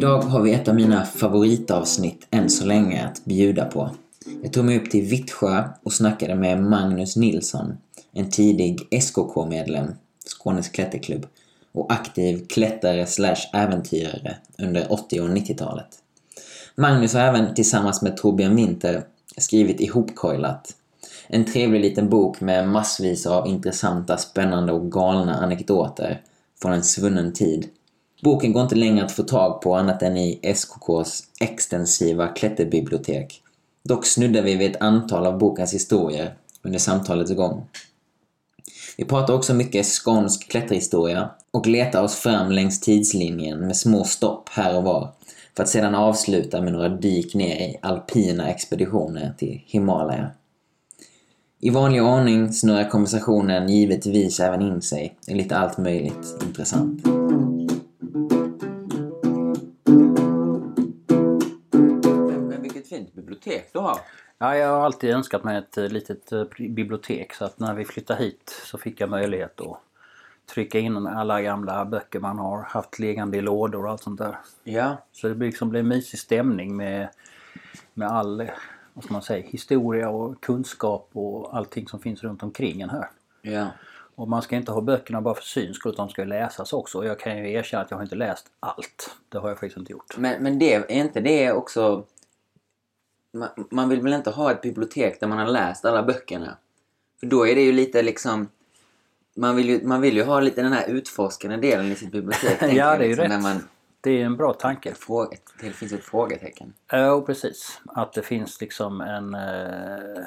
Idag har vi ett av mina favoritavsnitt än så länge att bjuda på. Jag tog mig upp till Vittsjö och snackade med Magnus Nilsson, en tidig SKK-medlem, Skånes klätterklubb, och aktiv klättare slash äventyrare under 80 och 90-talet. Magnus har även tillsammans med Torbjörn Winter skrivit Ihopkoilat. En trevlig liten bok med massvis av intressanta, spännande och galna anekdoter från en svunnen tid. Boken går inte längre att få tag på annat än i SKKs extensiva klätterbibliotek. Dock snuddar vi vid ett antal av bokens historier under samtalets gång. Vi pratar också mycket skånsk klätterhistoria och letar oss fram längs tidslinjen med små stopp här och var för att sedan avsluta med några dyk ner i alpina expeditioner till Himalaya. I vanlig ordning snurrar konversationen givetvis även in sig i lite allt möjligt intressant. Fint bibliotek du har! Ja, jag har alltid önskat mig ett eh, litet eh, bibliotek så att när vi flyttade hit så fick jag möjlighet att trycka in alla gamla böcker man har haft liggande i lådor och allt sånt där. Ja, Så det blir liksom blir en mysig stämning med, med all eh, vad ska man säga, historia och kunskap och allting som finns runt omkring en här. ja. Och man ska inte ha böckerna bara för syns skull utan de ska läsas också. Och jag kan ju erkänna att jag har inte läst allt. Det har jag faktiskt inte gjort. Men, men det, är inte det också... Man, man vill väl inte ha ett bibliotek där man har läst alla böckerna? För då är det ju lite liksom... Man vill ju, man vill ju ha lite den här utforskande delen i sitt bibliotek. Ja, det är ju liksom, rätt. När man, Det är en bra tanke. fråga, det finns ett frågetecken. Ja, precis. Att det finns liksom en... Eh,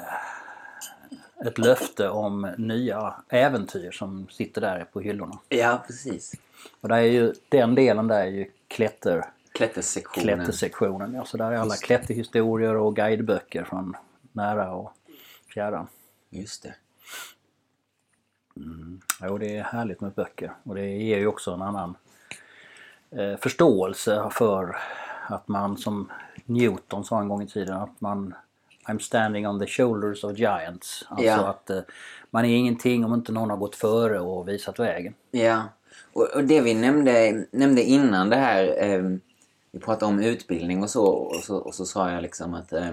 ett löfte om nya äventyr som sitter där på hyllorna. Ja, precis. Och där är ju, den delen där är ju klätter, Klättersektionen. klättersektionen. Ja, så där är alla klätterhistorier och guideböcker från nära och fjärran. Just det. Jo, det är härligt med böcker och det ger ju också en annan eh, förståelse för att man som Newton sa en gång i tiden att man I'm standing on the shoulders of giants. Alltså Ja. att eh, man är ingenting om inte någon har gått före och visat vägen. Ja, och, och det vi nämnde, nämnde innan det här, eh, vi pratade om utbildning och så, och så, och så sa jag liksom att, eh,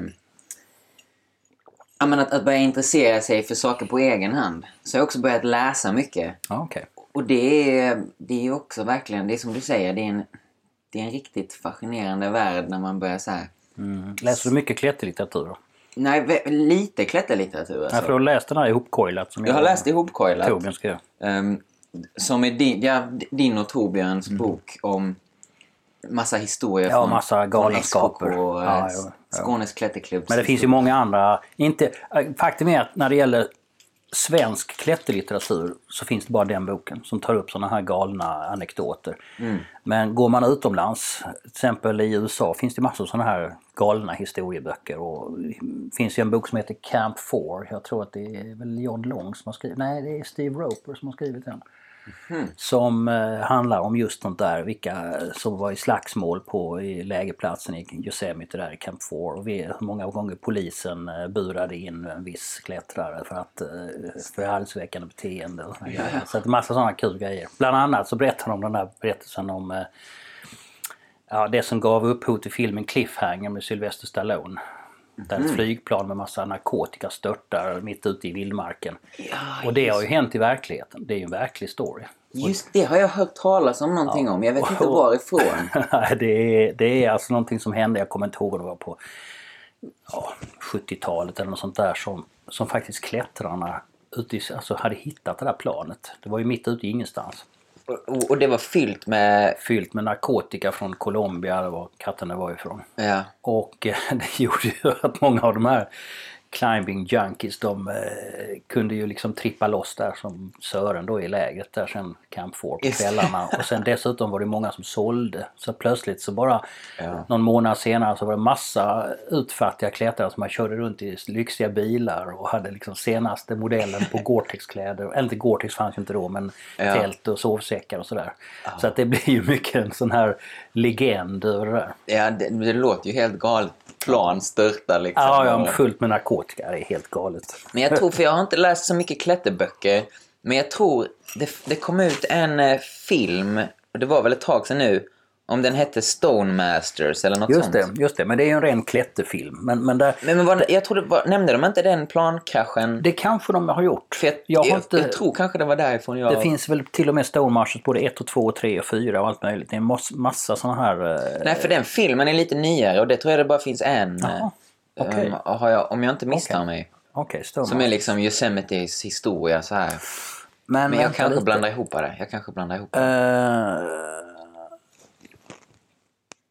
ja, men att, att börja intressera sig för saker på egen hand. Så jag har också börjat läsa mycket. Ja, okej. Och det är, det är också verkligen, det är som du säger, det är en, det är en riktigt fascinerande värld när man börjar så här. Mm. Läser du mycket klätterlitteratur då? Nej, lite klätterlitteratur alltså. Jag får läst den här ihopkoilat som Jag har läst ihopkoilat. Torbjörn skrev. Ehm, som är din, ja, din och Torbjörns Mm. bok om massa historier Ja, från, massa galenskaper. från SKK och Ja, eh, ja. Skånes klätterklubb. Men det finns ju många andra. Inte, äh, faktum är att när det gäller svensk klätterlitteratur så finns det bara den boken som tar upp sådana här galna anekdoter. Men går man utomlands, till exempel i USA, finns det massor av sådana här galna historieböcker. Och det finns ju en bok som heter Camp 4. Jag tror att det är väl John Long som har skrivit, nej det är Steve Roper som har skrivit den. Hmm. Som eh, handlar om just sånt där, vilka som var i slagsmål på i lägerplatsen i Yosemite där i Camp 4 och vi, hur många gånger polisen eh, burade in en viss klättrare för att eh, för halsväckande beteende och såna grejer. Så att massa sådana kul grejer. Bland annat så berättar de den här berättelsen om eh, ja, det som gav upphov till filmen Cliffhanger med Sylvester Stallone. Där ett flygplan med massa narkotika störtar mitt ute i vildmarken. och det har ju hänt i verkligheten. Det är ju en verklig story. Just det har jag hört talas om någonting om. Jag vet inte varifrån. Det, är, det är alltså någonting som hände, jag kommer inte ihåg om det var på ja, 70-talet eller något sånt där som, som faktiskt klättrarna ute i, alltså hade hittat det där planet. Det var ju mitt ute i ingenstans. Och, och, det var fyllt med... Fyllt med narkotika från Colombia, det var katten var ifrån. Ja, Och eh, det gjorde ju att många av de här climbing junkies de eh, kunde ju liksom trippa loss där som Sören då i lägret där sen Camp 4 på kvällarna. Och sen dessutom var det många som sålde. Så plötsligt så bara Ja. någon månad senare så var det massa utfattiga klättrare som man körde runt i lyxiga bilar och hade liksom senaste modellen på Gore-Tex-kläder. Eller inte Gore-Tex fanns ju inte då men Ja. tält och sovsäckar och sådär. Så att det blir ju mycket en sån här legend över det där. ja det, det låter ju helt galet. Plan störtar liksom. Ja, ja, Och- fullt med narkotika. Det är helt galet. Men jag tror, för jag har inte läst så mycket klätterböcker, men jag tror det, det kom ut en eh, film, och det var väl ett tag sedan nu, Om den hette Stone Masters eller något Just sånt. det, just det, men det är ju en ren klätterfilm. Men, men där, Men, men vad, jag trodde, var, nämnde de inte den plankraschen? det kanske de har gjort. För jag, jag har inte, jag tror kanske det var därifrån jag... Det finns väl till och med Stone Masters både 1 och 2 och 3 och 4 och allt möjligt. Det är en mass, massa sådana här... eh, Nej, för den filmen är lite nyare och det tror jag det bara finns en. Eh, okej. um, jag, om jag inte misstar Okej. mig. Okej, Stone Som är Masters. liksom Yosemite's historia så här. Men, Men jag kanske blandar ihop det. Jag kanske blandar ihop det. Eh,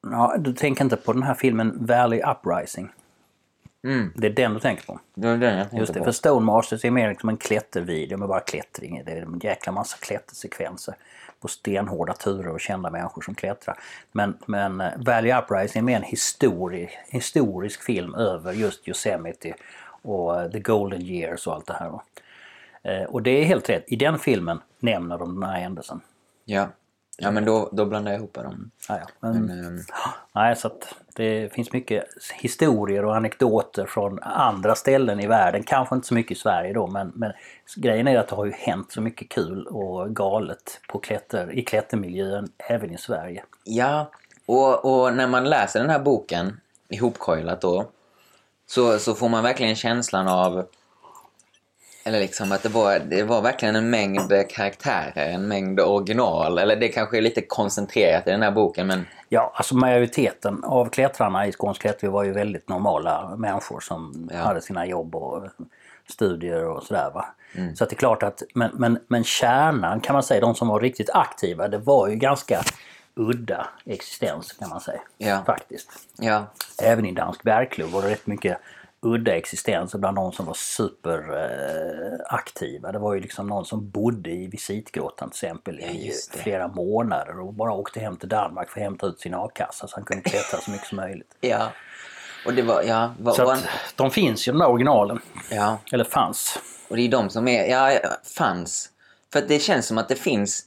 ja, du tänker inte på den här filmen Valley Uprising? Mm. Det är den du tänker på? Det var den jag Just det, på. för Stone Masters är mer liksom en klättervideo med bara klättring. Det är en jäkla massa klättersekvenser på stenhårda turer och kända människor som klättrar. Men, men eh, Valley Uprising är mer en histori, historisk film över just Yosemite och eh, The Golden Years och allt det här. Eh, Och det är helt rätt. I den filmen nämner de den här händelsen. Ja. Ja, men då, då blandar jag ihop dem. Ja, ja. Men, Men, ehm, nej, så att det finns mycket historier och anekdoter från andra ställen i världen. Kanske inte så mycket i Sverige då men, men grejen är att det har ju hänt så mycket kul och galet på klätter, i klättermiljön även i Sverige. Ja, och, och när man läser den här boken, ihopkoilat då, så, så får man verkligen känslan av eller liksom att det var, det var verkligen en mängd karaktärer, en mängd original. Eller det kanske är lite koncentrerat i den här boken men Ja, alltså majoriteten av klättrarna i Skånsk klättring var ju väldigt normala människor som Ja. hade sina jobb och studier och sådär. Va? Så att det är klart att, men, men, men kärnan kan man säga, de som var riktigt aktiva, det var ju ganska udda existens kan man säga. Ja. Faktiskt. ja, Även i Dansk Bergklubb var det rätt mycket udda existenser bland de som var superaktiva. Aktiva. det var ju liksom någon som bodde i visitgrottan till exempel i flera månader och bara åkte hem till Danmark för att hämta ut sin a-kassa så han kunde klättra så mycket som möjligt. ja. Och det var, ja, var, Så att de finns ju de där originalen. ja. Eller fanns. Och det är de som är, ja, ja, fanns. För att det känns som att det finns,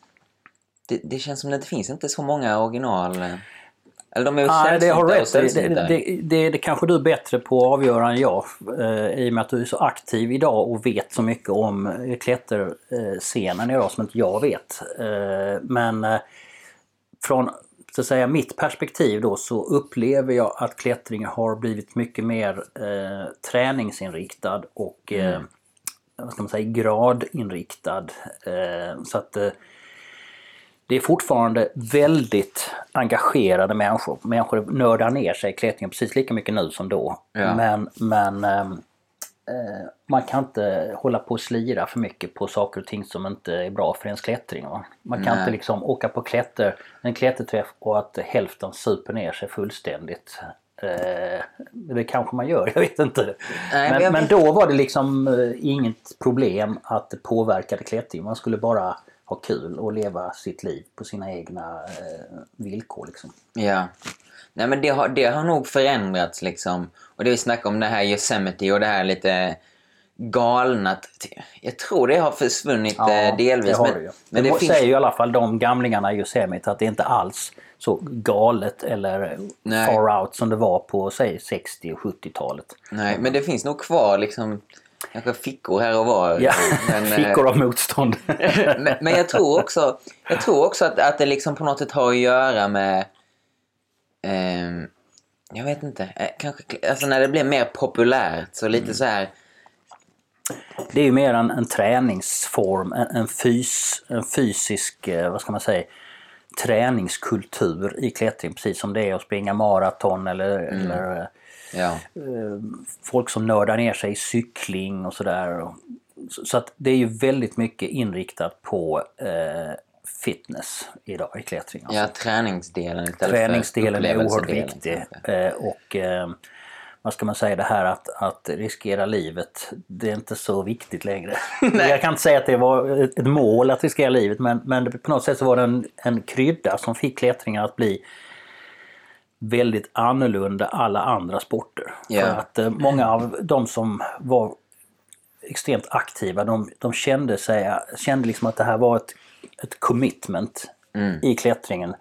det, det känns som att det finns inte så många original. Eller de är ju Nej, det har rätt. Det, det, det, det kanske du är bättre på att avgöra än jag. Eh, I och med att du är så aktiv idag och vet så mycket om eh, klätterscenen idag som inte jag vet. Eh, Men eh, från så att säga, mitt perspektiv då så upplever jag att klättring har blivit mycket mer eh, träningsinriktad och eh, vad ska man säga, gradinriktad. Eh, så att det är fortfarande väldigt engagerade människor. Människor nördar ner sig i klättringen precis lika mycket nu som då. Ja. Men, men ehm, eh, man kan inte hålla på och slira för mycket på saker och ting som inte är bra för ens klättring. Va? Man kan Nej. inte liksom åka på klätter, en klätterträff och att hälften super ner sig fullständigt. Eh, det kanske man gör, jag vet inte. Nej, men men, men då var det liksom eh, inget problem att det påverkade klättring. Man skulle bara ha kul och leva sitt liv på sina egna eh, villkor. Liksom. Ja. Nej men det har, det har nog förändrats liksom. Och det vi snackar om det här Yosemite och det här lite galna. Jag tror det har försvunnit eh, delvis. det har men det men det det finns... säger ju i alla fall de gamlingarna i Yosemite att det inte alls så galet eller Nej. far out som det var på säg 60 och 70-talet. Nej, men det finns nog kvar liksom kanske fickor här och var. Ja, Men, eh, fickor av motstånd. men, men jag tror också, jag tror också att, att det liksom på något sätt har att göra med... ehm, jag vet inte. eh, Kanske, alltså när det blir mer populärt så lite Mm. så här... Det är ju mer en, en träningsform, en, en, fys, en fysisk, eh, vad ska man säga, träningskultur i klättring. Precis som det är att springa maraton eller, eller eh, Ja, folk som nördar ner sig i cykling och sådär. Så att det är ju väldigt mycket inriktat på eh, fitness idag i klättring. Alltså. ja träningsdelen istället Träningsdelen för är oerhört viktig. kanske. Eh, och eh, vad ska man säga, det här att, att riskera livet, det är inte så viktigt längre. Jag kan inte säga att det var ett mål att riskera livet men, men på något sätt så var det en, en krydda som fick klättringen att bli väldigt annorlunda alla andra sporter. Ja. För att eh, många av de som var extremt aktiva, de, de kände, sig, kände liksom att det här var ett, ett commitment i klättringen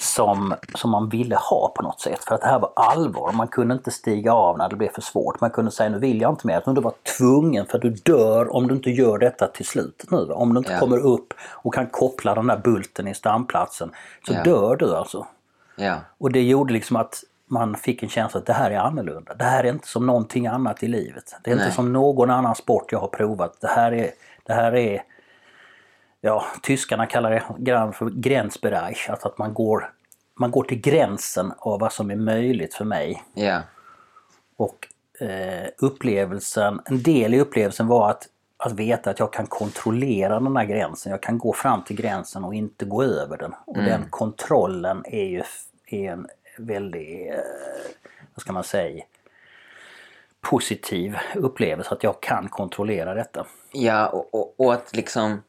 som, som man ville ha på något sätt. För att det här var allvar. Man kunde inte stiga av när det blev för svårt. Man kunde säga nu vill jag inte mer. Utan du var tvungen för att du dör om du inte gör detta till slutet nu. Om du inte Ja. kommer upp och kan koppla den där bulten i stamplatsen så Ja. dör du alltså. Ja. Och det gjorde liksom att man fick en känsla att det här är annorlunda. Det här är inte som någonting annat i livet. Det är Nej. inte som någon annan sport jag har provat. Det här är, det här är ja, tyskarna kallar det grann för gränsbereich. Alltså att man går, man går till gränsen av vad som är möjligt för mig. Ja. Och eh, upplevelsen, en del i upplevelsen var att, att veta att jag kan kontrollera den här gränsen. Jag kan gå fram till gränsen och inte gå över den. Och den kontrollen är ju är en väldigt, eh, vad ska man säga, positiv upplevelse. Att jag kan kontrollera detta. Ja, och, och, och att liksom...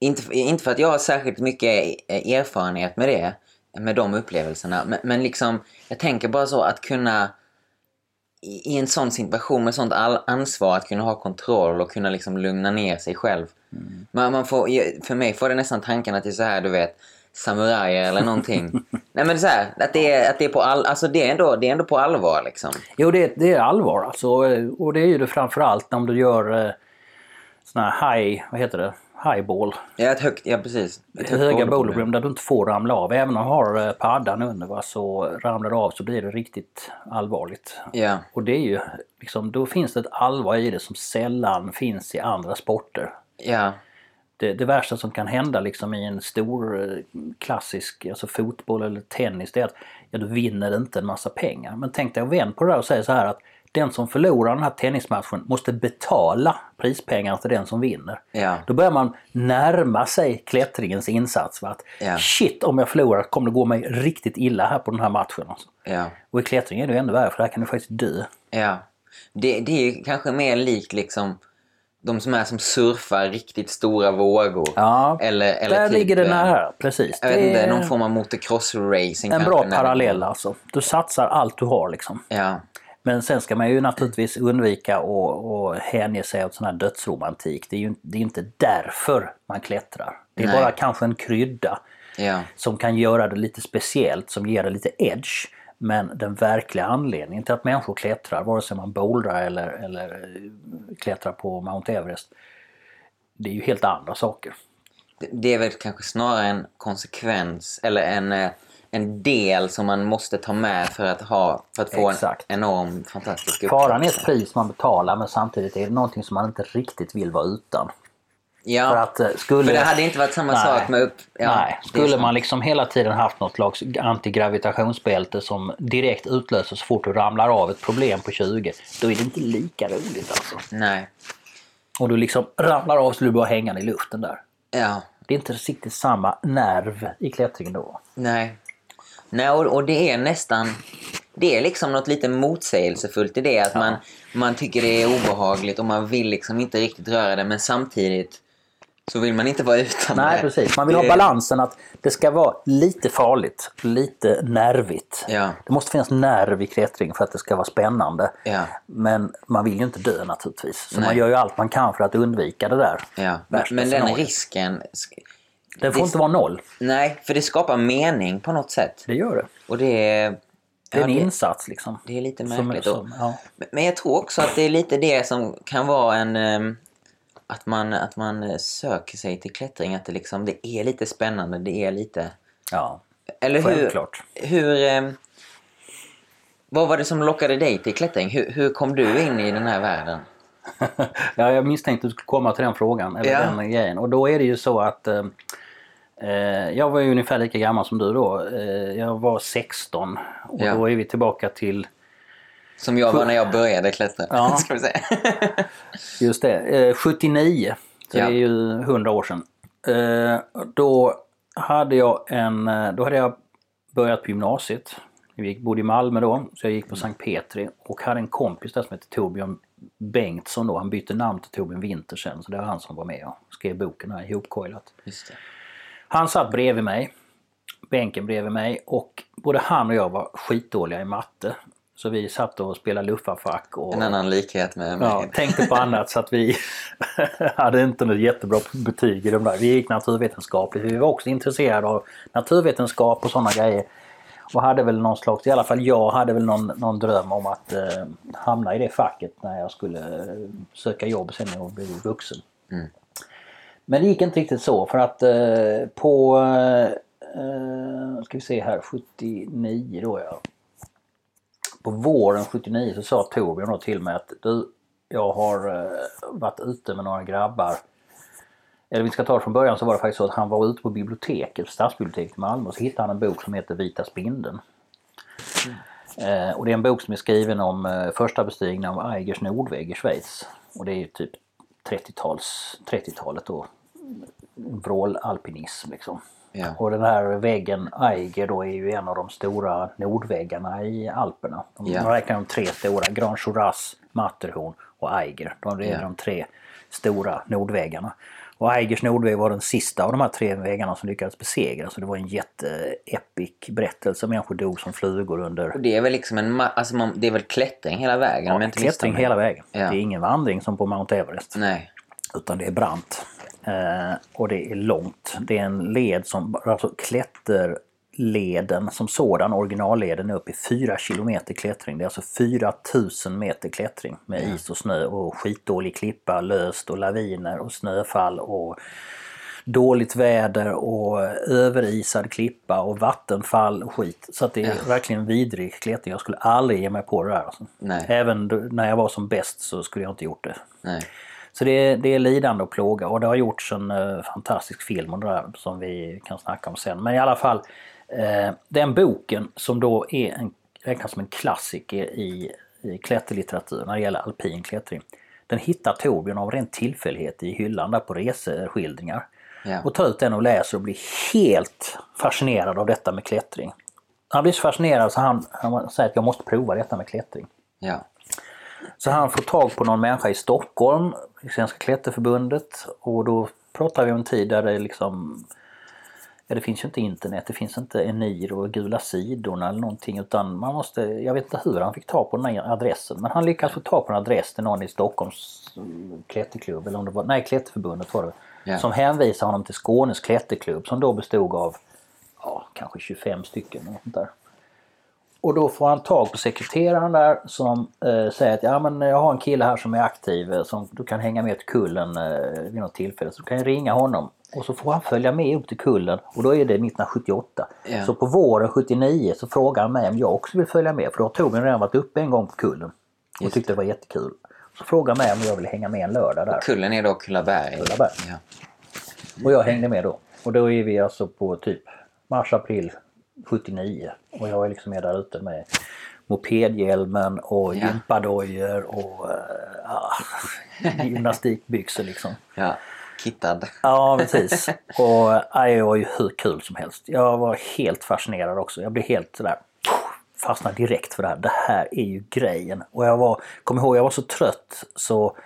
Inte, inte för att jag har särskilt mycket erfarenhet med det, med de upplevelserna, men, men liksom, jag tänker bara så att kunna i, i en sån situation med sånt all, ansvar att kunna ha kontroll och kunna liksom lugna ner sig själv. Man, man får, för mig får det nästan tanken att det är så här, du vet, samurajer eller någonting. Nej men så här, att det är, att det är på all, alltså det är ändå, det är ändå på allvar liksom. Jo, det, det är allvar alltså. Och det är ju det framförallt om du gör eh, sån här high, vad heter det? Highball. Ja, ett högt, ja precis. Ett högt höga bowlerbrim där du inte får ramla av. Även om du har eh, paddan under va, så ramlar du av så blir det riktigt allvarligt. Ja, Och det är ju liksom, då finns det ett allvar i det som sällan finns i andra sporter. ja, Det, det värsta som kan hända liksom i en stor eh, klassisk alltså fotboll eller tennis det är att ja, du vinner inte en massa pengar. Men tänk dig att vända på det där och säga så här att den som förlorar den här tennismatchen måste betala prispengar till den som vinner. ja. Då börjar man närma sig klättringens insats. Va? Att, Ja. Shit, om jag förlorar kommer det gå mig riktigt illa här på den här matchen. Alltså. ja. Och i klättring är det ju ännu värre för där kan du faktiskt dö. Ja. Det, det är kanske mer likt liksom de som är som surfar riktigt stora vågor. Ja, Eller, eller där typ, ligger det eh, nära. Precis. Jag vet inte, är någon form av motocross-racing en bra parallell alltså. Du satsar allt du har liksom. Ja, Men sen ska man ju naturligtvis undvika att hänge sig åt sån här dödsromantik. Det är ju det är inte därför man klättrar. Det är Nej. bara kanske en krydda ja, som kan göra det lite speciellt, som ger det lite edge. Men den verkliga anledningen till att människor klättrar, vare sig man bouldrar eller, eller eh, klättrar på Mount Everest, det är ju helt andra saker. det, det är väl kanske snarare en konsekvens eller en, eh, en del som man måste ta med för att, ha, för att få Exakt. en enorm fantastisk Faran är upplevelse. ett pris man betalar men samtidigt är det någonting som man inte riktigt vill vara utan. Ja, För att eh, skulle... för det hade inte varit samma Nej. sak med upp... Ja, Nej, skulle man liksom hela tiden haft något slags antigravitationsbälte som direkt utlöser så fort du ramlar av ett problem på 20, då är det inte lika roligt alltså. Nej. Och du liksom ramlar av så du bara hängande i luften där. Ja, Det är inte riktigt samma nerv i klättringen då. Nej. Nej, och, och det är nästan... Det är liksom något lite motsägelsefullt i det. Att man, man tycker det är obehagligt och man vill liksom inte riktigt röra det. Men samtidigt så vill man inte vara utan Nej det. precis, man vill ha Det- balansen att det ska vara lite farligt, lite nervigt. Ja. Det måste finnas nerv i klättring för att det ska vara spännande. Ja. Men man vill ju inte dö naturligtvis. Så Nej. man gör ju allt man kan för att undvika det där. Ja. Men, men den risken... Den får det- inte vara noll. Nej, för det skapar mening på något sätt. Det gör det. Och det är... Det är en ja, insats liksom. det är lite Som- märkligt. som- ja. Men- jag tror också att det är lite det som kan vara en... ehm, Att man, att man eh, söker sig till klättring. Att det, liksom, det är lite spännande. Det är lite... ja. Eller hur? Självklart. hur ehm, vad var det som lockade dig till klättring? Hur, hur kom du in i den här världen? ja, jag misstänkte att du skulle komma till den frågan. Eller Ja. den grejen. Och då är det ju så att eh, eh, jag var ju ungefär lika gammal som du då. Eh, jag var 16 och Ja. då är vi tillbaka till Som jag var när jag började klättra. Ja. Ska vi säga. Just det, eh, 79. Så Ja. det är ju 100 år sedan. Eh, då hade jag en, eh, då hade jag börjat på gymnasiet. Jag bodde i Malmö då, så jag gick på Sankt Petri och hade en kompis där som hette Torbjörn Bengtsson då. Han bytte namn till Torbjörn Winter sen, så det var han som var med och skrev boken här, ihopcoilat. Just det. Han satt bredvid mig, bänken bredvid mig och både han och jag var skitdåliga i matte. Så vi satt och spelade luffarfack och En annan likhet med mig. Ja, tänkte på annat så att vi hade inte något jättebra betyg i de där. Vi gick naturvetenskapligt. Vi var också intresserade av naturvetenskap och sådana grejer. Och hade väl någon slags, i alla fall jag hade väl någon, någon dröm om att eh, hamna i det facket när jag skulle eh, söka jobb sen när jag blev vuxen. Men det gick inte riktigt så för att eh, på eh, ska vi se här, 79 då ja. På våren 79 så sa Torbjörn då till mig att du, jag har eh, varit ute med några grabbar. Eller vi ska ta det från början så var det faktiskt så att han var ute på biblioteket, stadsbiblioteket i Malmö och så hittade han en bok som heter Vita spindeln. Eh, och det är en bok som är skriven om eh, första bestigningen av Eigers Nordvägg i Schweiz. Och det är ju typ 30-tals, 30-talet då. Vrålalpinism liksom. Ja. Och den här väggen Eiger då är ju en av de stora nordväggarna i Alperna. De Ja. räknar de tre stora, Grand Joras, Matterhorn och Eiger. De är Ja. de tre stora nordväggarna. Och Eigers nordvägg var den sista av de här tre väggarna som lyckades besegra. Så det var en jätteepic berättelse. Människor dog som flugor under Och det är väl liksom en... Alltså man, det är väl klättring hela vägen? inte klättring hela vägen. Ja. Det är ingen vandring som på Mount Everest. Nej. Utan det är brant. Eh, och det är långt. Det är en led som, alltså klätterleden som sådan, originalleden är upp i 4 kilometer klättring. Det är alltså 4000 meter klättring med is och snö och skitdålig klippa, löst och laviner och snöfall och dåligt väder och överisad klippa och vattenfall och skit. Så att det är verkligen vidrig klättring. Jag skulle aldrig ge mig på det där. Alltså. Även när jag var som bäst så skulle jag inte gjort det. Nej. Så det är, det är lidande och plåga och det har gjorts en eh, fantastisk film om det där som vi kan snacka om sen. Men i alla fall, eh, den boken som då är en, räknas som en klassiker i, i klätterlitteratur när det gäller alpin klättring. Den hittar Torbjörn av ren tillfällighet i hyllan där på reseskildringar. Ja. Och tar ut den och läser och blir helt fascinerad av detta med klättring. Han blir så fascinerad så han, han säger att jag måste prova detta med klättring. Ja. Så han får tag på någon människa i Stockholm, Svenska Klätterförbundet och då pratar vi om en tid där det liksom Ja, det finns ju inte internet, det finns inte Eniro och Gula sidorna eller någonting utan man måste, jag vet inte hur han fick ta på den här adressen men han lyckas få ta på en adress till någon i Stockholms mm, klätterklubb eller om det var, nej Klätterförbundet var det. Ja. Som hänvisar honom till Skånes klätterklubb som då bestod av ja, kanske 25 stycken. där. Och då får han tag på sekreteraren där som eh, säger att ja, men jag har en kille här som är aktiv eh, som du kan hänga med till kullen eh, vid något tillfälle. Så du kan ringa honom och så får han följa med upp till kullen och då är det 1978. Ja. Så på våren 79 så frågar han mig om jag också vill följa med för då har Torbjörn redan varit uppe en gång på kullen och Just tyckte det var jättekul. Så frågar han mig om jag vill hänga med en lördag där. Kullen är då Kullaberg. Kullaberg. Ja. Och jag hängde med då. Och då är vi alltså på typ mars-april 79. Och jag är liksom med där ute med mopedhjälmen och Ja. gympadojor och äh, gymnastikbyxor liksom. ja. Kittad. Ja precis. Och äh, det var ju hur kul som helst. Jag var helt fascinerad också. Jag blev helt sådär fastnade direkt för det här. Det här är ju grejen. Och jag var, kom ihåg, jag var så trött så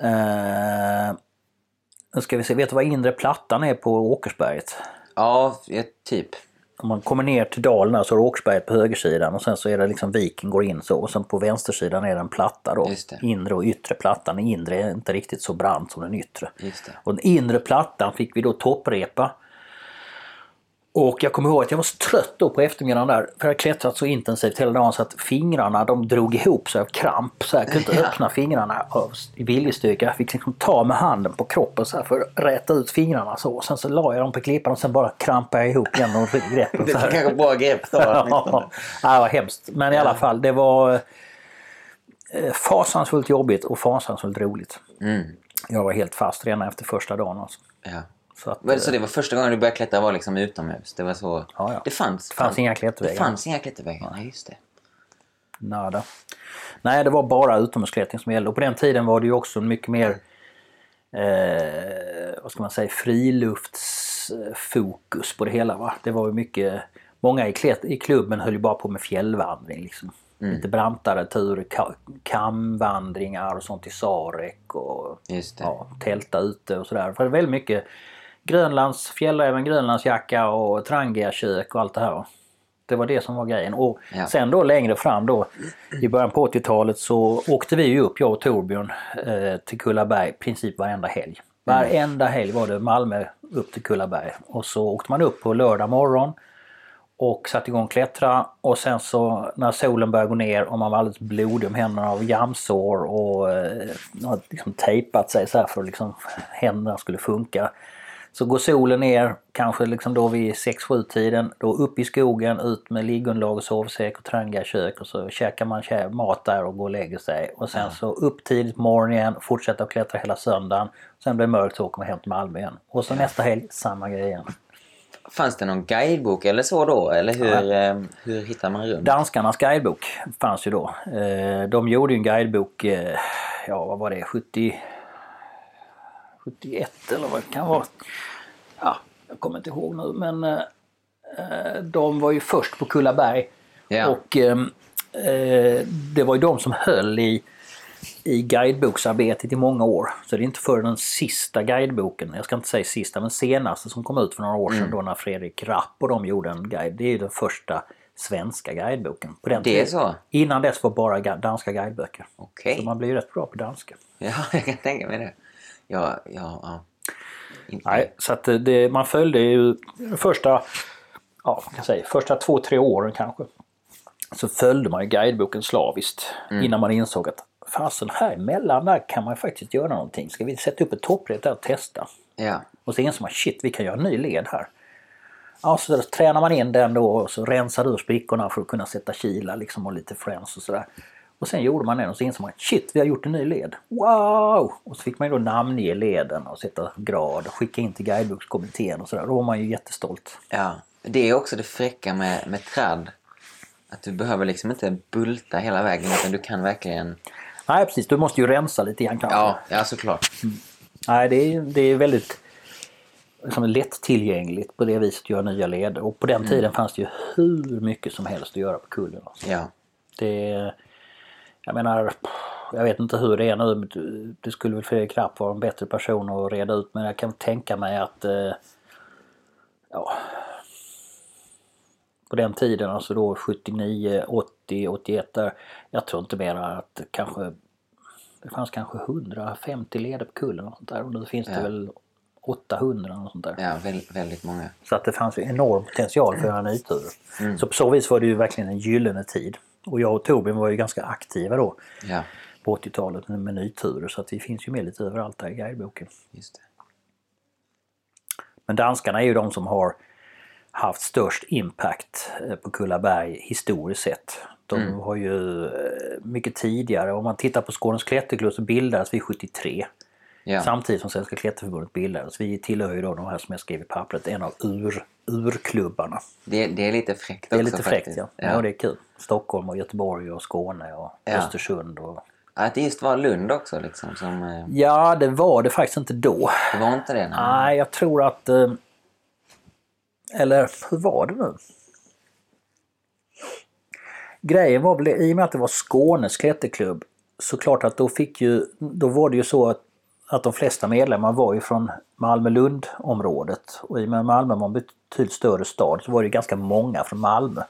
eh, nu ska vi se, vet du vad inre plattan är på Åkersberget? Ja, ja, typ. Om man kommer ner till dalen så är det Åkersberget på högersidan och sen så är det liksom viken går in så och sen på vänstersidan är det en platta då. Inre och yttre plattan. Den inre är inte riktigt så brant som den yttre. Och den inre plattan fick vi då topprepa. Och jag kommer ihåg att jag var så trött då på eftermiddagen där. För jag hade klättrat så intensivt hela dagen så att fingrarna de drog ihop sig av kramp. Så jag kunde inte Ja. öppna fingrarna av, viljestyrka. Jag fick liksom ta med handen på kroppen så för att räta ut fingrarna så. Och sen så la jag dem på klippan och sen bara krampade jag ihop igen och greppen. Det var kanske bra grepp då. Ja, det var hemskt. Men i alla fall, det var eh, fasansfullt jobbigt och fasansfullt roligt. Mm. Jag var helt fast redan efter första dagen. Alltså. Ja. Så att, Men Så det var första gången du började klättra var liksom utomhus? Det var så... Ja, ja. Det fanns, Det fanns inga det klättervägar. fanns inga klättervägar. Nej, just det. Nada. Nej, det var bara utomhusklättring som gällde. Och på den tiden var det ju också mycket mer eh, vad ska man säga, friluftsfokus på det hela. Va? Det var ju mycket, många i, klätt, i klubben höll ju bara på med fjällvandring. Liksom. Lite brantare turer, ka- kamvandringar och sånt i Sarek och det. ja, tälta ute och sådär. För det är väldigt mycket Grönlands, fjällräven, Grönlandsjacka och Trangia-kök och allt det här. Det var det som var grejen. Och Ja. sen då längre fram då i början på 80-talet så åkte vi ju upp, jag och Torbjörn, eh, till Kullaberg i princip varenda helg. Varenda helg var det Malmö upp till Kullaberg. Och så åkte man upp på lördag morgon och satte igång klättra och sen så när solen började gå ner och man var alldeles blodig om händerna av jamsår och eh, har liksom tejpat sig så här för att liksom händerna skulle funka. Så går solen ner, kanske liksom då vid 6-7 tiden, då upp i skogen, ut med liggunderlag och sovsäck och tranga kök och så käkar man mat där och går och lägger sig. Och sen så upp tidigt på morgonen fortsätta att klättra hela söndagen. Sen blir det mörkt så åker man hem till Malmö igen. Och så nästa helg, samma grej igen. Fanns det någon guidebok eller så då? Eller hur, eh, hur hittar man runt? Danskarnas guidebok fanns ju då. Eh, De gjorde ju en guidebok, eh, ja vad var det, 70, 71 eller vad det kan vara. Ja, jag kommer inte ihåg nu men eh, eh, de var ju först på Kullaberg. Ja. Och eh, eh, det var ju de som höll i, i guideboksarbetet i många år. Så det är inte för den sista guideboken, jag ska inte säga sista, men senaste som kom ut för några år sedan då när Fredrik Rapp och de gjorde en guide. Det är ju den första svenska guideboken. På den Det är så? Innan dess var bara danska guideböcker. Okej. Så man blir ju rätt bra på danska. Ja, jag kan tänka mig det. Ja, ja, ja. Nej, så att det, man följde ju första, ja, kan säga, första två, tre åren kanske. Så följde man ju guideboken slaviskt innan man insåg att fasen här emellan där kan man faktiskt göra någonting. Ska vi sätta upp ett topprep där och testa? Ja. Och så insåg man shit, vi kan göra en ny led här. Ja, så tränar man in den då och så rensar ur sprickorna för att kunna sätta kilar liksom och lite friends och sådär. Och sen gjorde man den och så insåg man shit, vi har gjort en ny led. Wow! Och så fick man ju då namnge leden och sätta grad och skicka in till guidebokskommittén och sådär. Då var man ju jättestolt. ja. Det är också det fräcka med, med tradd. Att du behöver liksom inte bulta hela vägen utan du kan verkligen... Nej precis, du måste ju rensa lite grann kanske. Ja, ja såklart. Nej, det är, det är väldigt liksom, lättillgängligt på det viset att göra nya leder. Och på den tiden fanns det ju hur mycket som helst att göra på kullen. Alltså. Ja. Det, jag menar, jag vet inte hur det är nu. Det skulle väl Fredrik Rapp vara en bättre person att reda ut. Men jag kan tänka mig att eh, ja, på den tiden, alltså då 79, 80, 81 där. Jag tror inte mer att kanske det fanns kanske 150 leder på kullen och sånt där. Och nu finns det Ja. väl 800 och sånt där. Ja, väldigt, väldigt många. Så att det fanns ju enorm potential för att göra nyturer. Så på så vis var det ju verkligen en gyllene tid. Och jag och Torbjörn var ju ganska aktiva då Ja, på 80-talet med, nyturer så att vi finns ju med lite överallt där i guideboken. just det. Men danskarna är ju de som har haft störst impact eh, på Kullaberg historiskt sett. De har ju eh, mycket tidigare, om man tittar på Skånes klätterklubb så bildades vi 73. Ja, Samtidigt som Svenska klätterförbundet bildades. Vi tillhör ju då de här som jag skrev i pappret, en av ur, urklubbarna. det, det är lite fräckt Det är också lite fräckt faktiskt. ja. ja. det är kul. Stockholm och Göteborg och Skåne och Ja. Östersund. Och... Att det just var Lund också liksom som... eh, Ja, det var det faktiskt inte då. Det var inte det? Nej. Nej, jag tror att... eh, Eller hur var det nu? Grejen var väl, i och med att det var Skånes klätterklubb, så klart att då fick ju, då var det ju så att, att de flesta medlemmar var ju från Malmö-Lund-området. Och i och med Malmö var en betydligt större stad så var det ju ganska många från Malmö.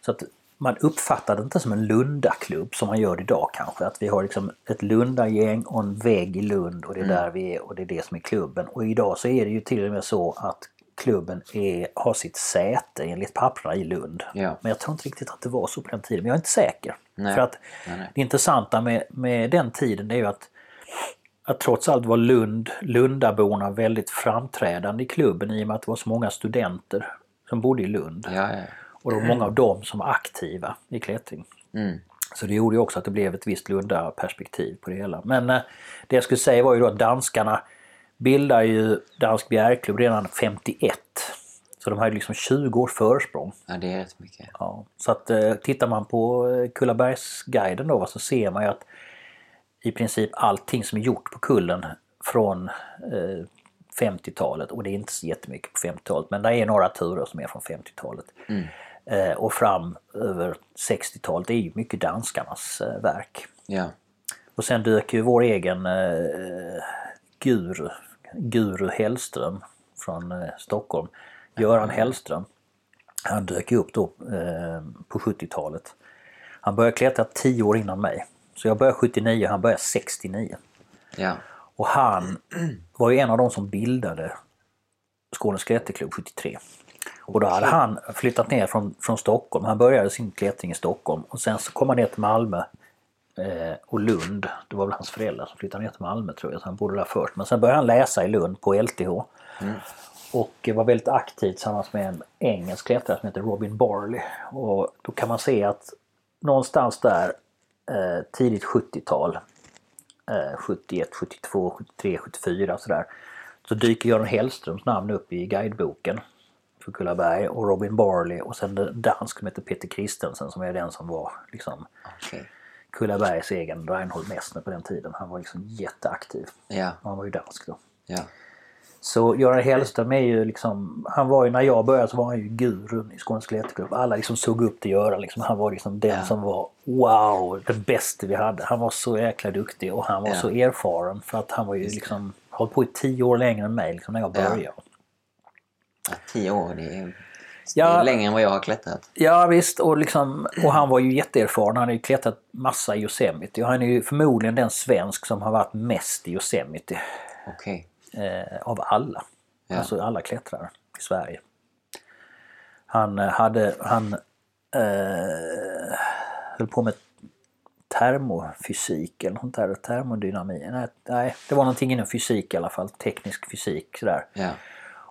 Så att man uppfattade det inte som en Lundaklubb som man gör idag kanske. Att vi har liksom ett Lundagäng och en vägg i Lund och det är där vi är och det är det som är klubben. Och idag så är det ju till och med så att klubben är, har sitt säte enligt papperna i Lund. Ja. Men jag tror inte riktigt att det var så på den tiden. Men jag är inte säker. Nej. För att Nej, nej. det intressanta med, med den tiden är ju att, att trots allt var Lund, Lundaborna väldigt framträdande i klubben i och med att det var så många studenter som bodde i Lund. Ja, ja. Och det var många av dem som var aktiva i klättring. Mm. Så det gjorde ju också att det blev ett visst Lunda-perspektiv på det hela. Men eh, det jag skulle säga var ju då att danskarna bildar ju Dansk Bjärklubb redan 51. Så de har ju liksom 20 års försprång. ja, det är rätt mycket. Ja, så att eh, tittar man på eh, Kullabergsguiden då så ser man ju att i princip allting som är gjort på kullen från eh, 50-talet och det är inte så jättemycket på 50-talet men det är några turer som är från 50-talet. Eh, och fram över 60-talet det är ju mycket danskarnas eh, verk. Ja. Och sen dök ju vår egen eh, guru, Guru Hellström från eh, Stockholm, Göran Hellström. Han dök ju upp då eh, på 70-talet. Han började klättra 10 år innan mig. Så jag började 79 och han började 69. Ja. Och han var ju en av de som bildade Skånes klätterklubb 73. Och då hade han flyttat ner från, från Stockholm. Han började sin klättring i Stockholm och sen så kom han ner till Malmö eh, och Lund. Det var väl hans föräldrar som flyttade ner till Malmö tror jag, så han bodde där först. Men sen började han läsa i Lund på LTH. Och var väldigt aktiv tillsammans med en engelsk klättrare som heter Robin Barley. Och då kan man se att någonstans där eh, tidigt 70-tal, eh, 71, 72, 73, 74 sådär. Så dyker Göran Hellströms namn upp i guideboken för Kullaberg och Robin Barley och sen en dansk som heter Peter Christensen som är den som var liksom Okej. Kullabergs egen Reinhold Messner på den tiden. Han var liksom jätteaktiv. Ja, Han var ju dansk då. ja. Så Göran Hellström är ju liksom, han var ju när jag började så var han ju gurun i Skånes Klätterklubb. Alla liksom såg upp till Göran liksom. Han var liksom den Ja. som var wow, den bästa vi hade. Han var så jäkla duktig och han var Ja. så erfaren för att han var ju liksom, hållit på i tio år längre än mig liksom, när jag Ja. började. ja tio år, det är, Ja. längre än vad jag har klättrat. Ja visst och, liksom, och han var ju jätteerfaren. Han har ju klättrat massa i Yosemite. Och han är ju förmodligen den svensk som har varit mest i Yosemite Okej. Eh, av alla. Ja. Alltså alla klättrare i Sverige. Han eh, hade, han eh, höll på med termofysik eller något där, termodynamik. Nej, nej, det var någonting inom fysik i alla fall, teknisk fysik sådär. Ja.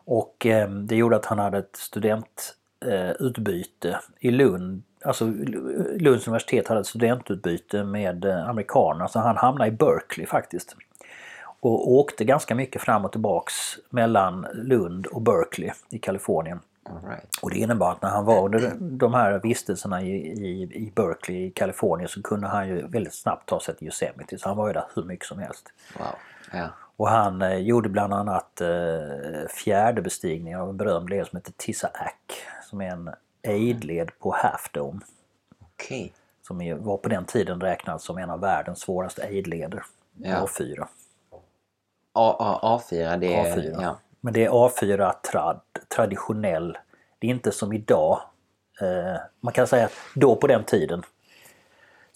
Och eh, det gjorde att han hade ett studentutbyte eh, i Lund. Alltså Lunds universitet hade ett studentutbyte med eh, amerikaner så han hamnade i Berkeley faktiskt. Och åkte ganska mycket fram och tillbaks mellan Lund och Berkeley i Kalifornien. Right. Och det innebar att när han var under de här vistelserna i, i, i Berkeley i Kalifornien så kunde han ju väldigt snabbt ta sig till Yosemite. Så han var ju där hur mycket som helst. Wow. Ja. Och han eh, gjorde bland annat eh, fjärde bestigningen av en berömd led som heter Tissa Ack. Som är en aidled på Half Dome. Okej. Som var på den tiden räknad som en av världens svåraste aidleder. Ja. A4. A, A, A4, det är... A4. Ja. Men det är A4 trad, traditionell. Det är inte som idag. Eh, man kan säga att då på den tiden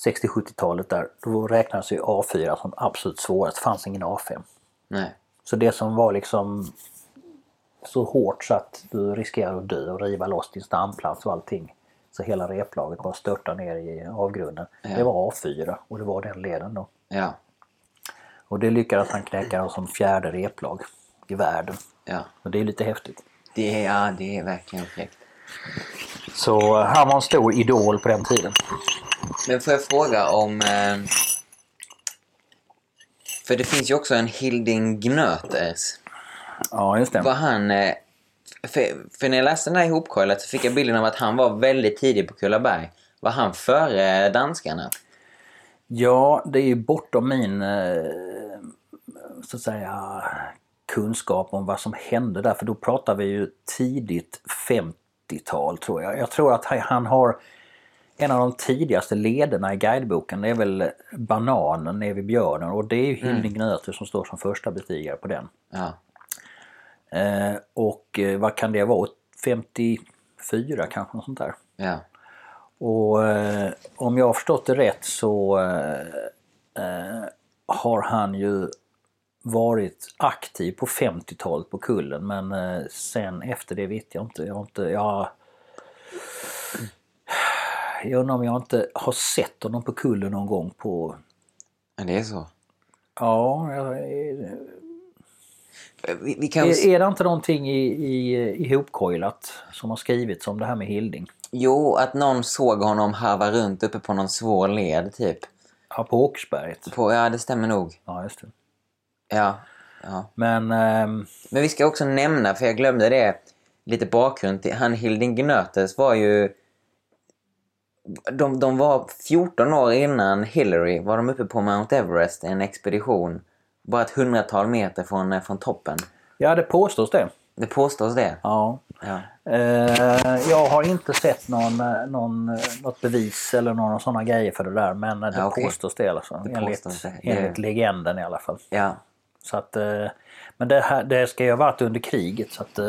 60-70-talet där, då räknades ju A4 som absolut svårast. Det fanns ingen A5. Nej. Så det som var liksom så hårt så att du riskerar att dö och riva loss din stamplats och allting. Så hela replaget bara störtar ner i avgrunden. Ja. Det var A4 och det var den leden då. Ja. Och det lyckades han knäcka som fjärde replag i världen. Ja. Och det är lite häftigt. Det är, ja, det är verkligen fräckt. Så han var en stor idol på den tiden. Men får jag fråga om... Eh, för det finns ju också en Hilding Gnöters. Ja, just det. Var han... Eh, för, för när jag läste den här ihopkollat så fick jag bilden av att han var väldigt tidig på Kullaberg. Var han före danskarna? Ja, det är ju bortom min eh, så att säga kunskap om vad som hände där. För då pratar vi ju tidigt 50-tal tror jag. Jag tror att han har en av de tidigaste lederna i guideboken. Det är väl Bananen nere vid björnen och det är ju Hilding Gnöter som står som första bestigare på den. Ja. Eh, och eh, vad kan det vara? 54 kanske något sånt där. Ja. Och eh, om jag har förstått det rätt så eh, eh, har han ju varit aktiv på 50-talet på kullen men eh, sen efter det vet jag inte. Jag har inte jag, jag undrar om jag inte har sett honom på kullen någon gång på... ja, det är så. Ja, jag, Vi, vi kan... är, är det inte någonting i, i, ihopkoilat som har skrivits om det här med Hilding? Jo, att någon såg honom harva runt uppe på någon svår led, typ. Ja, på Åkersberget. På, ja, det stämmer nog. Ja, just det. Ja. ja. Men... ehm, Men vi ska också nämna, för jag glömde det, lite bakgrund till han Hilding Gnötes var ju... De, de var 14 år innan Hillary var de uppe på Mount Everest i en expedition. Bara ett hundratal meter från, eh, från toppen. Ja, det påstås det. Det påstås det. Ja. Ja. Eh, jag har inte sett någon, eh, någon, eh, något bevis eller några sådana grejer för det där men det Ja, okej. påstås det alltså. Det enligt det. enligt Det- legenden i alla fall. ja. Så att, men det, här, det ska ju ha varit under kriget så att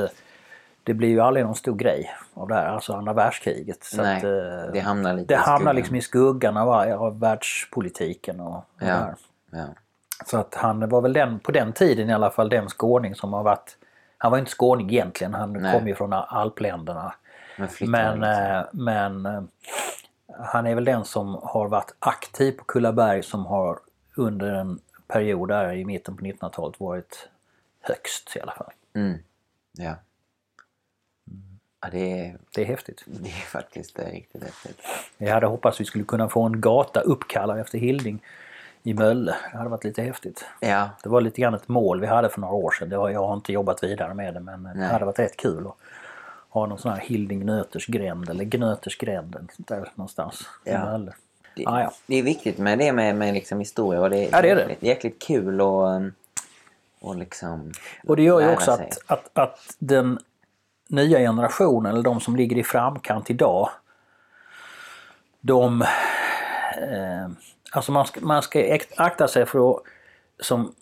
det blir ju aldrig någon stor grej av det här, alltså andra världskriget. Så Nej, att, det hamnar lite det i hamnar liksom i skuggan av, av världspolitiken och, det Ja. här. ja. Så att han var väl den, på den tiden i alla fall den skåning som har varit... Han var inte skåning egentligen, han Nej. kom ju från alpländerna. Men Men, liksom. eh, men han är väl den som har varit aktiv på Kullaberg som har under en period där i mitten på 1900-talet varit högst i alla fall. Mm. Ja. ja det, är, Det är häftigt. det är faktiskt eh, riktigt häftigt. Jag hade hoppats vi skulle kunna få en gata uppkallad efter Hilding i Mölle. Det hade varit lite häftigt. Ja, Det var lite grann ett mål vi hade för några år sedan. Det var, jag har inte jobbat vidare med det men det Nej. hade varit rätt kul att ha någon sån här Hilding Gnöters gränd eller Gnöters gränd eller sånt där någonstans i Ja. Mölle. det, Ah, ja. det är viktigt med det med, med liksom historia och det, Ja, det är det. jäkligt, kul och, och liksom Och det gör ju också sig. att, att, att den nya generationen, eller de som ligger i framkant idag, de... Eh, alltså man ska, man ska akta sig för att som,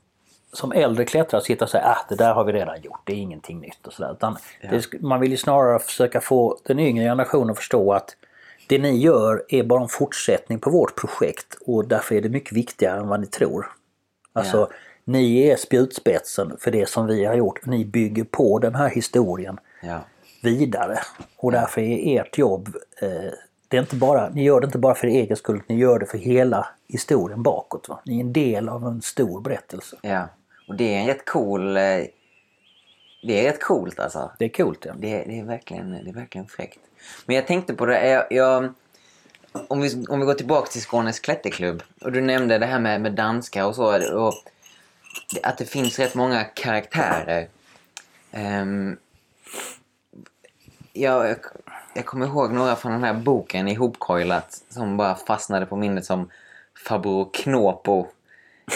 som äldre klättrare sitta och säga att det där har vi redan gjort, det är ingenting nytt och sådär. Utan det, sk- man vill ju snarare försöka få den yngre generationen att förstå att det ni gör är bara en fortsättning på vårt projekt och därför är det mycket viktigare än vad ni tror. Alltså, Ja. ni är spjutspetsen för det som vi har gjort. Ni bygger på den här historien Ja, vidare. Och därför är ert jobb, eh, det är inte bara, ni gör det inte bara för er egen skull, ni gör det för hela historien bakåt. Va? Ni är en del av en stor berättelse. ja. Och det är en rätt cool... eh, Det är rätt coolt alltså. Det är coolt ja. Det, det, är, verkligen, det är verkligen fräckt. Men jag tänkte på det, jag, jag, om, vi, om vi går tillbaka till Skånes klätterklubb. Och du nämnde det här med, med danskar och så. Och att det finns rätt många karaktärer. Ehm, jag, jag, kommer ihåg några från den här boken Ihopcoilat som bara fastnade på minnet som Farbror Knåpo.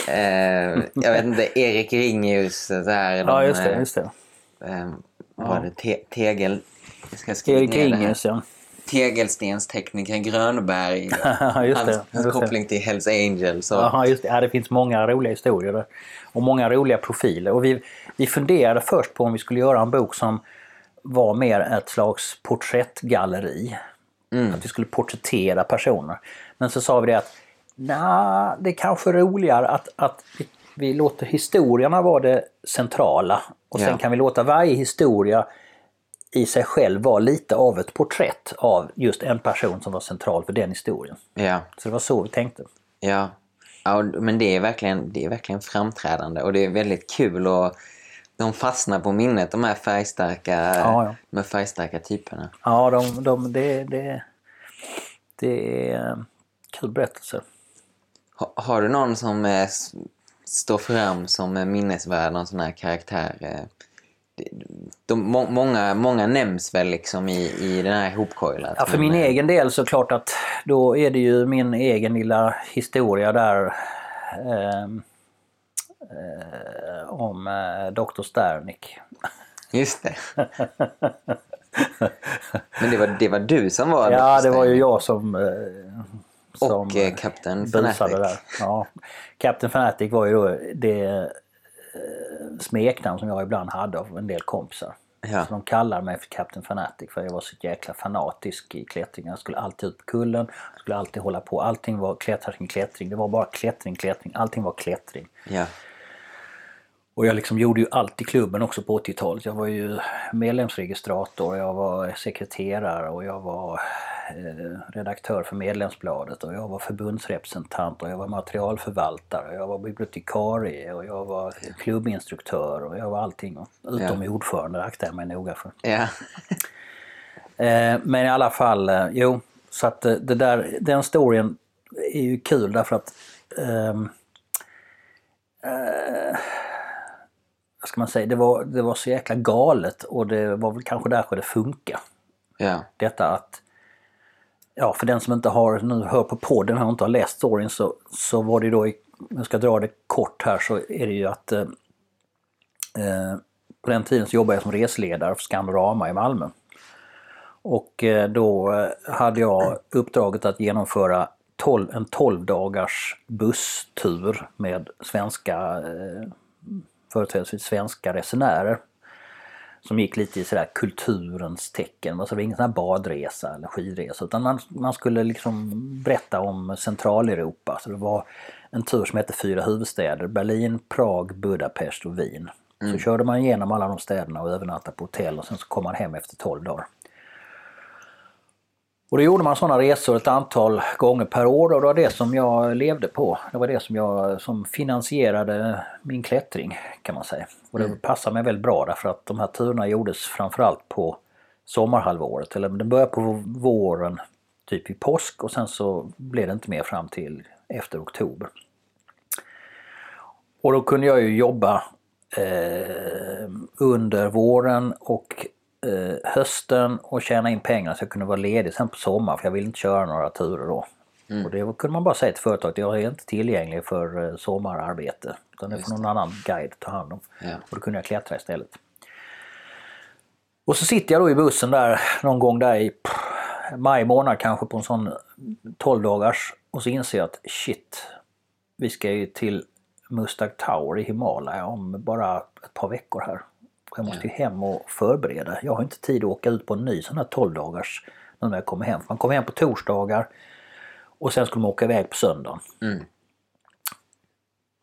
Eh, jag vet inte, Erik Ringius. Så här, Ja de, just det, eh, just det. Ehm, var det te- tegel... Jag ska skriva Erik. Ringius ja. Tegelstensteknikern Grönberg. just det. hans just hans det. koppling till Hells Angels. Och, Ja, just det. Ja, det finns många roliga historier där. Och många roliga profiler. Och vi, vi funderade först på om vi skulle göra en bok som var mer ett slags porträttgalleri. Att vi skulle porträttera personer. Men så sa vi det att nej, det är kanske roligare att, att vi, vi låter historierna vara det centrala. Och sen Ja. kan vi låta varje historia i sig själv vara lite av ett porträtt av just en person som var central för den historien. ja, Så det var så vi tänkte. ja. ja men det är, verkligen, det är verkligen framträdande och det är väldigt kul och de fastnar på minnet, de här färgstarka, Ja, ja. De färgstarka typerna. Ja, de, de, det, det, det är eh, kul berättelse. Ha, har du någon som eh, står fram som är minnesvärd, någon sån här karaktär? eh? De, må, många, många nämns väl liksom i, i den här ihopcoilat. Ja, för men, min eh, egen del så klart att då är det ju min egen lilla historia där eh, om eh, Dr. Sternik. Just det. Men det var, det var du som var Ja, Dr. det var ju jag som, eh, som Och eh, busade Fanatic. där. Ja. Captain Fanatic var ju då det eh, smeknamn som jag ibland hade av en del kompisar. Ja. Så de kallar mig för Captain Fanatic för jag var så jäkla fanatisk i klättring. Jag skulle alltid ut på kullen, skulle alltid hålla på. Allting var klättring, klättring. Det var bara klättring, klättring. Allting var klättring. Ja. Och jag liksom gjorde ju allt i klubben också på 80-talet. Jag var ju medlemsregistrator, jag var sekreterare och jag var eh, redaktör för medlemsbladet och jag var förbundsrepresentant och jag var materialförvaltare och jag var bibliotekarie och jag var klubbinstruktör och jag var allting. Utom ordförande, det aktade jag mig noga för. Ja. Eh, men i alla fall, eh, jo. Så att det där, den storyn är ju kul därför att ehm, eh, vad ska man säga, det var, det var så jäkla galet och det var väl kanske därför det funkar. ja. Detta att, ja för den som inte har, nu hör på podden och inte har läst storyn så, så var det då, i, jag ska dra det kort här så är det ju att eh, eh, på den tiden så jobbade jag som resledare för Skandorama i Malmö. Och eh, då eh, hade jag uppdraget att genomföra 12, en 12 dagars busstur med svenska, eh, företrädesvis svenska resenärer. Som gick lite i sådär kulturens tecken. Alltså det var ingen sån här badresa eller skidresa utan man, man skulle liksom berätta om Centraleuropa. Så det var en tur som hette Fyra huvudstäder. Berlin, Prag, Budapest och Wien. Så körde man igenom alla de städerna och övernattade på hotell och sen så kom man hem efter 12 dagar. Och då gjorde man sådana resor ett antal gånger per år och det var det som jag levde på. Det var det som jag som finansierade min klättring kan man säga. Och det mm. passade mig väldigt bra därför att de här turerna gjordes framförallt på sommarhalvåret. Eller det började på våren, typ i påsk och sen så blev det inte mer fram till efter oktober. Och då kunde jag ju jobba eh, under våren och hösten och tjäna in pengar så jag kunde vara ledig sen på sommaren för jag ville inte köra några turer då. Mm. Och det kunde man bara säga till företaget, jag är inte tillgänglig för eh, sommararbete. Utan det får någon annan guide ta hand om. Ja. Och då kunde jag klättra istället. Och så sitter jag då i bussen där någon gång där i pff, maj månad kanske på en sån 12 dagars och så inser jag att shit, vi ska ju till Mustang Tower i Himalaya om bara ett par veckor här. Jag måste ju hem och förbereda. Jag har inte tid att åka ut på en ny sån här 12 dagars när jag kommer hem. Man kommer hem på torsdagar och sen skulle man åka iväg på söndagen. Mm.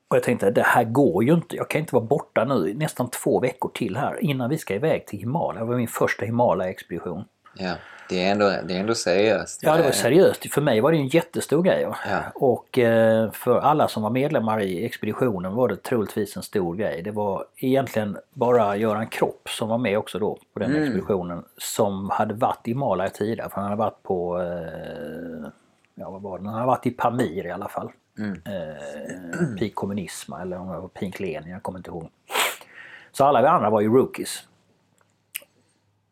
Och jag tänkte det här går ju inte. Jag kan inte vara borta nu nästan två veckor till här innan vi ska iväg till Himalaya. Det var min första Himalaya-expedition. Ja. Det är, ändå, det är ändå seriöst. Ja, det var seriöst. För mig var det en jättestor grej. Ja. Och eh, för alla som var medlemmar i expeditionen var det troligtvis en stor grej. Det var egentligen bara Göran Kropp som var med också då på den mm. expeditionen som hade varit i Himalaya tidigare. För han hade varit på, eh, ja vad var det, han hade varit i Pamir i alla fall. Mm. Eh, Peak Kommunisma eller om det var Pink Lenin, jag kommer inte ihåg. Så alla vi andra var ju rookies.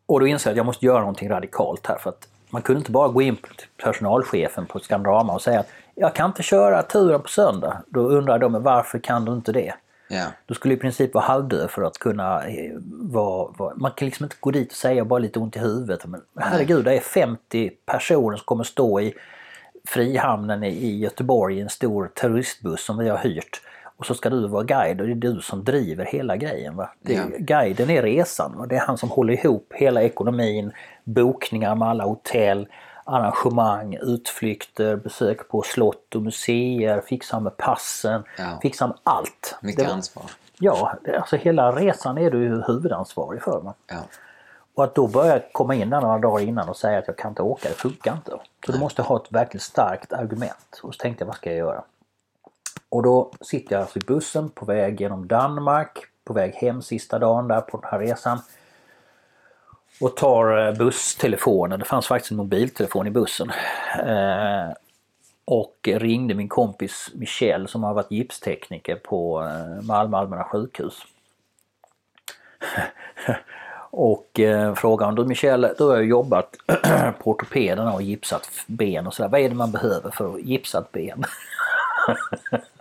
Och då insåg jag att jag måste göra någonting radikalt här för att man kunde inte bara gå in till personalchefen på Scandrama och säga att jag kan inte köra turen på söndag. Då undrar de varför kan du inte det? Yeah. Du skulle i princip vara halvdöd för att kunna eh, vara, vara, Man kan liksom inte gå dit och säga bara lite ont i huvudet. Men herregud, det är 50 personer som kommer stå i Frihamnen i Göteborg i en stor turistbuss som vi har hyrt. Och så ska du vara guide och det är du som driver hela grejen. Va? Det, ja. Guiden är resan. Va? Det är han som håller ihop hela ekonomin, bokningar med alla hotell, arrangemang, utflykter, besök på slott och museer, fixar med passen, ja. fixar med allt. Mycket det, ansvar. Ja, alltså hela resan är du huvudansvarig för. Va? Ja. Och att då börja komma in där några dagar innan och säga att jag kan inte åka, det funkar inte. Så du måste ha ett verkligt starkt argument. Och så tänkte jag, vad ska jag göra? Och då sitter jag alltså i bussen på väg genom Danmark, på väg hem sista dagen där på den här resan. Och tar eh, busstelefonen, det fanns faktiskt en mobiltelefon i bussen. Eh, och ringde min kompis Michel som har varit gipstekniker på eh, Malmö allmänna sjukhus. och eh, frågade du Michel, du har jag jobbat på ortopederna och gipsat ben och sådär. Vad är det man behöver för gipsat ben?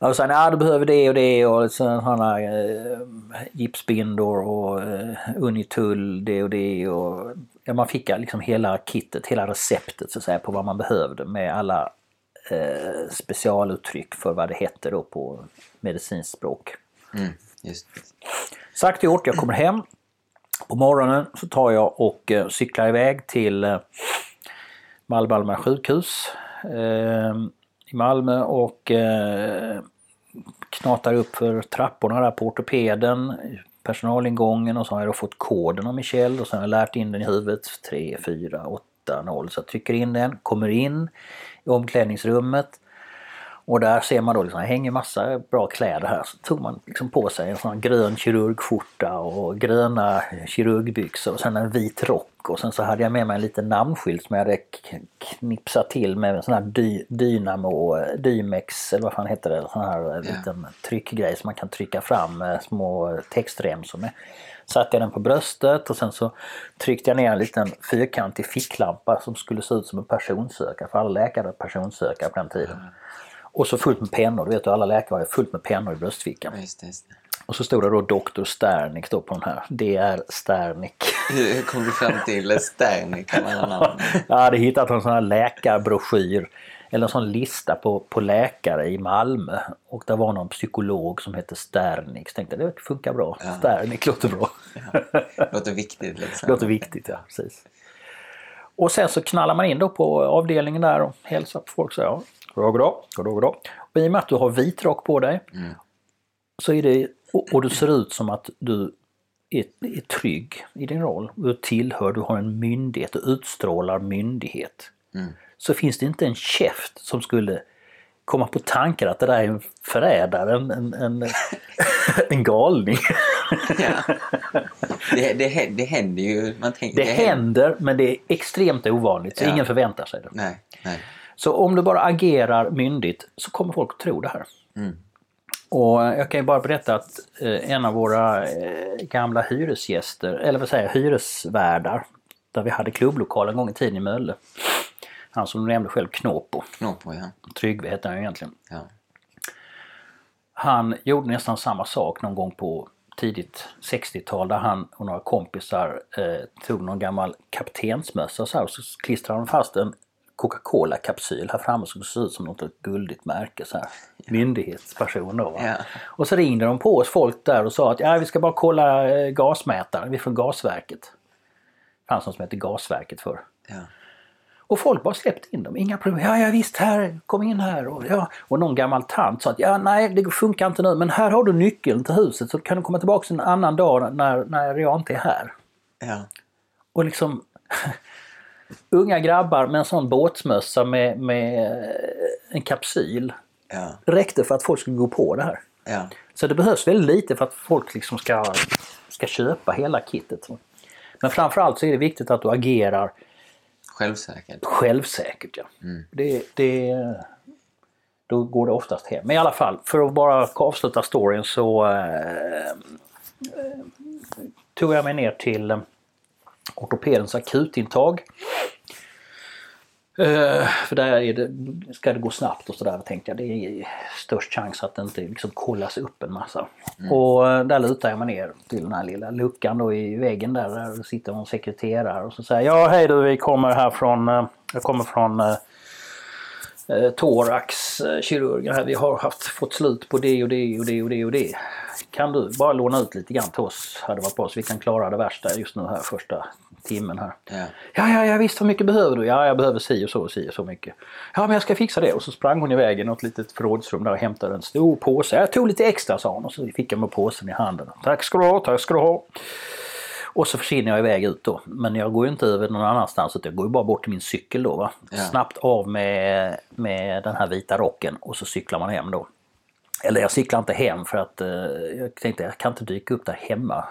Och sen, ja du behöver det och det och sådana eh, gipsbindor och eh, Unitull, det och det och ja, man fick liksom hela kittet, hela receptet så att säga på vad man behövde med alla eh, specialuttryck för vad det hette då på medicinskt språk. Mm, just Sagt och gjort, jag kommer hem. På morgonen så tar jag och eh, cyklar iväg till eh, Malmö sjukhus. Eh, i Malmö och eh, knatar upp för trapporna där på ortopeden, personalingången och så har jag då fått koden av Michel och sen har jag lärt in den i huvudet 3, 4, 8, 0. Så jag trycker in den, kommer in i omklädningsrummet och där ser man då liksom, det hänger massa bra kläder här. Så tog man liksom på sig en sån grön kirurgskjorta och gröna kirurgbyxor och sen en vit rock. Och sen så hade jag med mig en liten namnskylt som jag hade knipsat till med en sån här dy, Dynamo, Dymex eller vad fan heter det, sån här yeah. liten tryckgrej som man kan trycka fram små textremsor med. Satte jag den på bröstet och sen så tryckte jag ner en liten fyrkantig ficklampa som skulle se ut som en personsökare, för alla läkare personsökare på den tiden. Mm. Och så fullt med pennor, du vet alla läkare har fullt med pennor i bröstfickan. Just, just. Och så stod det då Dr. Sternik då på den här. Det är Sternik. Hur kom du fram till Sternik? jag hade hittat en sån här läkarbroschyr eller en sån lista på, på läkare i Malmö. Och det var någon psykolog som hette Sternik. Så tänkte det funkar bra. Ja. Sternik låter bra. Ja. Låter viktigt liksom. Låter viktigt, ja precis. Och sen så knallar man in då på avdelningen där och hälsar på folk. Så, ja, Goddag, goddag, goddag, goddag. Och I och med att du har vit rock på dig mm. så är det, och, och du ser ut som att du är, är trygg i din roll, du tillhör, du har en myndighet, du utstrålar myndighet. Så finns det inte en käft som skulle komma på tankar att det där är en förrädare, en, en, en, en galning. Ja. Det, det, det händer ju. Man tänker, Det händer, men det är extremt ovanligt, så Ja. ingen förväntar sig det. Nej, nej. Så om du bara agerar myndigt så kommer folk att tro det här. Mm. Och jag kan ju bara berätta att eh, en av våra eh, gamla hyresgäster, eller vad säger jag, hyresvärdar, där vi hade klubblokal en gång i tiden i Mölle. Han som du nämnde själv, Knåpo. Knåpor, ja. Tryggve hette han ju egentligen. ja. Han gjorde nästan samma sak någon gång på tidigt 60-tal där han och några kompisar eh, tog någon gammal kaptensmössa så, här, och så klistrade de fast en Coca-Cola-kapsyl här framme som såg ut som något guldigt märke. Så här. Myndighetsperson då. Ja. Och så ringde de på oss folk där och sa att ja, vi ska bara kolla eh, gasmätaren, vi är från gasverket. Det fanns något som hette gasverket förr. ja. Och folk bara släppte in dem, inga problem. Ja, ja visst, här, kom in här. Och, ja. och någon gammal tant sa att ja, nej, det funkar inte nu, men här har du nyckeln till huset så kan du komma tillbaka en annan dag när, när jag inte är här. ja. Och liksom unga grabbar med en sån båtsmössa med, med en kapsyl ja. räckte för att folk skulle gå på det här. ja. Så det behövs väldigt lite för att folk liksom ska, ska köpa hela kittet. Men framförallt så är det viktigt att du agerar Självsäkert. självsäkert. Ja. Det, det, då går det oftast hem. Men i alla fall, för att bara avsluta storyn så eh, eh, tog jag mig ner till eh, ortopedens akutintag. Eh, för där är det, ska det gå snabbt och sådär tänkte jag. Det är störst chans att det inte liksom kollas upp en massa. Och eh, där lutar jag mig ner till den här lilla luckan då i väggen där. Där sitter någon sekreterare och så säger jag, ja hej du vi kommer här från, eh, jag kommer från eh, thoraxkirurgen här. Vi har haft, fått slut på det och det och det och det och det. Kan du bara låna ut lite grann till oss? Hade varit bra så vi kan klara det värsta just nu här första timmen här. Ja. Ja, ja, ja visst, hur mycket behöver du? Ja, jag behöver si och så och si och så mycket. Ja, men jag ska fixa det. Och så sprang hon iväg i något litet förrådsrum där och hämtade en stor påse. Jag tog lite extra, sa hon. Och så fick jag med påsen i handen. Tack ska du ha, tack ska du ha. Och så försvinner jag iväg ut då. Men jag går ju inte över någon annanstans. utan Jag går ju bara bort till min cykel då. Va? Ja. Snabbt av med, med den här vita rocken och så cyklar man hem då. Eller jag cyklar inte hem för att eh, jag tänkte jag kan inte dyka upp där hemma.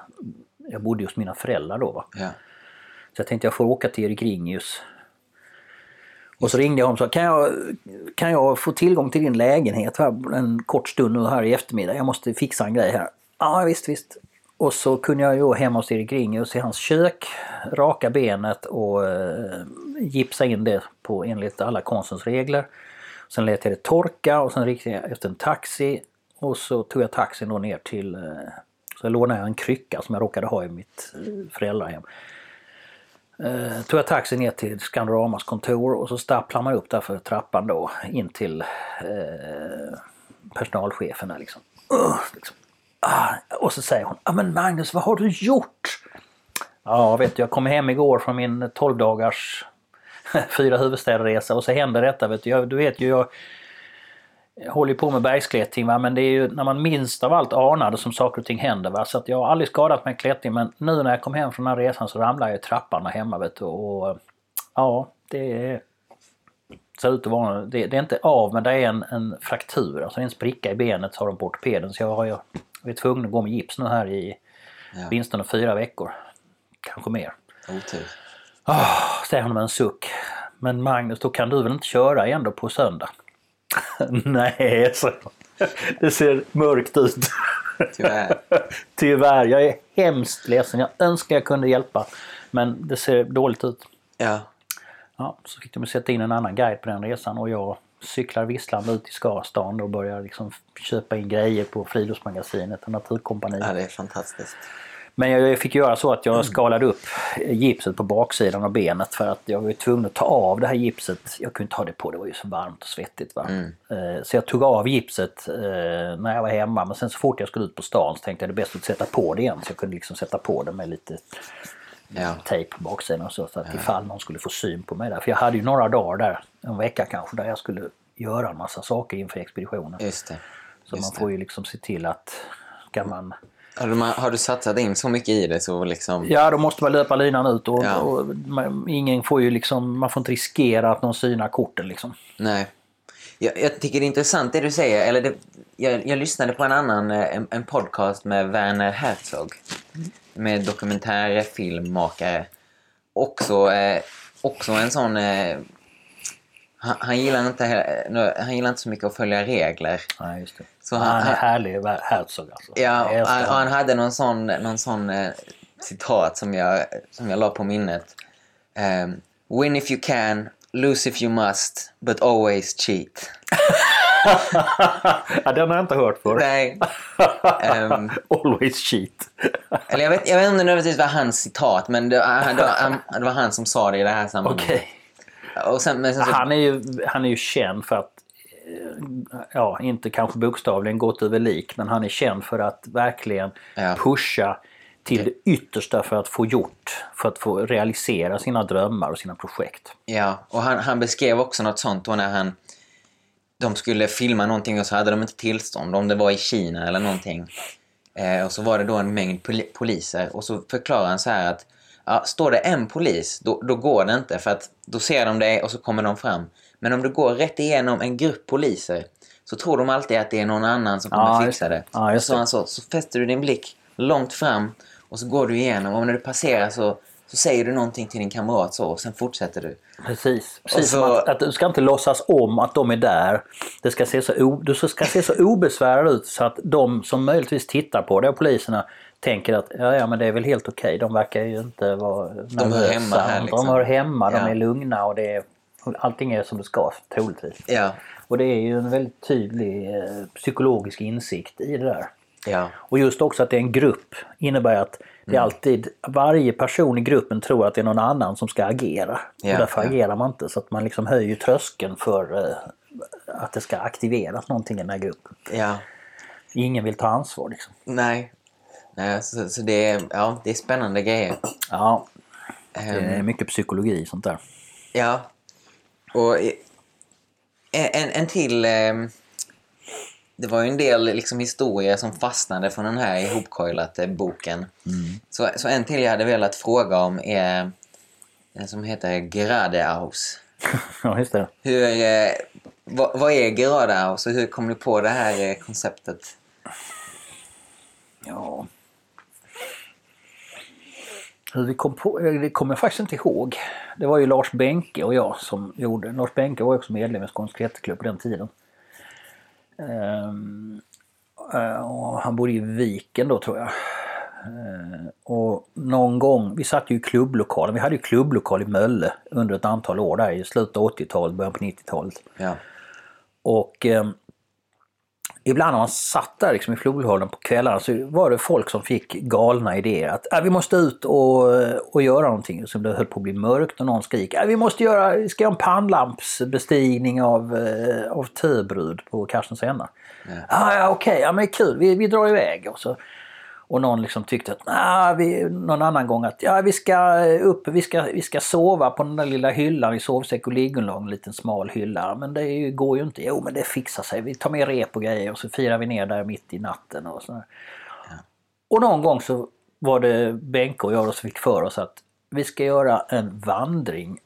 Jag bodde hos mina föräldrar då. Va? Ja. Så jag tänkte jag får åka till Erik Ringius. Och så ringde jag om och sa, kan jag, kan jag få tillgång till din lägenhet här en kort stund nu här i eftermiddag? Jag måste fixa en grej här. Ja visst, visst. Och så kunde jag ju gå hos Erik Ringius i hans kök, raka benet och eh, gipsa in det på enligt alla konstens regler. Sen lät jag det torka och sen riktade jag efter en taxi och så tog jag taxin då ner till, eh, så lånade jag en krycka som jag råkade ha i mitt eh, föräldrahem. Eh, tog jag taxi ner till Scandoramas kontor och så stapplar man upp där för trappan då in till eh, personalchefen där liksom. Uh, liksom. Ah, och så säger hon, ah, men Magnus vad har du gjort? Ja vet du, jag kom hem igår från min 12 dagars fyra huvudstäderresa och så händer detta. Vet du, jag, du vet ju jag, jag håller på med bergsklättring va? men det är ju när man minst av allt anade som saker och ting händer. Va? Så att jag har aldrig skadat mig i klättring men nu när jag kom hem från den här resan så ramlade jag i trappan där hemma. Vet du, och, ja, det är, ser ut att vara, det, det är inte av men det är en, en fraktur. Alltså en spricka i benet sa har de på ortopeden. Så jag, har, jag är tvungen att gå med gips nu här i Ja. åtminstone fyra veckor. Kanske mer. Otur. Oh, säger hon med en suck. Men Magnus, då kan du väl inte köra ändå på söndag? Nej, så. Det ser mörkt ut. Tyvärr. Tyvärr, jag är hemskt ledsen. Jag önskar jag kunde hjälpa. Men det ser dåligt ut. Ja. Ja, så fick de sätta in en annan guide på den resan och jag cyklar visslande ut i Skarstan och börjar liksom köpa in grejer på Friluftsmagasinet och Naturkompaniet. ja, det är fantastiskt. Men jag fick göra så att jag skalade upp gipset på baksidan av benet för att jag var tvungen att ta av det här gipset. Jag kunde inte ha det på, det var ju så varmt och svettigt. Va? Eh, Så jag tog av gipset eh, när jag var hemma men sen så fort jag skulle ut på stan så tänkte jag det är bäst att sätta på det igen. Så jag kunde liksom sätta på det med lite Ja. tejp på baksidan och så, så att ifall någon skulle få syn på mig där. För jag hade ju några dagar där, en vecka kanske, där jag skulle göra en massa saker inför expeditionen. Just det. Så Just man får ju liksom se till att ska man Har du, har du satsat in så mycket i det så liksom... Ja, då måste man löpa linan ut och, Ja. och man, ingen får ju liksom, man får inte riskera att någon synar korten liksom. Nej. Jag, jag tycker det är intressant det du säger. Eller det, jag, jag lyssnade på en annan eh, en, en podcast med Werner Herzog. Med dokumentärfilmmakare. Också, eh, också en sån... Eh, han, han, gillar inte, han gillar inte så mycket att följa regler. Nej, just det. Så han, han- är härlig, Herzog alltså. Ja, han, han hade någon sån, någon sån eh, citat som jag, som jag la på minnet. Ehm, Win if you can, lose if you must, but always cheat. ja, den har jag inte hört förr. Nej. Ehm, Always cheat. eller jag vet, jag vet inte nödvändigtvis var hans citat, men det, han, det, var, han, det var han som sa det i det här sammanhanget. Sen, sen så, Han är, ju, han är ju känd för att, eh, ja, inte kanske bokstavligen gått över lik, men han är känd för att verkligen Ja. pusha till det yttersta för att få gjort, för att få realisera sina drömmar och sina projekt. Ja, och han, han beskrev också något sånt då när han... De skulle filma någonting och så hade de inte tillstånd, om det var i Kina eller någonting. Eh, och så var det då en mängd poli- poliser och så förklarar han så här att ja, står det en polis, då, då går det inte för att då ser de dig och så kommer de fram. Men om du går rätt igenom en grupp poliser så tror de alltid att det är någon annan som kommer Ja, fixa det. Ja, så han så, så fäster du din blick långt fram och så går du igenom och när du passerar så, så säger du någonting till din kamrat så och sen fortsätter du. Precis. Precis så- att, att du ska inte låtsas om att de är där. Det ska se så, o, du ska se så obesvärad ut så att de som möjligtvis tittar på det, och poliserna, tänker att ja, ja men det är väl helt okej. De verkar ju inte vara nervösa. hemma här, liksom. De hör hemma, de Ja. är lugna och det är, allting är som det ska troligtvis. Ja, Och det är ju en väldigt tydlig eh, psykologisk insikt i det där. ja, Och just också att det är en grupp innebär att det Mm. är alltid, varje person i gruppen tror att det är någon annan som ska agera. Ja, och därför ja. agerar man inte så att man liksom höjer tröskeln för eh, att det ska aktiveras någonting i den här gruppen. ja. Ingen vill ta ansvar liksom. Nej. Nej, så, så det, är, ja, det är spännande grejer. Ja, det Ehm, är mycket psykologi sånt där. Ja. Och eh, en, en till... ehm, Det var ju en del liksom, historier som fastnade från den här ihopcoilat-boken. Så, så en till jag hade velat fråga om är den som heter Geradeaus. Ja, just det. Hur, eh, vad, vad är Geradeaus och hur kom du på det här eh, konceptet? Ja. Hur vi kom på, eh, det kommer jag faktiskt inte ihåg. Det var ju Lars Benke och jag som gjorde. Lars Benke var också medlem i Skånsk på den tiden. Ehm, eh, han bodde i Viken då tror jag. Ehm, och någon gång, vi satt ju i klubblokalen. Vi hade ju klubblokal i Mölle under ett antal år där i slutet av 80-talet, början på 90-talet. Ja. Och eh, ibland när man satt där liksom i flodhållen på kvällarna så var det folk som fick galna idéer. Att äh, vi måste ut och, och göra någonting. Så det höll på att bli mörkt och någon skrek äh, vi måste göra, ska göra en pannlampsbestigning av, eh, av Töbrud på Karstens änna. Ah, ja okej, ja, men det är kul, vi, vi drar iväg. Och, så, och någon liksom tyckte att nah, vi, någon annan gång att ja, vi ska upp, vi ska, vi ska sova på den där lilla hyllan i sovsäck och liggunderlag, en liten smal hylla. Men det går ju inte. Jo men det fixar sig. Vi tar med rep och grejer och så firar vi ner där mitt i natten. Och, så. och någon gång så var det Benke och jag som fick för oss att vi ska göra en vandring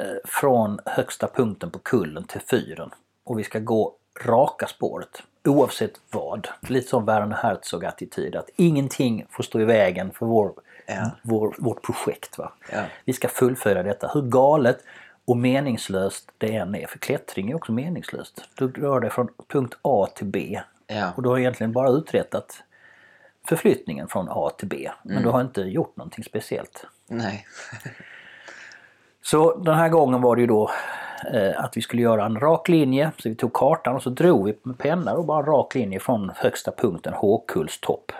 eh, från högsta punkten på kullen till fyren. Och vi ska gå raka spåret oavsett vad. Lite som Werner Herzog-attityd att ingenting får stå i vägen för vår, Ja. vår, vårt projekt. Va? Ja. Vi ska fullfölja detta. Hur galet och meningslöst det än är. För klättring är också meningslöst. Du rör dig från punkt A till B. Ja. Och du har egentligen bara uträttat förflyttningen från A till B. Men du har inte gjort någonting speciellt. Nej. Så den här gången var det ju då eh, att vi skulle göra en rak linje. Så vi tog kartan och så drog vi med penna och bara en rak linje från högsta punkten, Håkulls topp.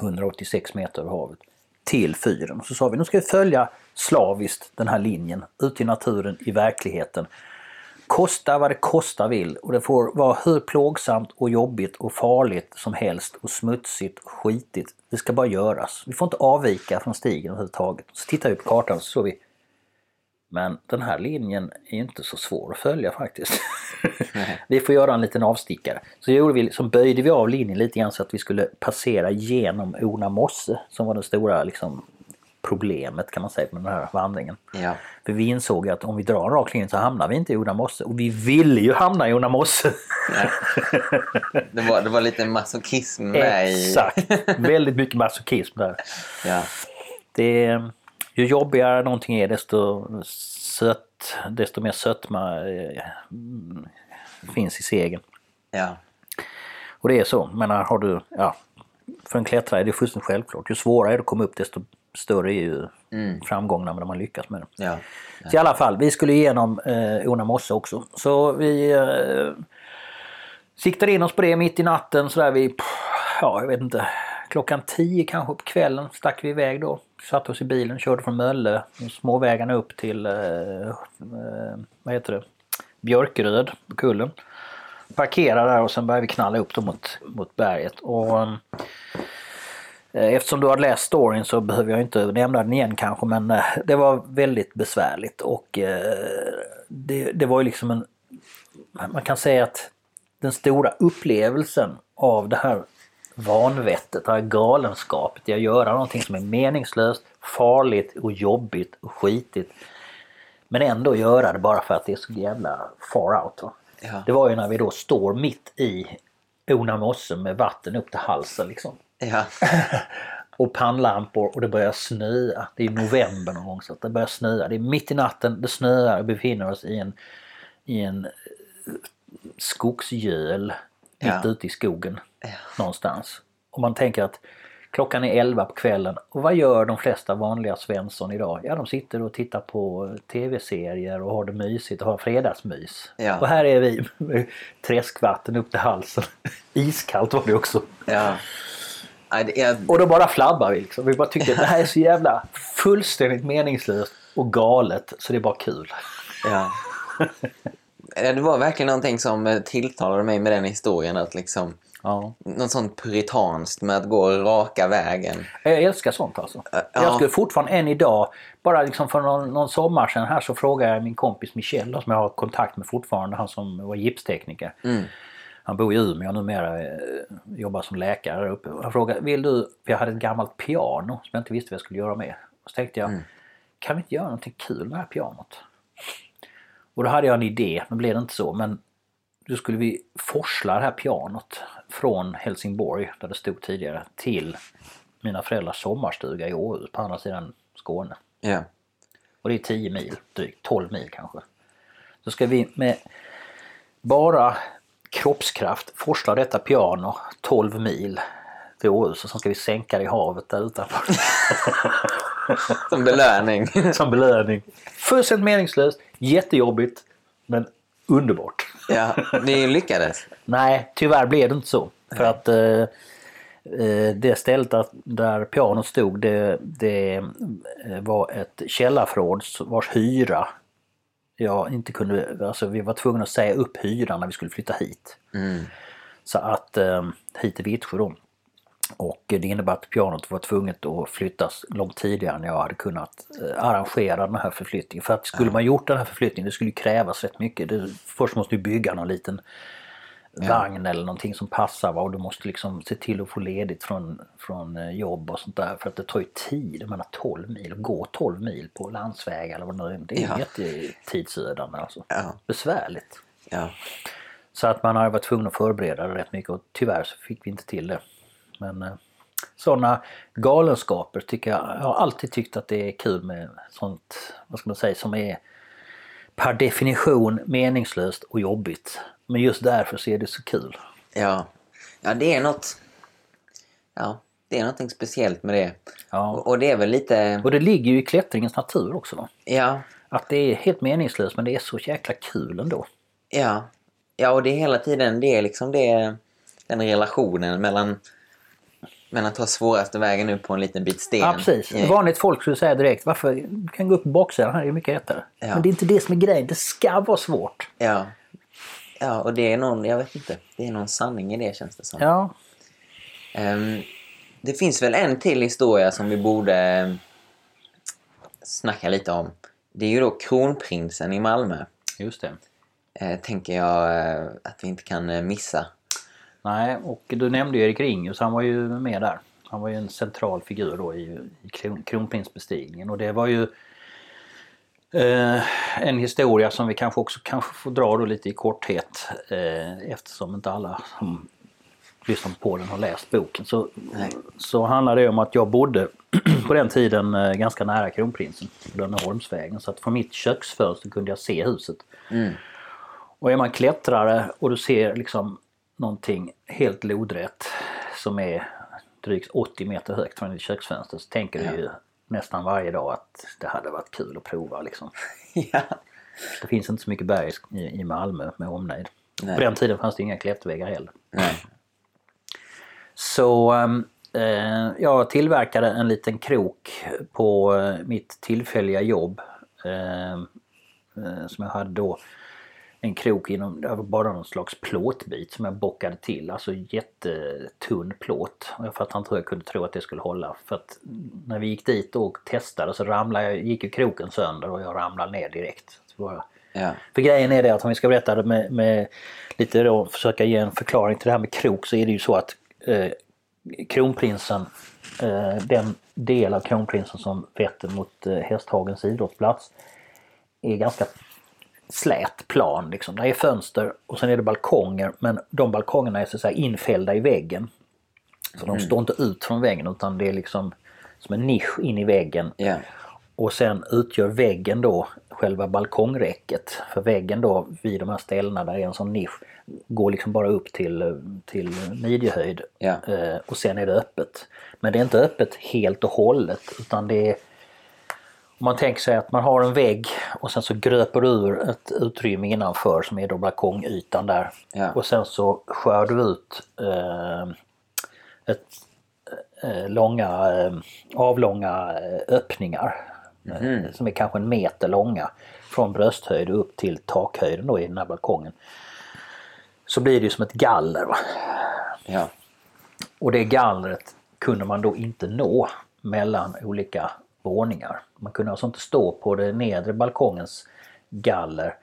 186 meter över havet. Till fyren. Så sa vi nu ska vi följa slaviskt den här linjen ut i naturen, i verkligheten. Kosta vad det kosta vill och det får vara hur plågsamt och jobbigt och farligt som helst och smutsigt och skitigt. Det ska bara göras. Vi får inte avvika från stigen överhuvudtaget. Så tittar vi på kartan så såg vi Men den här linjen är inte så svår att följa faktiskt. vi får göra en liten avstickare. Så gjorde vi, så böjde vi av linjen lite grann så att vi skulle passera genom Ona mosse som var det stora liksom, problemet kan man säga med den här vandringen. Ja. För vi insåg att om vi drar en rak linje så hamnar vi inte i Ona mosse. Och vi ville ju hamna i Ona mosse. Ja. Det, var, det var lite masochism i... Exakt! Väldigt mycket masochism där. Ja. Det ju jobbigare någonting är desto, sött, desto mer sötma eh, mm, finns i segern. Ja. Och det är så. Men har du, ja, för en klättrare är det fullständigt självklart. Ju svårare är det att komma upp desto större är ju framgångarna när man lyckas med det. Ja. Så i alla fall, vi skulle igenom eh, Ona mosse också. Så vi eh, siktade in oss på det mitt i natten sådär vid, pff, ja jag vet inte, klockan 10 kanske på kvällen stack vi iväg då. Satte oss i bilen, körde från Mölle, småvägarna upp till, eh, eh, vad heter det, Björkeröd på kullen. Parkerade där och sen började vi knalla upp då mot, mot berget. Och, eh, Eftersom du har läst storyn så behöver jag inte nämna den igen kanske men eh, det var väldigt besvärligt och eh, det, det var ju liksom en... Man kan säga att den stora upplevelsen av det här vanvettet, det här galenskapet i att göra någonting som är meningslöst, farligt och jobbigt och skitigt. Men ändå göra det bara för att det är så jävla far out. Ja. Det var ju när vi då står mitt i Ona mosse med vatten upp till halsen liksom. Ja. Och pannlampor och det börjar snöa. Det är november någon gång så att det börjar snöa. Det är mitt i natten, det snöar och befinner oss i en, i en eh, skogsgöl Ja. mitt ute i skogen någonstans. Och man tänker att klockan är 11 på kvällen och vad gör de flesta vanliga Svensson idag? Ja, de sitter och tittar på tv-serier och har det mysigt och har fredagsmys. Ja. Och här är vi med träskvatten upp till halsen. Iskallt var det också. ja. Och då bara flabbar vi liksom. Vi bara tyckte att det här är så jävla fullständigt meningslöst och galet så det är bara kul. ja. Ja, Det var verkligen någonting som eh, tilltalade mig med den historien. Att liksom, Ja. något sånt puritanskt med att gå raka vägen. Jag älskar sånt alltså. Ja. Jag skulle fortfarande än idag, bara liksom för någon, någon sommar sedan här så frågade jag min kompis Michel som jag har kontakt med fortfarande, han som var gipstekniker. Mm. Han bor i Umeå numera, eh, jobbar som läkare där uppe. Han frågade, vill du, för jag hade ett gammalt piano som jag inte visste vad jag skulle göra med. Och så tänkte jag, kan vi inte göra någonting kul med det här pianot? Och då hade jag en idé, nu blev det inte så, men då skulle vi forsla det här pianot från Helsingborg, där det stod tidigare, till mina föräldrars sommarstuga i Åhus på andra sidan Skåne. Ja. Och det är 10 mil, drygt 12 mil kanske. Så ska vi med bara kroppskraft forsla detta piano 12 mil till Åhus och så ska vi sänka det i havet där utanför. Som belöning. Som belöning. Fullständigt meningslöst, jättejobbigt, men underbart. ja, ni lyckades. Nej, tyvärr blev det inte så. För att eh, eh, det stället där, där pianot stod det, det eh, var ett källarförråd vars hyra jag inte kunde, alltså vi var tvungna att säga upp hyran när vi skulle flytta hit. Mm. Så att eh, hit till Vittsjö då. Och det innebär att pianot var tvunget att flyttas långt tidigare än jag hade kunnat eh, arrangera den här förflyttningen. För att skulle man gjort den här förflyttningen, det skulle krävas rätt mycket. Det, först måste du bygga någon liten vagn eller någonting som passar va? och du måste liksom se till att få ledigt från, från eh, jobb och sånt där för att det tar ju tid, jag menar 12 mil, att gå 12 mil på landsväg eller vad det nu är, det är Ja. jättetidsödande alltså. Ja. Besvärligt. Ja. Så att man har varit tvungen att förbereda det rätt mycket och tyvärr så fick vi inte till det. Men eh, sådana galenskaper tycker jag, jag har alltid tyckt att det är kul med sånt, vad ska man säga, som är per definition meningslöst och jobbigt. Men just därför så är det så kul. Ja. ja, det är något... Ja, det är någonting speciellt med det. Ja. Och, och det är väl lite... Och det ligger ju i klättringens natur också. Då. Ja, Att det är helt meningslöst men det är så jäkla kul ändå. ja. Ja, och det är hela tiden det är liksom det, den relationen mellan, mellan att ta svåraste vägen upp på en liten bit sten. Ja, precis. Ja. Vanligt folk skulle säga direkt varför du kan gå upp på baksidan här är det mycket lättare. Ja. Men det är inte det som är grejen. Det ska vara svårt. Ja. Ja, och det är någon, jag vet inte, det är någon sanning i det känns det som. Ja, Ehm, det finns väl en till historia som vi borde eh, snacka lite om. Det är ju då kronprinsen i Malmö. Just det. Eh, tänker jag eh, att vi inte kan eh, missa. Nej, och du nämnde Erik Ringus, han var ju med där. Han var ju en central figur då i, i kron, kronprinsbestigningen och det var ju eh, en historia som vi kanske också kanske får dra då lite i korthet eh, eftersom inte alla som lyssnar på den har läst boken. Så, så handlar det om att jag bodde på den tiden eh, ganska nära kronprinsen på Dönneholmsvägen så att från mitt köksfönster kunde jag se huset. Mm. Och är man klättrare och du ser liksom någonting helt lodrätt som är drygt 80 meter högt från ditt köksfönster så tänker du ju nästan varje dag att det hade varit kul att prova liksom. ja. Det finns inte så mycket berg i, i Malmö med omnejd. Nej. På den tiden fanns det inga klätterväggar heller. Nej. Så ehm, eh, jag tillverkade en liten krok på eh, mitt tillfälliga jobb. Eh, eh, som jag hade då. En krok inom, det var bara någon slags plåtbit som jag bockade till. Alltså jättetunn plåt. Och jag fattar inte hur jag kunde tro att det skulle hålla. För att när vi gick dit och testade så ramlade jag, gick ju kroken sönder och jag ramlade ner direkt. Ja. för grejen är det att om vi ska berätta det med, med lite då, försöka ge en förklaring till det här med krok så är det ju så att eh, kronprinsen, eh, den del av kronprinsen som vetter mot eh, Hästhagens idrottsplats är ganska slät plan. Liksom. Det är fönster och sen är det balkonger men de balkongerna är så att säga infällda i väggen. Så de står inte ut från väggen utan det är liksom som en nisch in i väggen Ja. och sen utgör väggen då själva balkongräcket. För väggen då vid de här ställena där är en sån nisch går liksom bara upp till, till midjehöjd. Ja. Eh, och sen är det öppet. Men det är inte öppet helt och hållet utan det är om man tänker sig att man har en vägg och sen så gröper du ur ett utrymme innanför som är då balkongytan där. Ja. Och sen så skär du ut eh, ett, eh, långa, eh, avlånga eh, öppningar. eh, Som är kanske en meter långa. Från brösthöjd upp till takhöjden då i den här balkongen. Så blir det ju som ett galler. Ja. Och det gallret kunde man då inte nå mellan olika våningar. Man kunde alltså inte stå på det nedre balkongens galler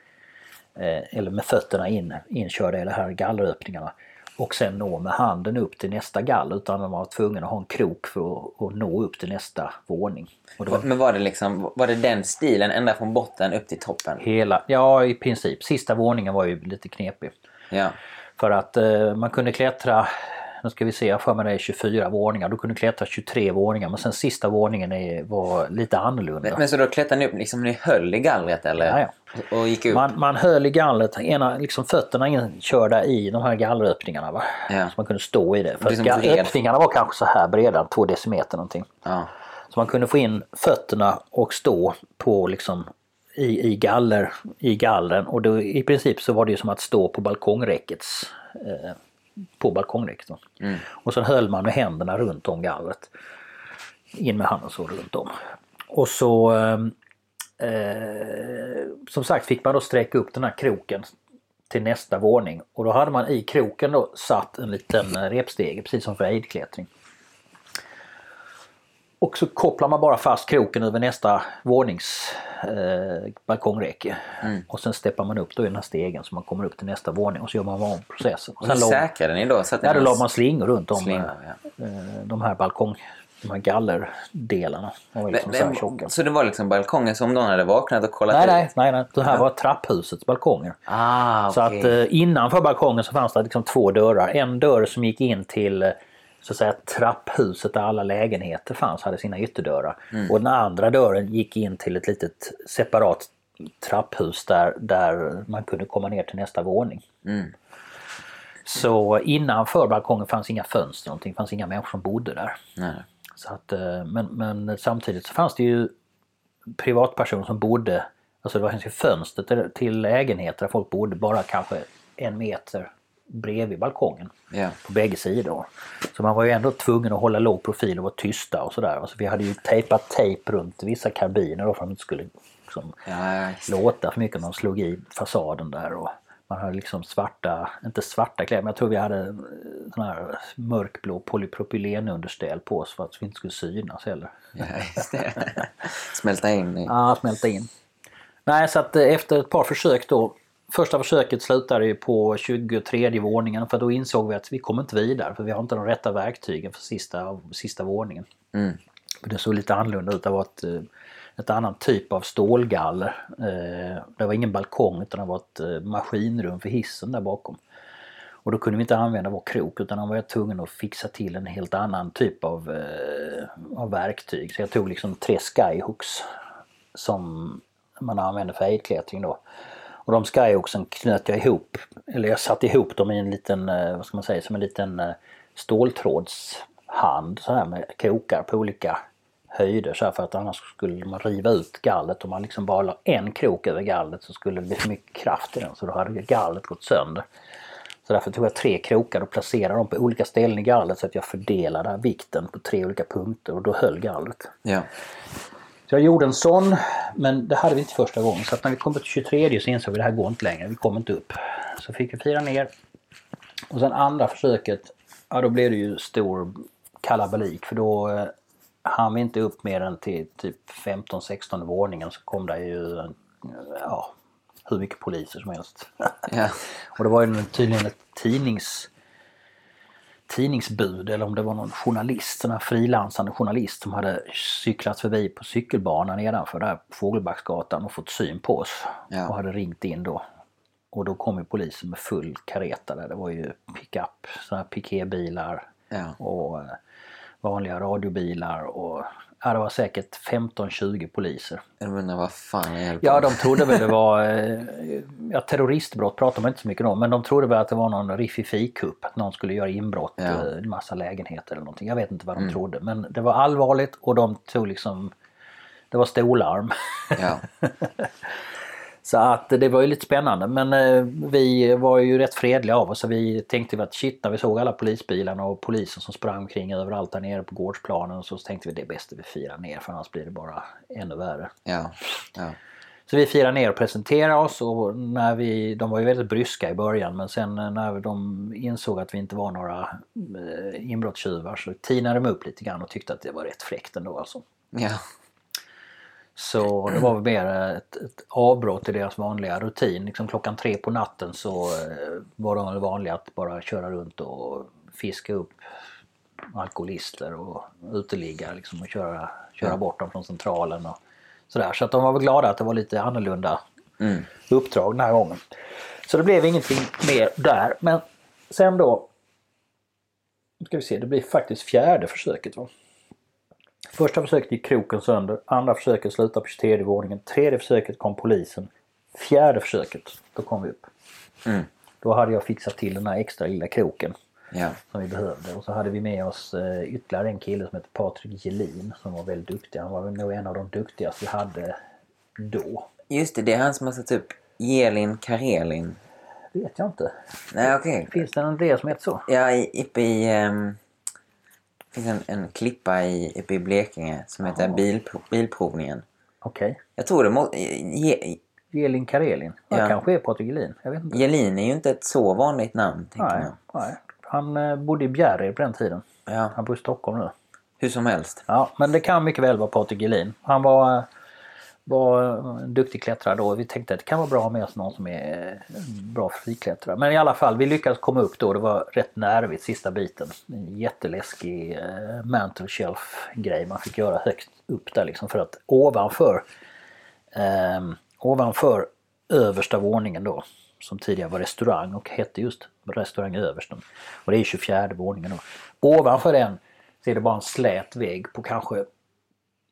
eh, eller med fötterna in, inkörda i de här galleröppningarna och sen nå med handen upp till nästa galler utan man var tvungen att ha en krok för att, att nå upp till nästa våning. Var Men var det liksom, var det den stilen ända från botten upp till toppen? hela, ja i princip. Sista våningen var ju lite knepig. Ja. För att eh, man kunde klättra, nu ska vi se, jag för mig det är 24 våningar. Du kunde klättra 23 våningar men sen sista våningen är, var lite annorlunda. Men, men så då klättrade ni upp, liksom ni höll i gallret eller? Ja, ja. Och, gick upp? Man, man höll i gallret, ena, liksom fötterna inkörda i de här galleröppningarna. Va? Ja. Så man kunde stå i det. För Det är att som ga- vred. öppningarna var kanske så här breda, två decimeter någonting. Ja. Så man kunde få in fötterna och stå på liksom i, i, galler, i gallren och då, i princip så var det ju som att stå på balkongräckets eh, på balkongräcket. Då. Mm. Och så höll man med händerna runt om gallret. In med handen så runt om. Och så ehm, eh, som sagt fick man då sträcka upp den här kroken till nästa våning och då hade man i kroken då satt en liten eh, repstege precis som för aidklättring. Och så kopplar man bara fast kroken över nästa vånings eh, balkongräcke. Och sen steppar man upp då i den här stegen så man kommer upp till nästa våning och så gör man om processen. Och hur sen la, säkrade ni då? Så att ja, då la man slingor runt om Slingor, eh, de här balkong de här gallerdelarna. De var liksom så Men- tjocka. Så det var liksom balkongen som någon hade vaknat och kollat Nej, ut? nej, nej, nej. Det här var trapphusets balkonger. Ah, Så okej. att eh, innanför balkongen så fanns det liksom två dörrar. En dörr som gick in till eh, så att säga trapphuset där alla lägenheter fanns, hade sina ytterdörrar. Och den andra dörren gick in till ett litet separat trapphus där, där man kunde komma ner till nästa våning. Mm. Så innanför balkongen fanns inga fönster, någonting. fanns inga människor som bodde där. Nej. Så att, eh, men, men samtidigt så fanns det ju privatpersoner som bodde, alltså det fanns ju fönster till, till lägenheter där folk bodde bara kanske en meter bredvid balkongen Ja. på bägge sidor. Så man var ju ändå tvungen att hålla låg profil och vara tysta och sådär. Alltså vi hade ju tejpat tejp runt vissa karbiner då för att de inte skulle liksom, det. låta för mycket när de slog i fasaden där. Och man hade liksom svarta, inte svarta kläder, men jag tror vi hade eh, sån här mörkblå polypropylenunderställ på oss för att vi inte skulle synas heller. Det. Smälta in i... Ja, smälta in. Nej, så att eh, efter ett par försök då. Första försöket slutade ju på 23 våningen för då insåg vi att vi kommer inte vidare för vi har inte de rätta verktygen för sista, sista våningen. Mm. Det såg lite annorlunda ut. Det var ett, eh, ett annan typ av stålgaller. Eh, Det var ingen balkong utan det var ett eh, maskinrum för hissen där bakom. Och då kunde vi inte använda vår krok utan då var jag tvungen att fixa till en helt annan typ av, av verktyg. Så jag tog liksom tre skyhooks som man använder för ejdklättring då. Och de skyhooksen knöt jag ihop, eller jag satte ihop dem i en liten, eh, vad ska man säga, som en liten eh, ståltrådshand så här med krokar på olika höjder så här för att annars skulle man riva ut gallret. Om man liksom bara la en krok över gallret så skulle det bli för mycket kraft i den så då hade gallret gått sönder. Så därför tog jag tre krokar och placerade dem på olika ställen i gallret så att jag fördelade vikten på tre olika punkter och då höll gallret. Ja. Så jag gjorde en sån, men det hade vi inte första gången. Så att när vi kom till 23 så insåg vi att det här går inte längre, vi kommer inte upp. Så fick vi fira ner. Och sen andra försöket, ja då blev det ju stor kalabalik för då eh, hann vi inte upp mer än till typ 15-16 våningen så kom det ju eh, ja, hur mycket poliser som helst. Ja. Och det var ju tydligen ett tidnings, tidningsbud eller om det var någon journalist, sån här frilansande journalist som hade cyklat förbi på cykelbanan nedanför där Fågelbacksgatan och fått syn på oss. Ja. Och hade ringt in då. Och då kom ju polisen med full kareta där. Det var ju pickup, såna här piketbilar Ja. och eh, vanliga radiobilar och ja, det var säkert 15-20 poliser. Jag vad fan höll på Ja, de trodde väl det var... eh, Ja, terroristbrott pratar man inte så mycket om, men de trodde väl att det var någon riffifikupp. Att någon skulle göra inbrott Ja. Mm. i en massa lägenheter eller någonting. Jag vet inte vad de trodde, men det var allvarligt och de tog liksom... Det var storlarm. Ja. Så att det var ju lite spännande men eh, vi var ju rätt fredliga av oss så vi tänkte vi att shit när vi såg alla polisbilarna och polisen som sprang omkring överallt där nere på gårdsplanen så tänkte vi det är bäst att vi firar ner för annars blir det bara ännu värre. Ja. Ja. Så vi firade ner och presenterade oss och när vi, de var ju väldigt bryska i början men sen när de insåg att vi inte var några eh, inbrottstjuvar så tinade de upp lite grann och tyckte att det var rätt fräckt ändå alltså. Ja. Så det var väl mer ett, ett avbrott i deras vanliga rutin. Liksom klockan tre på natten så eh, var de vanliga att bara köra runt och fiska upp alkoholister och uteliggare liksom och köra, köra bort dem från centralen och sådär. Så att de var väl glada att det var lite annorlunda Mm. uppdrag den här gången. Så det blev ingenting mer där. Men sen då nu ska vi se, det blir faktiskt fjärde försöket. Va? Första försöket gick kroken sönder, andra försöket slutade på 23 våningen, tredje försöket kom polisen, fjärde försöket, då kom vi upp. Mm. Då hade jag fixat till den här extra lilla kroken Ja. som vi behövde och så hade vi med oss eh, ytterligare en kille som heter Patrik Gelin som var väldigt duktig. Han var väl nog en av de duktigaste vi hade då. Just det, det är han som har satt upp Jelin Karelin. Vet jag inte. Nej, okej. Finns det en del som heter så? Ja, i, uppe i... Um, finns en, en klippa i, uppe i Blekinge som heter Jaha. Bilpro, Bilprovningen. Okej. Jag tror det må, Je, Gelin Karelin. Ja. Ja. kanske är Patrik Gelin. Jag vet inte. Jelin är ju inte ett så vanligt namn, Nej, nej. Han eh, bodde i Bjärred på den tiden. Ja, Han bor i Stockholm nu. hur som helst. Ja, men det kan mycket väl vara Patrik Gelin. Han var, eh, var en duktig klättrare då. Vi tänkte att det kan vara bra att ha med oss någon som är en bra friklättrare. Men i alla fall, vi lyckades komma upp då. Det var rätt nervigt sista biten. En jätteläskig eh, mantle shelf grej man fick göra högt upp där liksom för att ovanför eh, ovanför översta våningen då som tidigare var restaurang och hette just restaurang översten. Och det är 24 våningen då. Ovanför den så är det bara en slät vägg på kanske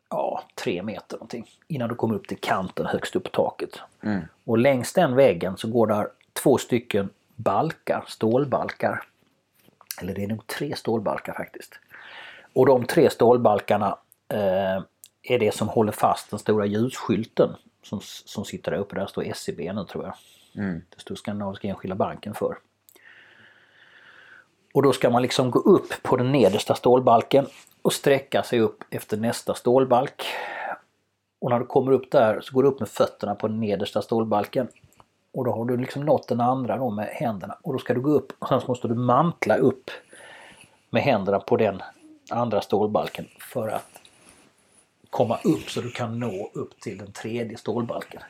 ja, tre meter någonting. Innan du kommer upp till kanten högst upp på taket. Mm. Och längs den väggen så går där två stycken balkar, stålbalkar. Eller det är nog tre stålbalkar faktiskt. Och de tre stålbalkarna eh, är det som håller fast den stora ljusskylten som, som sitter där uppe. Där står SEB nu tror jag. Mm. Det står Skandinaviska Enskilda Banken för. Och då ska man liksom gå upp på den nedersta stålbalken och sträcka sig upp efter nästa stålbalk. Och när du kommer upp där så går du upp med fötterna på den nedersta stålbalken. Och då har du liksom nått den andra då med händerna. Och då ska du gå upp och sen så måste du mantla upp med händerna på den andra stålbalken för att komma upp så du kan nå upp till den tredje stålbalken.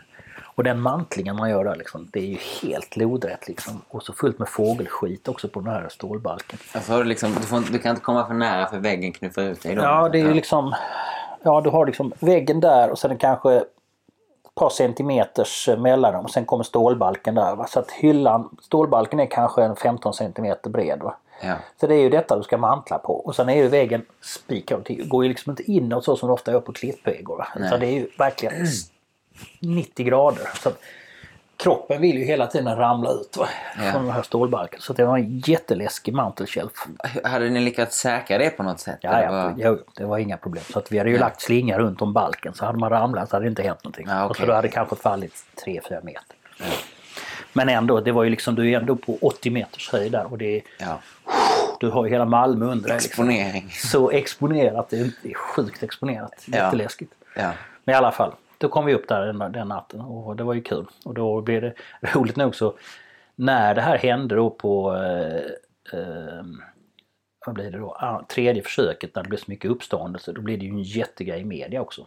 Och den mantlingen man gör där liksom, det är ju helt lodrätt liksom. Och så fullt med fågelskit också på den här stålbalken. Alltså, liksom, du, får, du kan inte komma för nära för väggen knuffar ut dig då? Ja, det är ju liksom... Ja, du har liksom väggen där och sen kanske ett par centimeters mellanrum. Sen kommer stålbalken där. Va? Så att hyllan, stålbalken är kanske en 15 centimeter bred. Va? Ja. Så det är ju detta du ska mantla på. Och sen är ju väggen spikad. Det går ju liksom inte inåt så som det ofta gör på klippväggar. Utan det är ju verkligen 90 grader. Så kroppen vill ju hela tiden ramla ut va? Ja. från den här stålbalken. Så det var en jätteläskig mantelshelf. Hade ni lyckats säkra det på något sätt? Ja, ja, vad- jo, det var inga problem. Så att vi hade ju lagt slinga runt om balken. Så hade man ramlat så hade det inte hänt någonting. Ja, Och okej. så då hade det kanske fallit 3-4 meter. Men ändå, det var ju liksom, du är ändå på 80 meters höjd där och det är, ja. du har ju hela Malmö under dig. Liksom. Exponering. Så exponerat, det är, sjukt exponerat. Ja. Jätteläskigt. Ja. Men i alla fall, då kom vi upp där den, den natten och det var ju kul. Och då blev det roligt nog så när det här hände då på eh, eh, vad blir det då? Ah, tredje försöket när det blev så mycket uppståndelse då blev det ju en jättegrej i media också.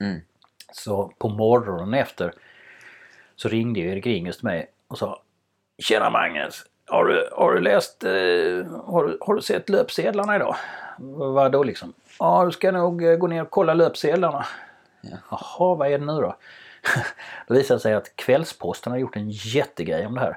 Mm. Så på morgonen efter så ringde ju Erik Ringus till mig och sa Tjena Magnus! Har du, har du läst, eh, har, du, har du sett löpsedlarna idag? Vad då liksom? Ja, du ska nog eh, gå ner och kolla löpsedlarna. Ja. Jaha, vad är det nu då? då visade det sig att Kvällsposten har gjort en jättegrej om det här.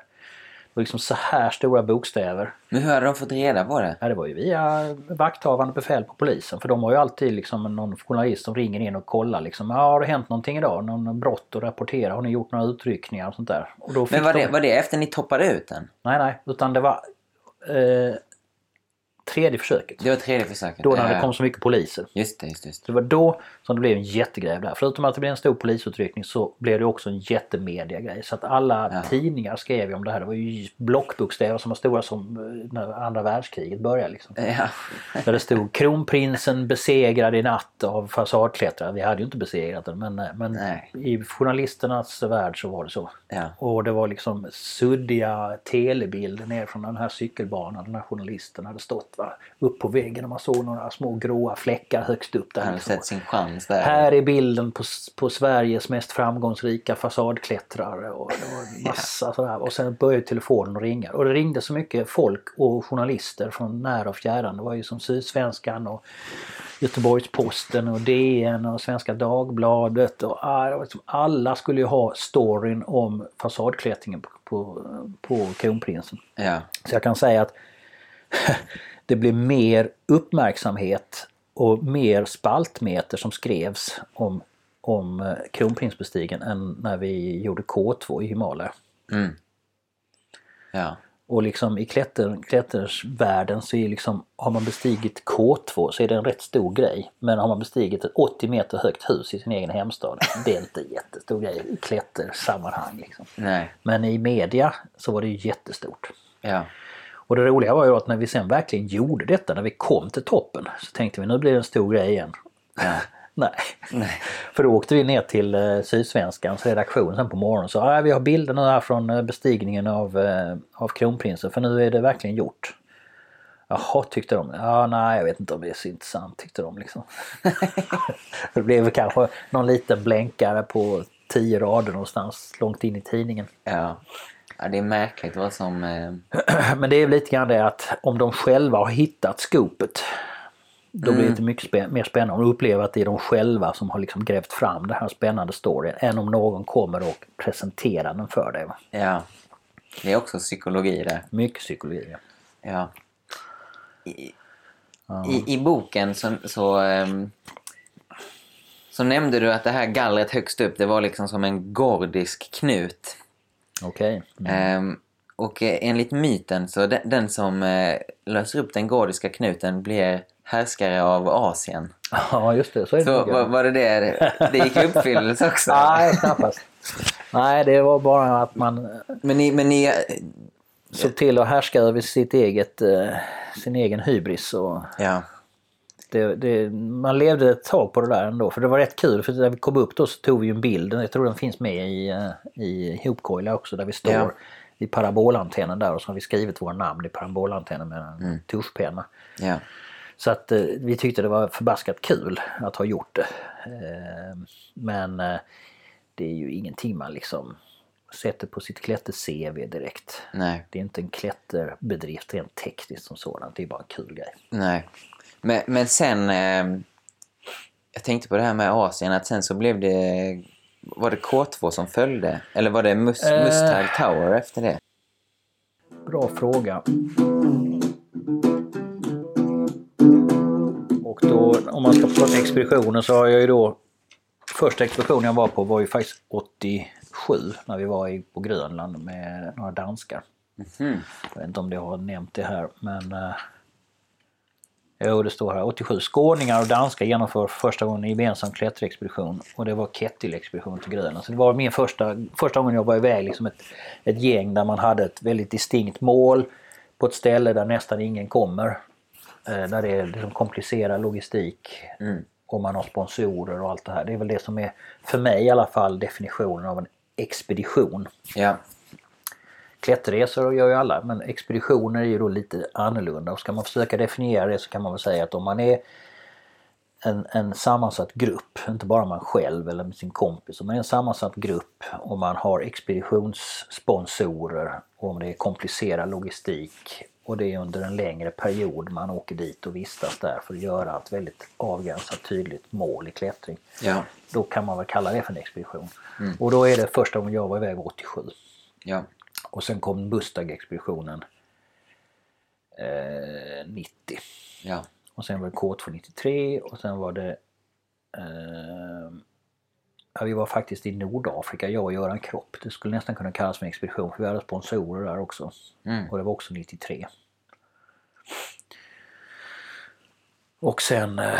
Det var liksom så här stora bokstäver. Men hur hade de fått reda på det? Ja, det var ju via vakthavande befäl på polisen. För de har ju alltid liksom någon journalist som ringer in och kollar liksom. Ja, har det hänt någonting idag? Någon brott att rapportera? Har ni gjort några utryckningar och sånt där? Och Men var de... det, var det efter ni toppade ut den? Nej, nej. Utan det var eh, tredje försöket. Det var tredje försöket? Då när det kom så mycket poliser. Just det, just det. Just det. det var då som det blev en jättegrej där. Förutom att det blev en stor polisutryckning så blev det också en jättemediagrej. Så att alla Ja. tidningar skrev ju om det här. Det var ju blockbokstäver som var stora som eh, när andra världskriget började. Liksom. Ja. Där det stod kronprinsen besegrad i natt av fasadklättrare. Vi hade ju inte besegrat den men, men Nej. i journalisternas värld så var det så. Ja. Och det var liksom suddiga telebilder ner från den här cykelbanan. Den här journalisten hade stått va, upp på väggen och man såg några små gråa fläckar högst upp där. Han hade liksom. sett sin chans där. Här är bilden på, på Sveriges mest framgångsrika fasadklättrare och en massa sådär. Och sen började telefonen ringa. Och det ringde så mycket folk och journalister från nära och fjärran. Det var ju som Sydsvenskan och Göteborgs-Posten och DN och Svenska Dagbladet. Och, ah, alla skulle ju ha storyn om fasadklättringen på, på, på kronprinsen. Ja. Så jag kan säga att det blev mer uppmärksamhet och mer spaltmeter som skrevs om, om eh, kronprinsbestigen än när vi gjorde K2 i Himalaya. Mm. Ja. Och liksom i klätter, klättersvärlden så är liksom, har man bestigit K2 så är det en rätt stor grej. Men har man bestigit ett 80 meter högt hus i sin egen hemstad, det är inte en jättestor grej i klättersammanhang. Liksom. Nej. Men i media så var det ju jättestort. Ja. Och det roliga var ju att när vi sen verkligen gjorde detta, när vi kom till toppen, så tänkte vi nu blir det en stor grej igen. Ja. Nej. Nej. För då åkte vi ner till eh, Sydsvenskans redaktion sen på morgonen och sa att vi har bilder nu här från eh, bestigningen av, eh, av kronprinsen för nu är det verkligen gjort. Jaha, tyckte de. Ja, nej, jag vet inte om det är så intressant, tyckte de liksom. det blev kanske någon liten blänkare på tio rader någonstans långt in i tidningen. Ja. Ja. Det är märkligt vad som... Eh... Men det är lite grann det att om de själva har hittat skopet då blir Mm. det mycket spä- mer spännande och uppleva att det är de själva som har liksom grävt fram den här spännande storyn än om någon kommer och presenterar den för dig. va. Ja. Det är också psykologi där. Mycket psykologi. ja. Ja. I, i, i boken så, så, ehm, så nämnde du att det här gallret högst upp det var liksom som en gordisk knut. Okej. Mm. Ehm, och eh, enligt myten så den, den som eh, löser upp den gordiska knuten blir härskare av Asien. Ja just det, så är det. Så var, var det det? Det gick i uppfyllelse också? Nej, knappast. Nej, det var bara att man Men ni, men ni... såg till att härska över sitt eget, eh, sin egen hybris. Och Ja. Det, det, man levde ett tag på det där ändå. För det var rätt kul för när vi kom upp då så tog vi en bild. Jag tror den finns med i, eh, i Hopcoila också där vi står Ja. i parabolantennen där och så har vi skrivit våra namn i parabolantennen med en Mm. tuschpenna. Ja. Så att eh, vi tyckte det var förbaskat kul att ha gjort det. Eh, men eh, det är ju ingenting man liksom sätter på sitt klätter-CV direkt. Nej. Det är inte en klätterbedrift rent tekniskt som sådant. Det är bara en kul grej. Nej. Men, men sen... Eh, jag tänkte på det här med Asien, att sen så blev det... Var det K2 som följde? Eller var det Mus, Eh. Mustang Tower efter det? Bra fråga. Och då, om man ska prata expeditioner så har jag ju då... Första expeditionen jag var på var ju faktiskt 87 när vi var i, på Grönland med några danskar. Mhm. Jag vet inte om det har nämnt det här men... Eh, jo, det står här. 87. Skåningar och danskar genomför för första gången en gemensam klätterexpedition. Och det var Kettil-expedition till Grönland. Så det var min första, första gången jag var iväg liksom ett, ett gäng där man hade ett väldigt distinkt mål på ett ställe där nästan ingen kommer. Eh, där det är liksom komplicerad logistik. Mm. Och man har sponsorer och allt det här. Det är väl det som är, för mig i alla fall, definitionen av en expedition. Ja. Klätterresor gör ju alla men expeditioner är ju då lite annorlunda och ska man försöka definiera det så kan man väl säga att om man är en, en sammansatt grupp, inte bara man själv eller med sin kompis, om man är en sammansatt grupp och man har expeditionssponsorer och om det är komplicerad logistik och det är under en längre period man åker dit och vistas där för att göra ett väldigt avgränsat tydligt mål i klättring. Ja. Då kan man väl kalla det för en expedition. Och då är det första gången jag var iväg 87. Ja. Och sen kom Mustang-expeditionen eh, 90. Ja. Och sen var det K2 93 och sen var det eh, ja, vi var faktiskt i Nordafrika, jag och Göran Kropp. Det skulle nästan kunna kallas för en expedition för vi hade sponsorer där också. Mm. Och det var också 93. Och sen eh,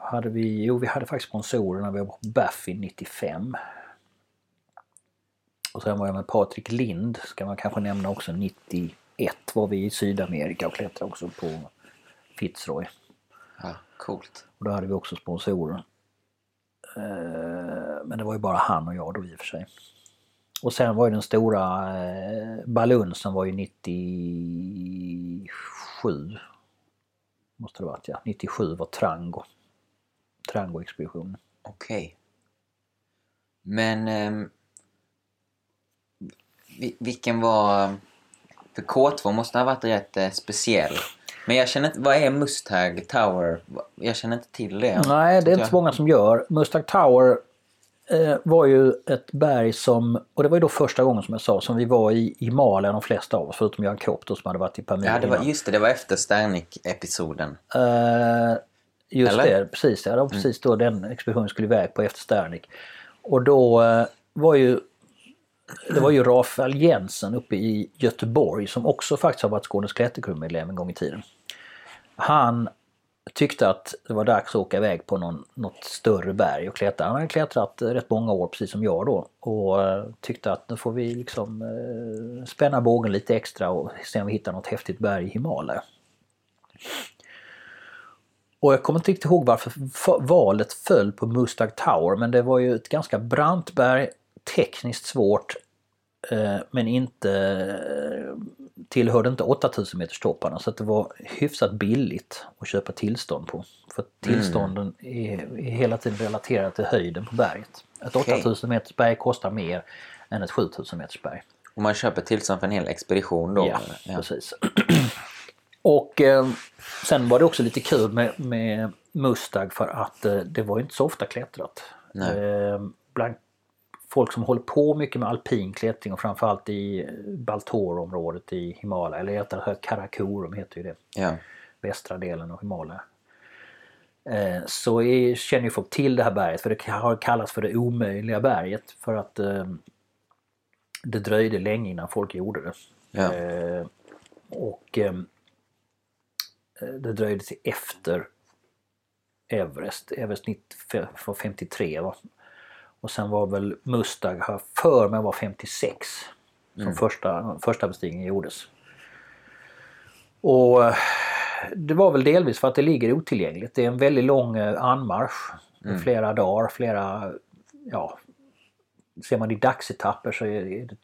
hade vi, jo vi hade faktiskt sponsorer när vi var på Baffin 95. Och sen var jag med Patrik Lind, ska man kanske nämna också, 91 var vi i Sydamerika och klättrade också på Fitzroy. ja. Coolt. Och då hade vi också sponsorer. Eh, Men det var ju bara han och jag då i och för sig. Och sen var ju den stora eh, balunsen var ju 97. Måste det varit ja. 97 var Trango. Trango-expeditionen. Okej. Men... vi- vilken var... För K2 måste ha varit rätt eh, speciell. Men jag känner inte... Vad är Mustang Tower? Jag känner inte till det. Nej, det är inte så många som gör. Mustang Tower eh, var ju ett berg som, och det var ju då första gången som jag sa, som vi var i Himalaya de flesta av oss, förutom Göran Kropp som hade varit i Pamir Ja, det var, just det. Det var efter Sternik-episoden. Eh, just Eller? det, precis. Det var precis då den expeditionen skulle iväg på efter Sternik. Och då eh, var ju det var ju Rafael Jensen uppe i Göteborg som också faktiskt har varit Skånes klätterklubbmedlem en gång i tiden. Han tyckte att det var dags att åka iväg på någon, något större berg och klättra. Han hade klättrat eh, rätt många år precis som jag då och eh, tyckte att nu får vi liksom eh, spänna bågen lite extra och se om vi hittar något häftigt berg i Himalaya. Och jag kommer inte riktigt ihåg varför valet föll på Mustang Tower men det var ju ett ganska brant berg, tekniskt svårt eh, men inte eh, tillhörde inte 8000 meters topparna så att det var hyfsat billigt att köpa tillstånd på. För att tillstånden är, är hela tiden relaterade till höjden på berget. Ett Okej. 8000 meters berg kostar mer än ett 7000 meters berg. Och man köper tillstånd för en hel expedition då? Ja, eller? precis. Och eh, sen var det också lite kul med, med Mustang för att eh, det var inte så ofta klättrat. Eh, bland folk som håller på mycket med alpin klättring och framförallt i Baltor-området i Himalaya, eller rättare sagt Karakorum heter ju det, Ja. västra delen av Himalaya. Eh, så är, känner ju folk till det här berget för det har kallats för det omöjliga berget för att eh, det dröjde länge innan folk gjorde det. Ja. Eh, och eh, det dröjde till efter Everest. Everest 90 var 53 va? Och sen var väl Mustang, har för mig var 56 som första, första bestigningen gjordes. Och eh, det var väl delvis för att det ligger otillgängligt. Det är en väldigt lång eh, anmarsch. med Flera dagar, flera, ja, ser man i dagsetapper så är det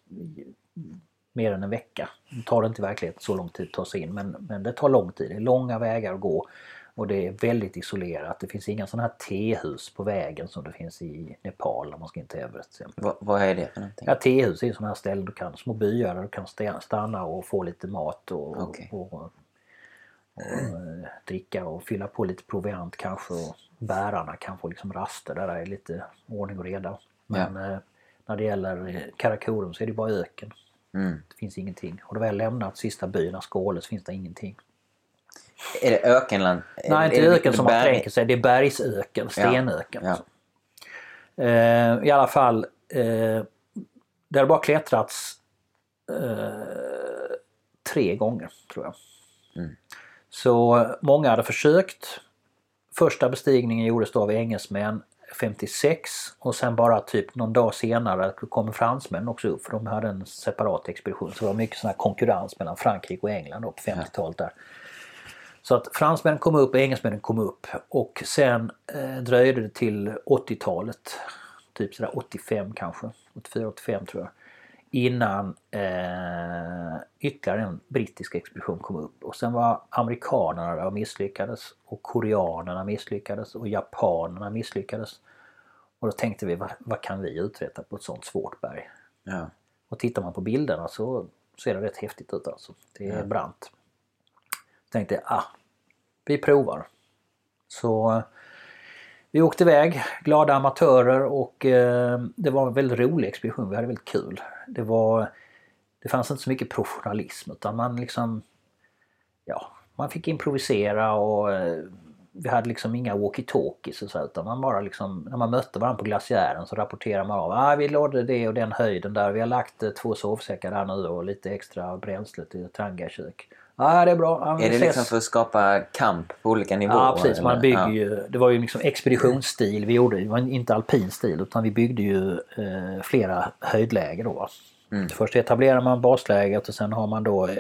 mer än en vecka. Det tar det inte i verkligheten så lång tid att ta sig in men, men det tar lång tid. Det är långa vägar att gå. Och det är väldigt isolerat. Det finns inga sådana här tehus på vägen som det finns i Nepal när man ska in till Everest. till exempel. Va, vad är det för någonting? Ja, tehus är sådana här ställen du kan, små byar där du kan sta- stanna och få lite mat och, Okej. och, och, och eh, dricka och fylla på lite proviant kanske. Och bärarna kan få liksom raster där det är lite ordning och reda. Men eh, när det gäller eh, Karakorum så är det bara öken. Mm. Det finns ingenting. Har du väl lämnat sista byn, Skåle, så finns det ingenting. Är det ökenland? Nej, inte är det öken som man berg- tänker sig. Det är bergsöken, stenöken. Ja. Eh, I alla fall, eh, det har bara klättrats eh, tre gånger tror jag. Mm. Så många hade försökt. Första bestigningen gjordes då av engelsmän 56 och sen bara typ någon dag senare kom fransmän också upp för de hade en separat expedition. Så det var mycket sån här konkurrens mellan Frankrike och England då på 50-talet där. Så att fransmännen kom upp och engelsmännen kom upp och sen eh, dröjde det till 80-talet, typ sådär 85 kanske, 84-85 tror jag, innan eh, ytterligare en brittisk expedition kom upp. Och sen var amerikanerna där och misslyckades och koreanerna misslyckades och japanerna misslyckades. Och då tänkte vi, vad, vad kan vi uträtta på ett sånt svårt berg? Ja. Och tittar man på bilderna så ser det rätt häftigt ut alltså. Det är Ja. brant. Tänkte ah, vi provar. Så vi åkte iväg, glada amatörer och eh, det var en väldigt rolig expedition. Vi hade väldigt kul. Det var det fanns inte så mycket professionalism utan man liksom ja, man fick improvisera och eh, vi hade liksom inga walkie-talkies och så utan man bara liksom, när man mötte varandra på glaciären så rapporterade man av ah, vi lade det och den höjden där, vi har lagt eh, två sovsäckar där nu och lite extra bränsle till Tanga-kök. Ja, det är bra. Ja, Är det ses. liksom för att skapa kamp på olika nivåer? Ja precis, man bygger Ja. ju, det var ju liksom expeditionsstil vi gjorde, det var inte alpin stil utan vi byggde ju eh, flera höjdläger då. Mm. Först etablerar man basläget och sen har man då eh,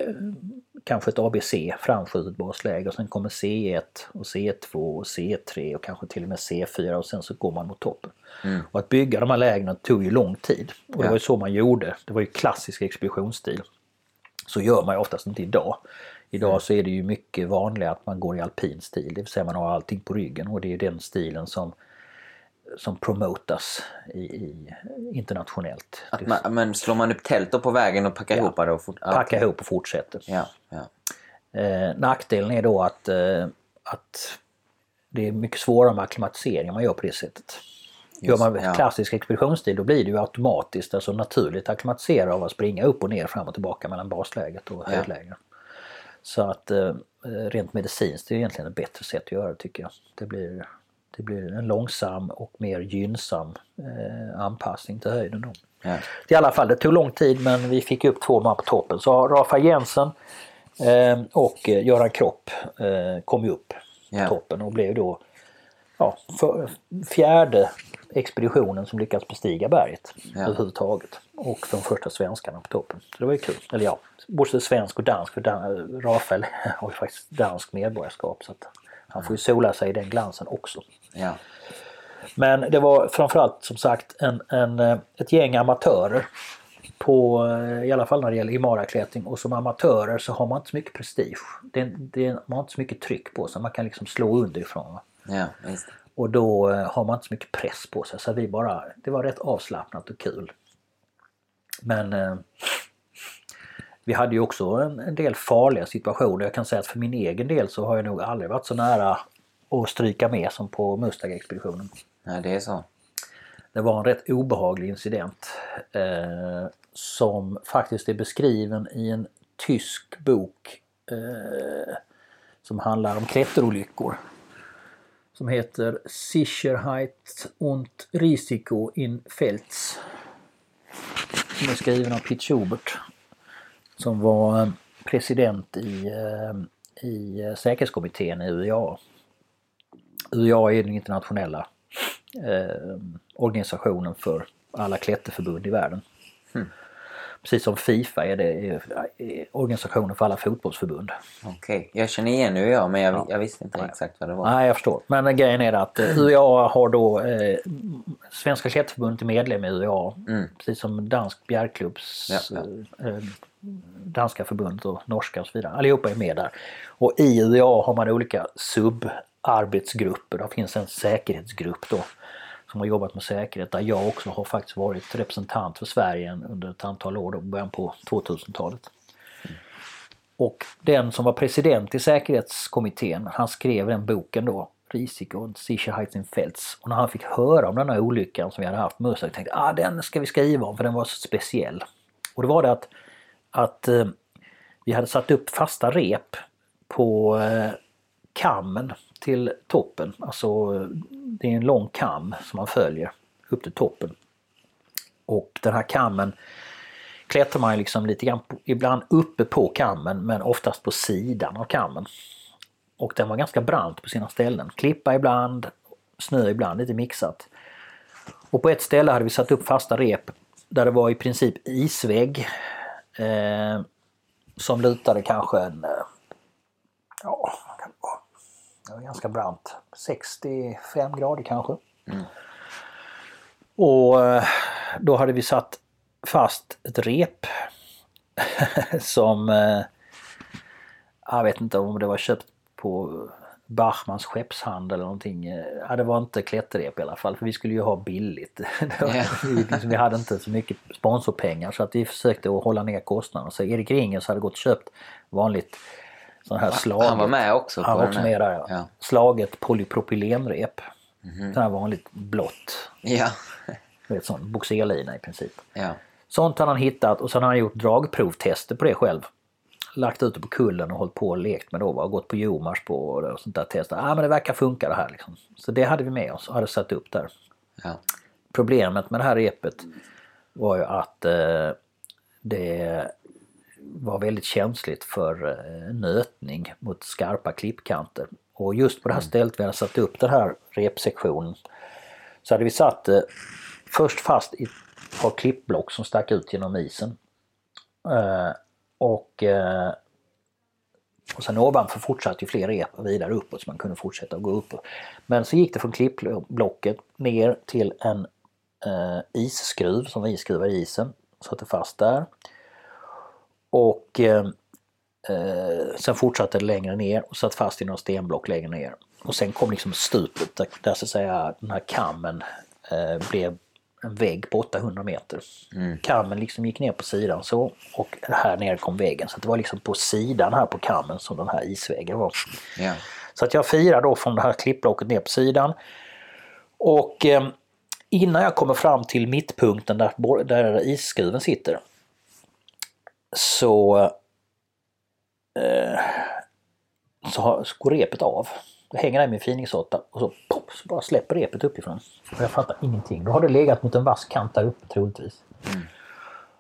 kanske ett ABC, framskjutet basläge och sen kommer C1 och C2 och C3 och kanske till och med C4 och sen så går man mot toppen. Mm. Och att bygga de här lägren tog ju lång tid och det Ja. var ju så man gjorde. Det var ju klassisk expeditionsstil. Så gör man ju oftast inte idag. Idag så är det ju mycket vanligare att man går i alpin stil, det vill säga man har allting på ryggen och det är den stilen som som promotas i, i, internationellt. Att man, men slår man upp tält då på vägen och packar Ja. ihop det? Och fort, ja, Packa okej. ihop och fortsätter. Ja, ja. Eh, nackdelen är då att, eh, att det är mycket svårare med akklimatisering om man gör på det sättet. Gör man ja. klassisk expeditionsstil då blir det ju automatiskt, alltså naturligt akklimatisera av att springa upp och ner fram och tillbaka mellan basläget och Ja. Så att eh, rent medicinskt är det egentligen ett bättre sätt att göra det tycker jag. Det blir, det blir en långsam och mer gynnsam eh, anpassning till höjden. Då. ja. I alla fall, det tog lång tid men vi fick upp två man på toppen. Så Rafael Jensen eh, och eh, Göran Kropp eh, kom ju upp på toppen och blev då ja, fjärde expeditionen som lyckades bestiga berget Ja. överhuvudtaget. Och de första svenskarna på toppen. Så det var ju kul. Eller ja, både svensk och dansk. För Dan- Rafael har ju faktiskt dansk medborgarskap så att han får ju sola sig i den glansen också. ja. Men det var framförallt som sagt en, en, ett gäng amatörer. På, eh, I alla fall när det gäller Himalaya-klättring. Och som amatörer så har man inte så mycket prestige. Det, det, man har inte så mycket tryck på sig. Man kan liksom slå underifrån. va. Ja. Och då eh, har man inte så mycket press på sig. Så vi bara, det var rätt avslappnat och kul. Men eh, vi hade ju också en, en del farliga situationer. Jag kan säga att för min egen del så har jag nog aldrig varit så nära att stryka med som på Mustang-expeditionen. Ja, det är så. Det var en rätt obehaglig incident eh, som faktiskt är beskriven i en tysk bok eh, som handlar om klätterolyckor. Som heter Sicherheit und Risiko in Felds. Som är skriven av Pitt Schubert. Som var eh, president i, eh, i eh, säkerhetskommittén i UIA. UIA är den internationella eh, organisationen för alla klätterförbund i världen. Hmm. Precis som Fifa är det är, är organisationen för alla fotbollsförbund. Okej, jag känner igen nu jag men jag, jag visste inte exakt vad det var. Nej, jag förstår. Men grejen är att eh, UIA har då eh, Svenska klätterförbundet är medlem i UIA. Mm. Precis som Dansk bjärklubbs Ja, ja. eh, danska förbundet och norska och så vidare. Allihopa är med där. Och i UEA har man olika subarbetsgrupper. Det finns en säkerhetsgrupp då som har jobbat med säkerhet där jag också har faktiskt varit representant för Sverige under ett antal år, då, början på 2000-talet. Och den som var president i säkerhetskommittén, han skrev den boken då, Risiko och Sicherheitsinfels. Och när han fick höra om den här olyckan som vi hade haft med Mursak tänkte ah, den ska vi skriva om för den var så speciell. Och det var det att, att eh, vi hade satt upp fasta rep på eh, kammen till toppen. Alltså eh, det är en lång kam som man följer upp till toppen. Och den här kammen klättrar man liksom lite grann, på, ibland uppe på kammen men oftast på sidan av kammen. Och den var ganska brant på sina ställen. Klippa ibland, snö ibland, lite mixat. Och på ett ställe hade vi satt upp fasta rep där det var i princip isvägg. Eh, som lutade kanske en... Eh, ja, det var ganska brant. 65 grader kanske. Mm. Och eh, då hade vi satt fast ett rep som eh, jag vet inte om det var köpt på Bachmans skeppshandel eller någonting. Ja, det var inte klätterrep i alla fall för vi skulle ju ha billigt. Yeah. vi, liksom, vi hade inte så mycket sponsorpengar så att vi försökte att hålla ner kostnaderna. Så Erik Ringers hade gått och köpt vanligt sån här slaget. Han var med också? Han var också med där ja. ja. Slaget polypropylenrep. Mm -hmm. Sån här vanligt blått. Ja. Vet, sån boxerlina i princip. Ja. Sånt har han hittat och sen har han gjort dragprovtester på det själv. Lagt ut det på kullen och hållit på och lekt med det och gått på Jomars på och sånt där testat. Ja ah, men det verkar funka det här liksom. Så det hade vi med oss och hade satt upp där. Ja. Problemet med det här repet var ju att eh, det var väldigt känsligt för eh, nötning mot skarpa klippkanter. Och just på det här mm. stället vi hade satt upp den här repsektionen så hade vi satt det först fast i ett par klippblock som stack ut genom isen. Eh, och, eh, och sen ovanför fortsatte ju fler rep vidare uppåt så man kunde fortsätta att gå upp. Men så gick det från klippblocket ner till en isskruv som vi skruvar i isen. Satte fast där. Och eh, eh, sen fortsatte det längre ner och satt fast i några stenblock längre ner. Och sen kom liksom stupet där, där så att säga den här kammen eh, blev en vägg på 800 meter. Mm. Kammen liksom gick ner på sidan så och här nere kom väggen. Så det var liksom på sidan här på kammen som den här isväggen var. Yeah. Så att jag firar då från det här klippblocket ner på sidan. Och eh, innan jag kommer fram till mittpunkten där, där isskruven sitter så, eh, så, har, så går repet av. Jag hänger där i min finingsåtta och så, pop, så bara släpper repet uppifrån. Och jag fattar ingenting. Då har det legat mot en vass kant där uppe troligtvis. Mm.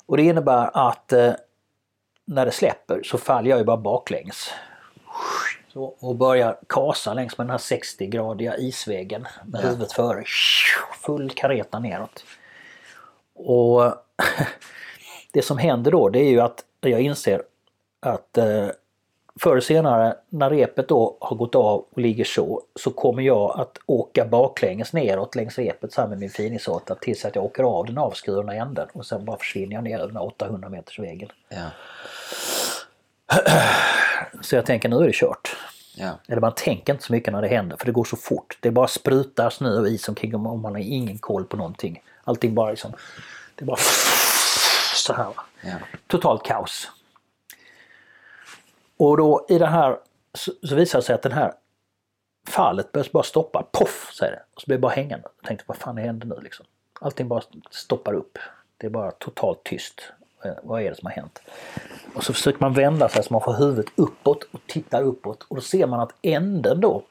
Och det innebär att eh, när det släpper så faller jag ju bara baklänges. Så, och börjar kasa längs med den här 60-gradiga isvägen med ja. huvudet före. Full kareta neråt. Och det som händer då det är ju att jag inser att eh, förr eller senare när repet då har gått av och ligger så, så kommer jag att åka baklänges neråt längs repet så med min finisåta tills att jag åker av den avskurna änden och sen bara försvinner jag ner över den 800 meters vägen. Ja. Så jag tänker nu är det kört. Ja. Eller man tänker inte så mycket när det händer för det går så fort. Det bara sprutar snö och is omkring och man har ingen koll på någonting. Allting bara liksom... Det bara så här. Ja. Totalt kaos. Och då i det här så, så visar det sig att den här fallet börjar bara stoppa. Poff säger det. Och så blir det bara hängande. Jag tänkte vad fan händer nu liksom? Allting bara stoppar upp. Det är bara totalt tyst. Eh, vad är det som har hänt? Och så försöker man vända sig så man får huvudet uppåt och tittar uppåt och då ser man att änden då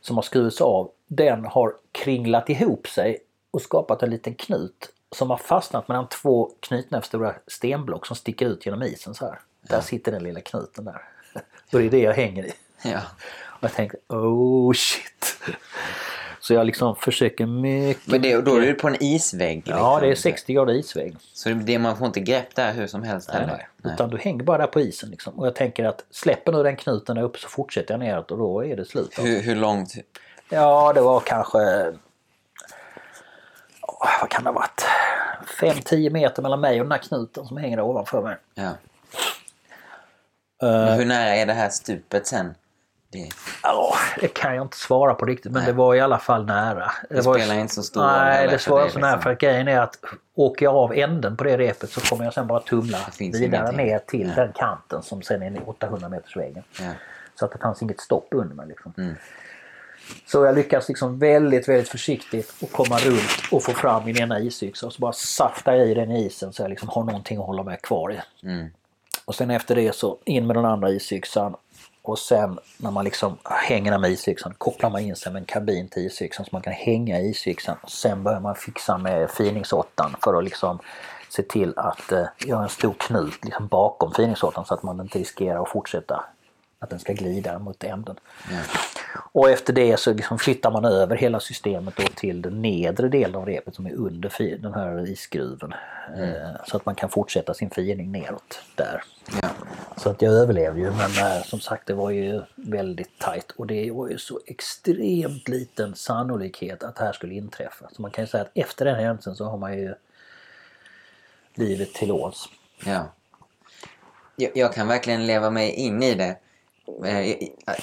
som har skurits av, den har kringlat ihop sig och skapat en liten knut som har fastnat mellan två knytnävsstora stenblock som sticker ut genom isen så här. Där sitter den lilla knuten där. Och det är det jag hänger i. Ja. Och jag tänkte oh shit. Så jag liksom försöker mycket... Men det, då är du på en isvägg? Liksom. Ja, det är 60 grader isvägg. Så det, man får inte grepp där hur som helst nej? Nej. Utan du hänger bara där på isen liksom. Och jag tänker att släpper nu den knuten upp så fortsätter jag neråt och då är det slut. Hur, hur långt? Ja, det var kanske... vad kan det ha varit? 5-10 meter mellan mig och den här knuten som hänger där ovanför mig. Ja. Eh, Men hur nära är det här stupet sen? Det, Ja, det kan jag inte svara på riktigt men det var i alla fall nära. det var, spelar inte så stor roll Nej, det dig, så nära liksom. för grejen är att åker jag av änden på det repet så kommer jag sen bara tumla vidare ingenting. ner till den kanten som sen är 800 meters vägen. Ja. Så att det fanns inget stopp under mig. Liksom. Mm. Så jag lyckas liksom väldigt, väldigt försiktigt och komma runt och få fram min ena isyxa och så bara saftar jag i den i isen så jag liksom har någonting att hålla mig kvar i. Mm. Och sen efter det så in med den andra isyxan och sen när man liksom hänger där med isyxan kopplar man in sig med en kabin till isyxan så man kan hänga isyxan. Och sen börjar man fixa med finingsåttan för att liksom se till att eh, göra en stor knut liksom bakom finingsåttan så att man inte riskerar att fortsätta att den ska glida mot änden. Ja. Och efter det så liksom flyttar man över hela systemet då till den nedre delen av repet som är under den här isskruven. Eh, Så att man kan fortsätta sin fining neråt där. Ja. Så att jag överlevde ju men eh, som sagt det var ju väldigt tajt och det var ju så extremt liten sannolikhet att det här skulle inträffa. Så man kan ju säga att efter den händelsen så har man ju livet till låns. Ja. Jag, jag kan verkligen leva mig in i det. Eh,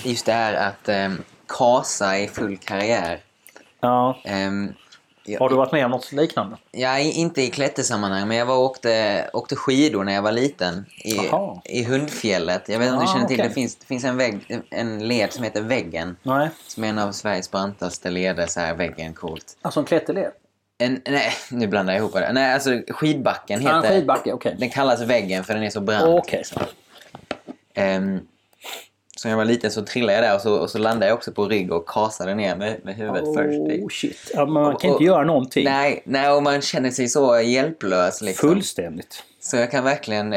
Just det här att um, kasa i full karriär. Ja, Ehm, jag- har du varit med om något liknande? Ja, inte i klättersammanhang, men jag var och åkte, åkte skidor när jag var liten. I, i Hundfjället. Jag vet inte om du Ah, känner till okej. det. Finns, det finns en, vägg, en led som heter Väggen. Nej. Som är en av Sveriges brantaste leder. Så här, väggen, coolt. Alltså en klätterled? En, nej, nu blandar jag ihop det. Nej, alltså skidbacken Ja, en heter... skidbacke, okej. Den kallas Väggen för den är så brant. Okej. liksom. Ehm, så när jag var liten så trillade jag där och så, och så landade jag också på rygg och kasade ner med, med huvudet först. Oh shit. Ja, man kan Och- inte göra någonting. Nej, nej, och man känner sig så hjälplös. Liksom. Fullständigt. Så jag kan verkligen...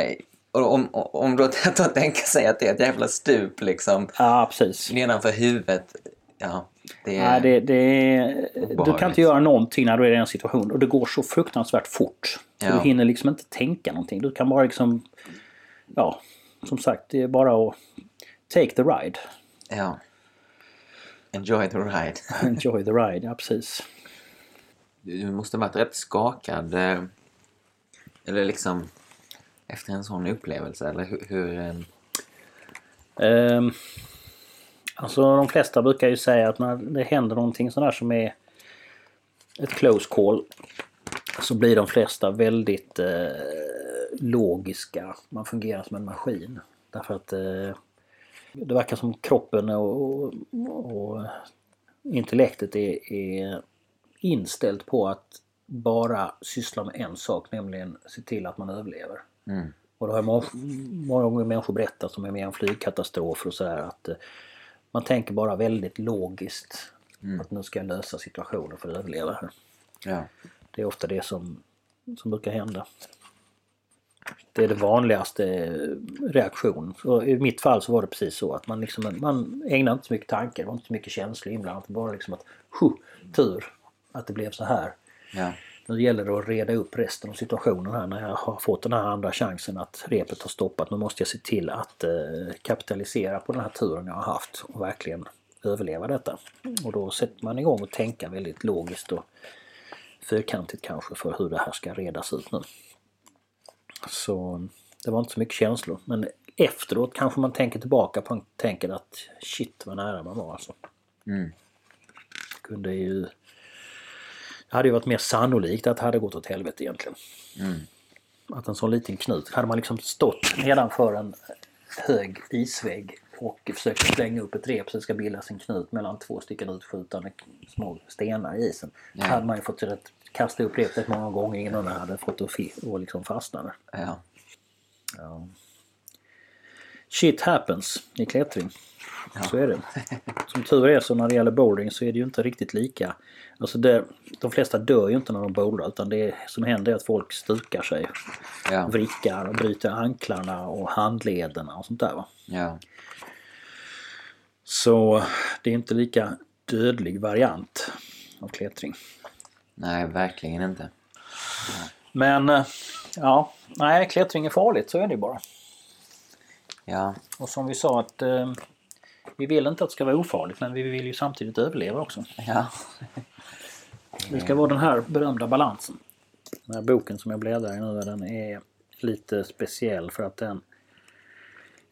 Och om, om då att tänka sig att det är ett jävla stup liksom Ja, precis. nedanför huvudet. Ja, det är... Nej, det, det är, du kan inte göra någonting när du är i den situationen och det går så fruktansvärt fort. Ja. Du hinner liksom inte tänka någonting. Du kan bara liksom... Ja, som sagt, det är bara att take the ride. Ja. Enjoy the ride. Enjoy the ride, ja precis. Du måste varit rätt skakad. eh, Eller liksom efter en sån upplevelse. Eller hur... hur eh, Ehm, alltså de flesta brukar ju säga att när det händer någonting sådär som är ett close call så blir de flesta väldigt eh, logiska. Man fungerar som en maskin. Därför att eh, det verkar som kroppen och, och, och intellektet är, är inställt på att bara syssla med en sak, nämligen se till att man överlever. mm. Och det har må- många gånger människor berättat som är med om flygkatastrofer och sådär att eh, man tänker bara väldigt logiskt att nu ska jag lösa situationen för att överleva här. Ja. Det är ofta det som, som brukar hända. Det är det vanligaste reaktionen. Så I mitt fall så var det precis så att man, liksom, man ägnade inte så mycket tanke, det var inte så mycket känslor inblandat. Bara liksom att, huh, tur att det blev så här. Ja. Nu gäller det att reda upp resten av situationen här när jag har fått den här andra chansen att repet har stoppat. Nu måste jag se till att eh, kapitalisera på den här turen jag har haft och verkligen överleva detta. Och då sätter man igång och tänka väldigt logiskt och fyrkantigt kanske för hur det här ska redas ut nu. Så det var inte så mycket känslor. Men efteråt kanske man tänker tillbaka på och tänker att shit vad nära man var alltså. Mm. Kunde ju... Det hade ju varit mer sannolikt att det hade gått åt helvete egentligen. Mm. Att en sån liten knut, hade man liksom stått nedanför en hög isvägg och försökt slänga upp ett rep så det ska bildas en knut mellan två stycken utskjutande små stenar i isen. Ja. hade man ju fått rätt, kasta upp repet många gånger innan det hade fått att och liksom fastna där. Ja. Ja. Shit happens i klättring. Så är det. Som tur är så när det gäller bouldering så är det ju inte riktigt lika. Alltså det, de flesta dör ju inte när de bouldrar utan det som händer är att folk stukar sig. Ja. Vrickar och bryter anklarna och handlederna och sånt där va. Ja. Så det är inte lika dödlig variant av klättring. Nej, verkligen inte. Men eh, ja, nej klättring är farligt så är det ju bara. Ja. Och som vi sa att eh, vi vill inte att det ska vara ofarligt men vi vill ju samtidigt överleva också. Ja. Det ska vara den här berömda balansen. Den här boken som jag bläddrar i nu den är lite speciell för att den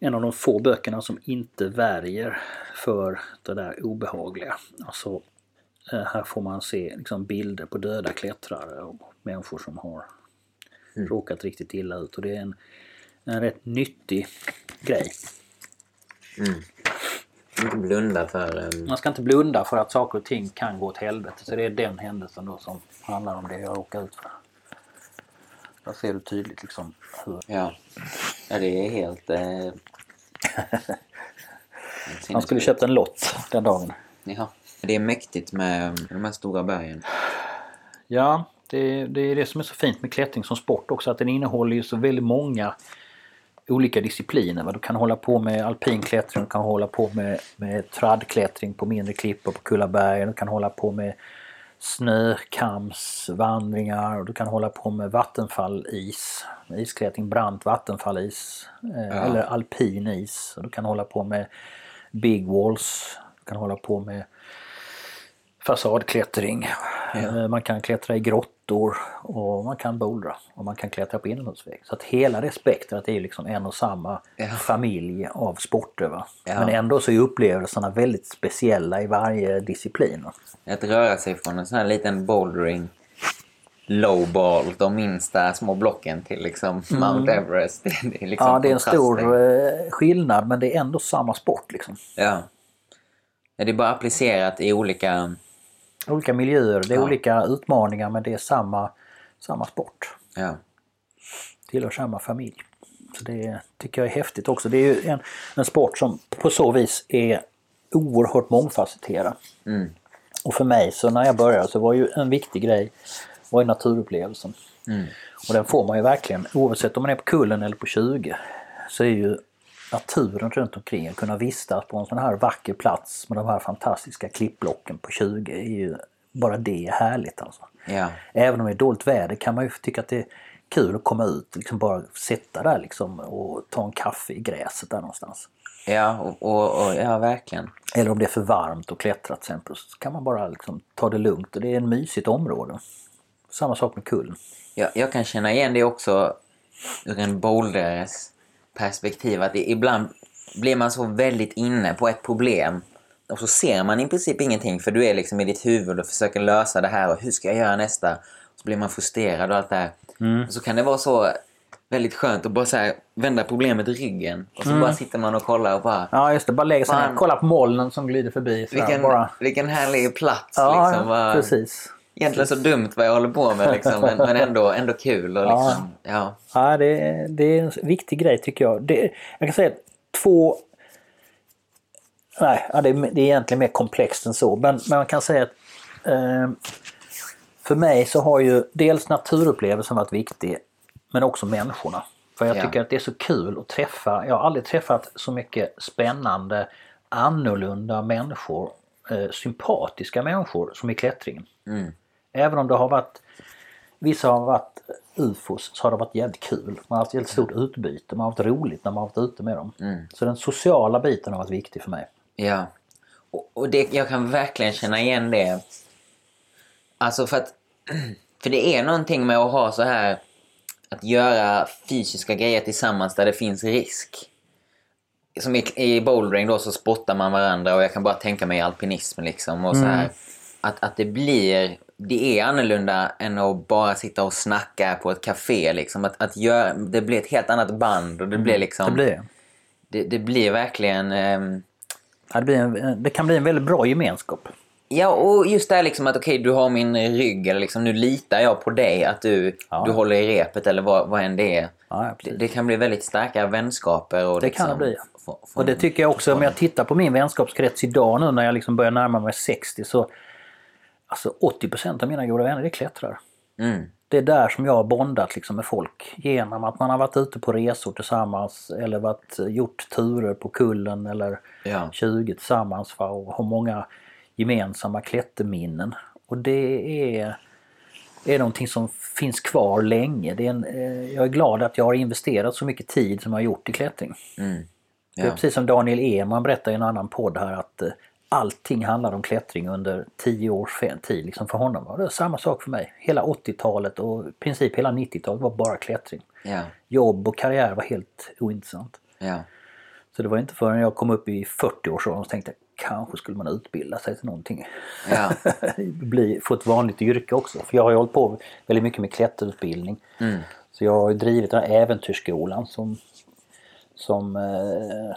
en av de få böckerna som inte värjer för det där obehagliga. Alltså, här får man se liksom, bilder på döda klättrare och människor som har mm. råkat riktigt illa ut. Och det är en, en rätt nyttig grej. Mm. Inte blunda för... Um... Man ska inte blunda för att saker och ting kan gå åt helvete. Så det är den händelsen då som handlar om det jag råkade ut för. Där ser du tydligt liksom hur... Ja, ja det är helt... Eh... Han skulle köpt en lott den dagen. Ja, det är mäktigt med de här stora bergen. Ja, det, det är det som är så fint med klättring som sport också. Att den innehåller ju så väldigt många olika discipliner. Du kan hålla på med alpinklättring, du kan hålla på med, med traddklättring på mindre klippor på Kullaberg, du kan hålla på med snökamsvandringar och du kan hålla på med vattenfallis, isklättring, brant vattenfallis eh, ja. eller alpin is. Du kan hålla på med big walls, du kan hålla på med fasadklättring. Ja. Eh, man kan klättra i grottor och man kan bouldra och man kan klättra på inomhusvägg. Så att hela det spektrat är liksom en och samma ja. familj av sporter. Va? Ja. Men ändå så är upplevelserna väldigt speciella i varje disciplin. Att röra sig från en sån här liten bouldering lowball, de minsta små blocken till liksom mm. Mount Everest. Det är liksom ja, det är en stor eh, skillnad men det är ändå samma sport. Liksom. Ja. Det är bara applicerat i olika olika miljöer, det är ja. olika utmaningar men det är samma, samma sport. Ja. Tillhör samma familj. Så det tycker jag är häftigt också. Det är ju en, en sport som på så vis är oerhört mångfacetterad. Mm. Och för mig så när jag började så var ju en viktig grej var ju naturupplevelsen. Mm. Och den får man ju verkligen oavsett om man är på kullen eller på 20 så är ju naturen runt omkring, att kunna vistas på en sån här vacker plats med de här fantastiska klippblocken på 20 är ju bara det är härligt alltså. Ja. Även om det är dåligt väder kan man ju tycka att det är kul att komma ut, liksom bara sitta där liksom och ta en kaffe i gräset där någonstans. Ja, och, och, och, ja verkligen. Eller om det är för varmt och klättra till exempel så kan man bara liksom ta det lugnt och det är en mysigt område. Samma sak med kullen. Ja, jag kan känna igen det också ur en boulderes perspektiv. Att ibland blir man så väldigt inne på ett problem och så ser man i princip ingenting för du är liksom i ditt huvud och försöker lösa det här och hur ska jag göra nästa? Så blir man frustrerad och allt det här. Mm. så kan det vara så väldigt skönt att bara så här, vända problemet i ryggen. Och så mm. bara sitter man och kollar och bara... Ja just det, bara lägga sig ner, kolla på molnen som glider förbi. vilken, bara... vilken härlig plats ja, liksom. Bara... precis. Egentligen så dumt vad jag håller på med liksom, men, men ändå, ändå kul. Och liksom, ja. Ja, det, är, det är en viktig grej tycker jag. Det, jag kan säga två... Nej, ja, det, är, det är egentligen mer komplext än så. Men, men man kan säga att eh, för mig så har ju dels naturupplevelsen varit viktig men också människorna. För jag tycker att det är så kul att träffa, jag har aldrig träffat så mycket spännande, annorlunda människor, eh, sympatiska människor som i klättringen. Mm. Även om det har varit Vissa har varit ufos så har det varit jävligt kul. Man har haft ett stort utbyte. Man har haft roligt när man har varit ute med dem. Mm. Så den sociala biten har varit viktig för mig. Ja. Och, och det, jag kan verkligen känna igen det. Alltså för att... För det är någonting med att ha så här... Att göra fysiska grejer tillsammans där det finns risk. Som i, i bouldering då så spottar man varandra och jag kan bara tänka mig alpinism liksom. Och så här. Mm att, att det blir det är annorlunda än att bara sitta och snacka på ett café. Liksom. Att, att gör, det blir ett helt annat band och det blir mm. liksom... Det blir det. Det, blir verkligen... Um... Ja, det, blir en, det kan bli en väldigt bra gemenskap. Ja, och just det här liksom att okej, okay, du har min rygg eller liksom nu litar jag på dig att du, ja. du håller i repet eller vad, vad än det är. Ja, det, det, kan bli väldigt starka vänskaper. Och det liksom, kan det bli. och det tycker jag också, om jag tittar på min vänskapskrets idag nu när jag liksom börjar närma mig 60 så Alltså 80% av mina goda vänner det är klättrare. Mm. Det är där som jag har bondat liksom med folk. Genom att man har varit ute på resor tillsammans eller varit, gjort turer på kullen eller ja. 20 tillsammans för att ha många gemensamma klätterminnen. Och det är, är någonting som finns kvar länge. Det är en, eh, jag är glad att jag har investerat så mycket tid som jag har gjort i klättring. Mm. Ja. Det är precis som Daniel Eman berättade i en annan podd här att eh, allting handlade om klättring under tio års tid liksom för honom. Och det var samma sak för mig. Hela 80-talet och i princip hela 90-talet var bara klättring. Ja. Jobb och karriär var helt ointressant. Ja. Så det var inte förrän jag kom upp i 40-årsåldern som tänkte kanske skulle man utbilda sig till någonting. Ja. Bli, få ett vanligt yrke också. För jag har ju hållit på väldigt mycket med klätterutbildning. Mm. Så jag har ju drivit den här äventyrsskolan som, som eh,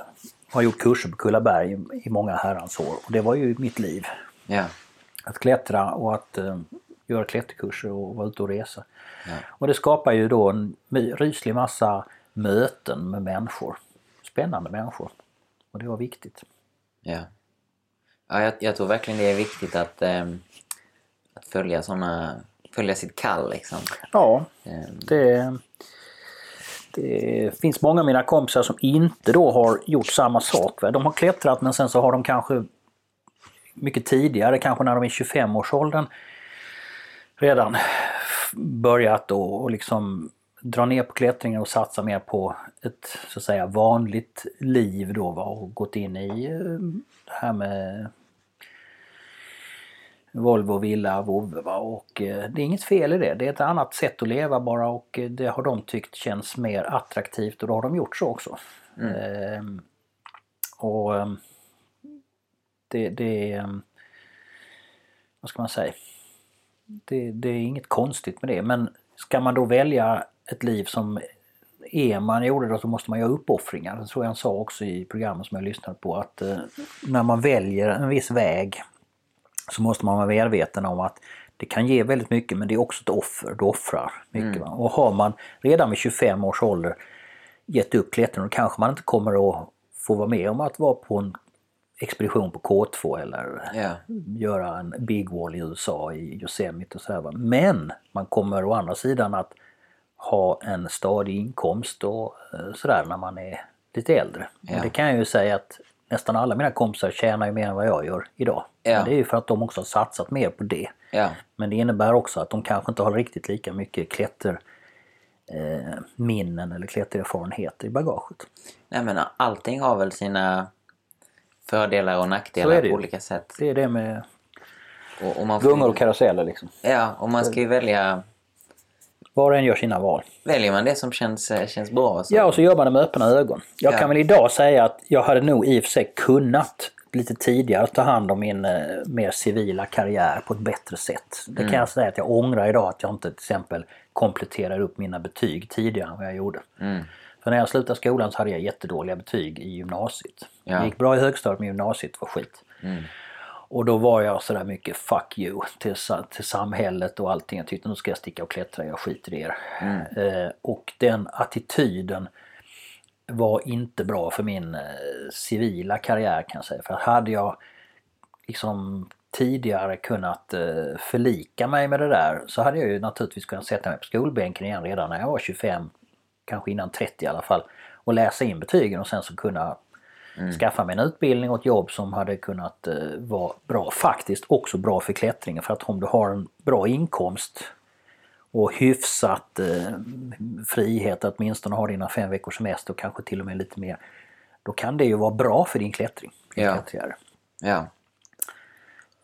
har gjort kurser på Kullaberg i, många herrans år. Och det var ju mitt liv. Ja. Att klättra och att eh, göra klätterkurser och vara ute och resa. Ja. Och det skapar ju då en ryslig massa möten med människor. Spännande människor. Och det var viktigt. Ja. ja jag, jag tror verkligen det är viktigt att, ehm, att följa såna, följa sitt kall liksom. Ja, Ehm, det, det finns många av mina kompisar som inte då har gjort samma sak. va. De har klättrat men sen så har de kanske mycket tidigare, kanske när de är 25-årsåldern, redan börjat och, och liksom dra ner på klättringen och satsa mer på ett så att säga vanligt liv då va, och gått in i eh, det här med Volvo, villa, vovve och eh, det är inget fel i det. Det är ett annat sätt att leva bara och eh, det har de tyckt känns mer attraktivt och då har de gjort så också. Ehm, och ehm, det, det är, ehm, vad ska man säga, det, det är inget konstigt med det men ska man då välja ett liv som Eman gjorde då så måste man göra uppoffringar. Det tror jag han sa också i programmet som jag lyssnade på att eh, när man väljer en viss väg så måste man vara medveten om att det kan ge väldigt mycket men det är också ett offer. Du offrar mycket. Va? Och har man redan vid 25 års ålder gett upp klättringen då kanske man inte kommer att få vara med om att vara på en expedition på K2 eller Ja. göra en Big Wall i USA i Yosemite och sådär. Men man kommer å andra sidan att ha en stadig inkomst och eh, sådär när man är lite äldre. Och det kan jag ju säga att nästan alla mina kompisar tjänar ju mer än vad jag gör idag. Ja. Men det är ju för att de också har satsat mer på det. Ja. Men det innebär också att de kanske inte har riktigt lika mycket klätter eh, minnen eller klättererfarenheter i bagaget. Nej men allting har väl sina fördelar och nackdelar på olika sätt. Det är det med Och, och får gungor och karuseller liksom. Ja, och man ska ju välja... Var och en gör sina val. Väljer man det som känns, eh, känns bra så... Ja, och så gör man det med öppna ögon. Jag Ja. kan väl idag säga att jag hade nog i och för sig kunnat lite tidigare ta hand om min eh, mer civila karriär på ett bättre sätt. Det kan jag säga att jag ångrar idag att jag inte till exempel kompletterar upp mina betyg tidigare än vad jag gjorde. Mm. För när jag slutade skolan så hade jag jättedåliga betyg i gymnasiet. Ja. Det gick bra i högstadiet men gymnasiet var skit. Mm. Och då var jag sådär mycket fuck you till, till samhället och allting. Jag tyckte nu ska jag sticka och klättra, jag skiter i er. Eh, och den attityden var inte bra för min eh, civila karriär kan jag säga. För hade jag liksom tidigare kunnat eh, förlika mig med det där så hade jag ju naturligtvis kunnat sätta mig på skolbänken igen redan när jag var 25, kanske innan 30 i alla fall. Och läsa in betygen och sen så kunna skaffa mig en utbildning och ett jobb som hade kunnat eh, vara bra. Faktiskt också bra för klättringen för att om du har en bra inkomst och hyfsat eh, frihet att åtminstone ha dina fem veckors semester och kanske till och med lite mer. Då kan det ju vara bra för din klättring. Din Ja. klättrare. Ja.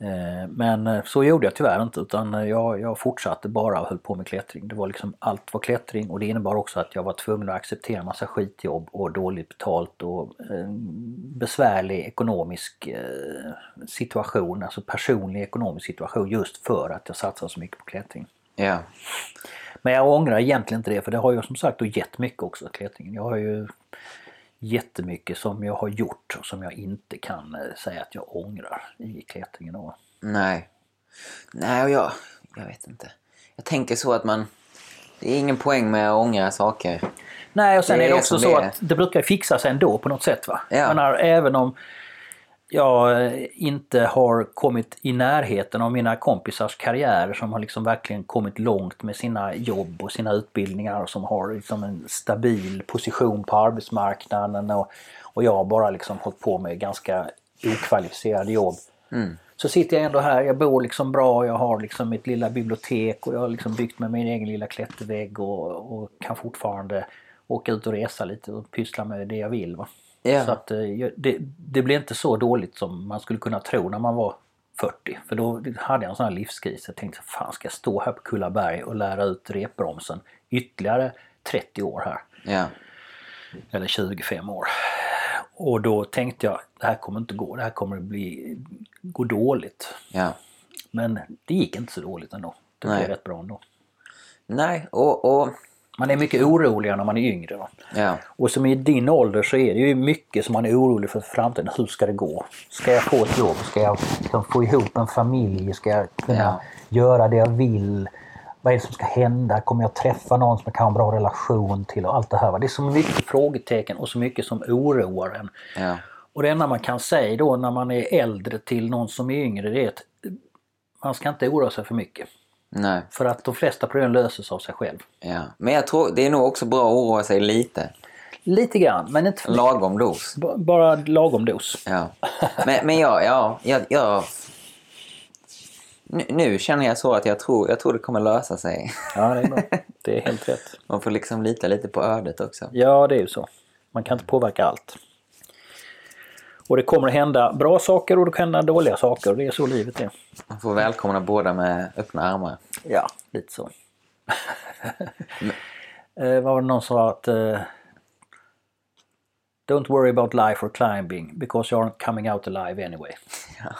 Eh, Men eh, så gjorde jag tyvärr inte utan eh, jag, jag fortsatte bara och höll på med klättring. Det var liksom, allt var klättring och det innebar också att jag var tvungen att acceptera en massa skitjobb och dåligt betalt och besvärlig ekonomisk situation, alltså personlig ekonomisk situation just för att jag satsade så mycket på klättring. Ja. Men jag ångrar egentligen inte det för det har ju som sagt gett mycket också klättringen. Jag har ju jättemycket som jag har gjort och som jag inte kan eh, säga att jag ångrar i klättringen. Nej. Nej, och jag... Jag vet inte. Jag tänker så att man... Det är ingen poäng med att ångra saker. Nej, och sen Det är det också så det att det brukar fixa sig ändå på något sätt. Va? Ja. Menar, även om jag eh, inte har kommit i närheten av mina kompisars karriärer som har liksom verkligen kommit långt med sina jobb och sina utbildningar och som har liksom en stabil position på arbetsmarknaden och, och jag har bara liksom hållit på med ganska okvalificerade jobb. Mm. Så sitter jag ändå här, jag bor liksom bra, jag har liksom mitt lilla bibliotek och jag har liksom byggt med min egen lilla klättervägg och, och kan fortfarande åka ut och resa lite och pyssla med det jag vill. Va? Ja. Så att, eh, det, det blev inte så dåligt som man skulle kunna tro när man var 40. För då hade jag en sån här livskris. Jag tänkte, fan ska jag stå här på Kullaberg och lära ut repbromsen ytterligare 30 år här? Ja. Eller 25 år. Och då tänkte jag, det här kommer inte gå. Det här kommer bli, gå dåligt. Ja. Men det gick inte så dåligt ändå. Det blev rätt bra ändå. Nej, och, och... Man är mycket oroligare när man är yngre. Ja. Och som i din ålder så är det ju mycket som man är orolig för framtiden. Hur ska det gå? Ska jag få ett jobb? Ska jag liksom få ihop en familj? Ska jag kunna ja. göra det jag vill? Vad är det som ska hända? Kommer jag träffa någon som jag kan ha en bra relation till? Och allt det här. Va? Det är så mycket frågetecken och så mycket som oroar en. Ja. Och det enda man kan säga då när man är äldre till någon som är yngre det är att man ska inte oroa sig för mycket. Nej. För att de flesta problem löses av sig själv. Ja. Men jag tror det är nog också bra att oroa sig lite. Lite grann, men inte för Lagom dos. B bara lagom dos. Ja. Men, men ja, ja, jag, jag... Nu, nu känner jag så att jag tror, jag tror det kommer lösa sig. Ja, det är bra. Det är helt rätt. Man får liksom lita lite på ödet också. Ja, det är ju så. Man kan inte påverka allt. Och det kommer att hända bra saker och det kan hända dåliga saker. Det är så livet är. Man får välkomna båda med öppna armar. Ja, lite så. eh, var det någon sa att eh, Don't worry about life or climbing because you aren't coming out alive anyway. Ja.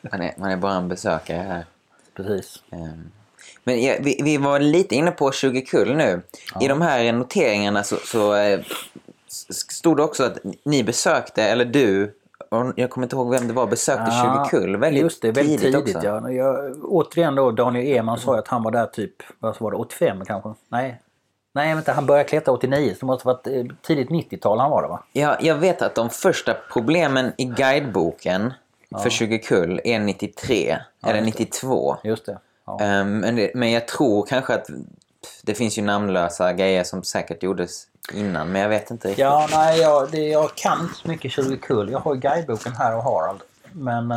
man, är, man är bara en besökare här. Precis. Um, men ja, vi, vi var lite inne på 20 kull nu. Ja. I de här noteringarna så, så eh, stod det också att ni besökte, eller du, jag kommer inte ihåg vem det var, besökte ja, 20 kull väldigt just det, väldigt tidigt, tidigt också. Ja. Jag, återigen då, Daniel Eman sa att han var där typ, vad var det, 85 kanske? Nej, Nej, vänta, han började klättra 89, så det måste varit eh, tidigt 90-tal han var det va? Ja, jag vet att de första problemen i guideboken ja. för 20 kull är 93, ja, eller 92. Just det. Ja. Um, men det. Men jag tror kanske att det finns ju namnlösa grejer som säkert gjordes innan, men jag vet inte riktigt. Ja, nej, jag, det, jag kan inte så mycket 20 kull. Jag har ju guideboken här och Harald. Men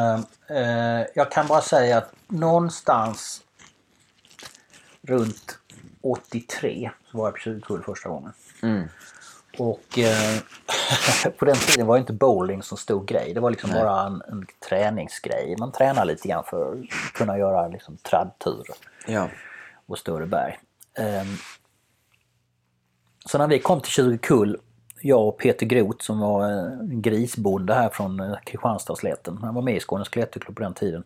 eh, jag kan bara säga att någonstans runt 83 så var jag på 20 kull första gången. Mm. Och eh, på den tiden var inte bowling så stor grej. Det var liksom Nej. bara en, en träningsgrej. Man tränar lite grann för att kunna göra liksom tradturer. Ja. Och större berg. Um, så när vi kom till 20 kull, jag och Peter Groth som var en grisbonde här från eh, Kristianstadsslätten. Han var med i Skånes klätterklubb på den tiden.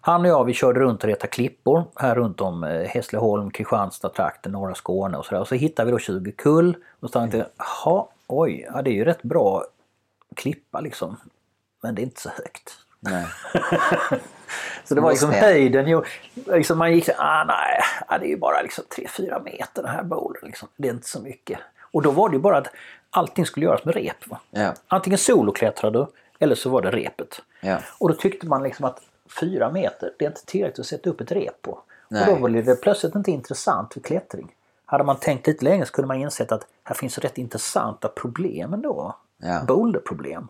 Han och jag vi körde runt och retade klippor här runt om eh, Hässleholm, Kristianstad, trakten, norra Skåne och sådär. Och så hittade vi då 20 kull och så tänkte jag, jaha, oj, ja, det är ju rätt bra klippa liksom. Men det är inte så högt. Nej. så det var liksom höjden. Jo, liksom man gick ah, nej, det är ju bara liksom 3-4 meter den här bouldern. Liksom. Det är inte så mycket. Och då var det ju bara att allting skulle göras med rep. Va? Ja. Antingen soloklättrade du eller så var det repet. Ja. Och då tyckte man liksom att fyra meter, det är inte tillräckligt att sätta upp ett rep på. Nej. Och då blev det plötsligt inte intressant för klättring. Hade man tänkt lite längre så kunde man insett att här finns rätt intressanta problem ändå. Ja. Boulderproblem.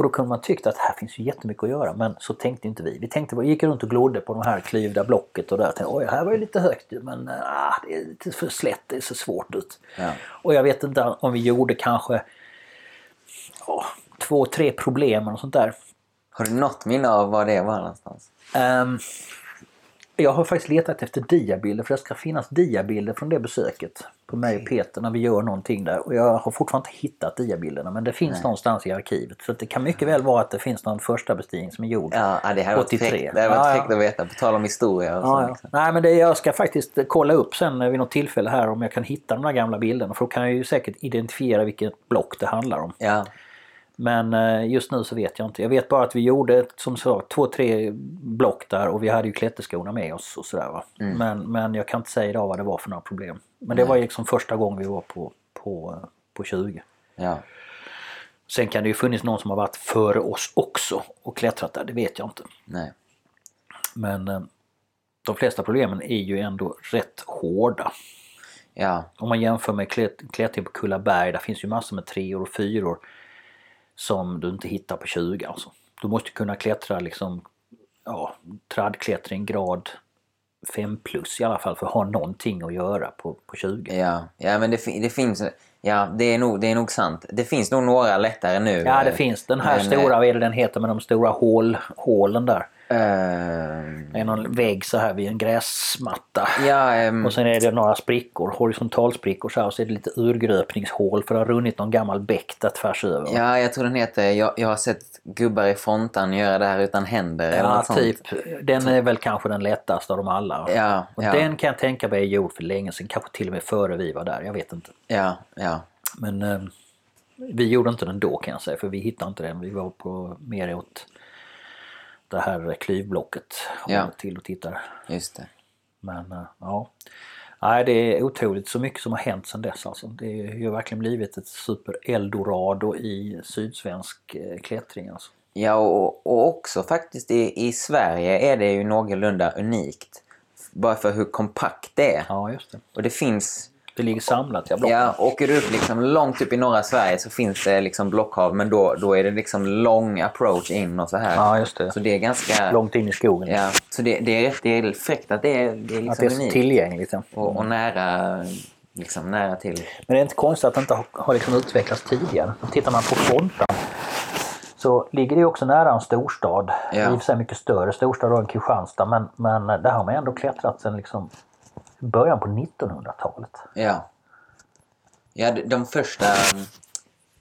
Och då kunde man tycka att här finns ju jättemycket att göra men så tänkte inte vi. Vi tänkte, vi gick runt och glodde på de här klyvda blocket och där tänkte oj här var ju lite högt men ah, det är lite för slätt, det ser svårt ut. Ja. Och jag vet inte om vi gjorde kanske oh, två, tre problem och sånt där. Har du något minne av var det var någonstans? Um, jag har faktiskt letat efter diabilder för det ska finnas diabilder från det besöket på mig och Peter när vi gör någonting där. Och jag har fortfarande inte hittat diabilderna men det finns Nej. någonstans i arkivet. Så det kan mycket väl vara att det finns någon första bestigning som är gjord ja, det här 83. det hade varit fräckt att veta, på tal om historia. Och ja, så. Nej men det, jag ska faktiskt kolla upp sen vid något tillfälle här om jag kan hitta de här gamla bilderna. För då kan jag ju säkert identifiera vilket block det handlar om. Ja. Men eh, just nu så vet jag inte. Jag vet bara att vi gjorde som så, två, tre block där och vi hade ju klätterskorna med oss och sådär. Va? Mm. Men, men jag kan inte säga idag vad det var för några problem. Men det Nej. var liksom första gången vi var på, på, på 20. Ja. Sen kan det ju funnits någon som har varit före oss också och klättrat där, det vet jag inte. Nej. Men eh, de flesta problemen är ju ändå rätt hårda. Ja. Om man jämför med klättring på Kullaberg, där finns ju massor med treor och fyror som du inte hittar på 20 alltså. Du måste kunna klättra liksom, ja, tradklättring grad 5 plus i alla fall för att ha någonting att göra på, på 20. Ja, ja men det, det finns Ja, det är, nog, det är nog sant. Det finns nog några lättare nu. Ja, det eh, finns. Den här men, stora, vad är det den heter med de stora hål, hålen där. Eh, Det är någon vägg så här vid en gräsmatta. ja, ehm, Och sen är det några sprickor, horisontalsprickor så här. Och så är det lite urgröpningshål för det har runnit någon gammal bäck där tvärs över. ja, jag tror den heter... Jag, jag har sett gubbar i fontan göra det här utan händer eller Ja, sånt. typ. Den är väl kanske den lättaste av dem alla. Ja, och ja. Den kan jag tänka mig är gjord för länge sedan, kanske till och med före vi var där. Jag vet inte. Ja, ja. Men eh, vi gjorde inte den då kan jag säga, för vi hittade inte den. Vi var på mer åt det här klyvblocket Ja. till och tittade. Just det. Men eh, ja. Nej, det är otroligt så mycket som har hänt sedan dess alltså. Det har ju verkligen blivit ett super-eldorado i sydsvensk eh, klättring alltså. Ja, och, och också faktiskt i, i Sverige är det ju någorlunda unikt. Bara för hur kompakt det är. Ja, just det. Och det finns... Det ligger samlat, ja, blocken. Ja, åker du upp liksom långt upp i norra Sverige så finns det liksom blockhav men då, då är det liksom lång approach in och så här. Ja, just det. Så det är ganska... Långt in i skogen. Ja, så det, det, är, det är fräckt att det är, det är Att liksom det är så tillgängligt. Ja. Och, och nära, liksom nära till. Men det är inte konstigt att det inte har, har liksom utvecklats tidigare. Tittar man på Fontan så ligger det också nära en storstad. Ja. I och för sig mycket större storstad än Kristianstad men, men där har man ändå klättrat sedan liksom början på 1900-talet. Ja. Ja, de, första...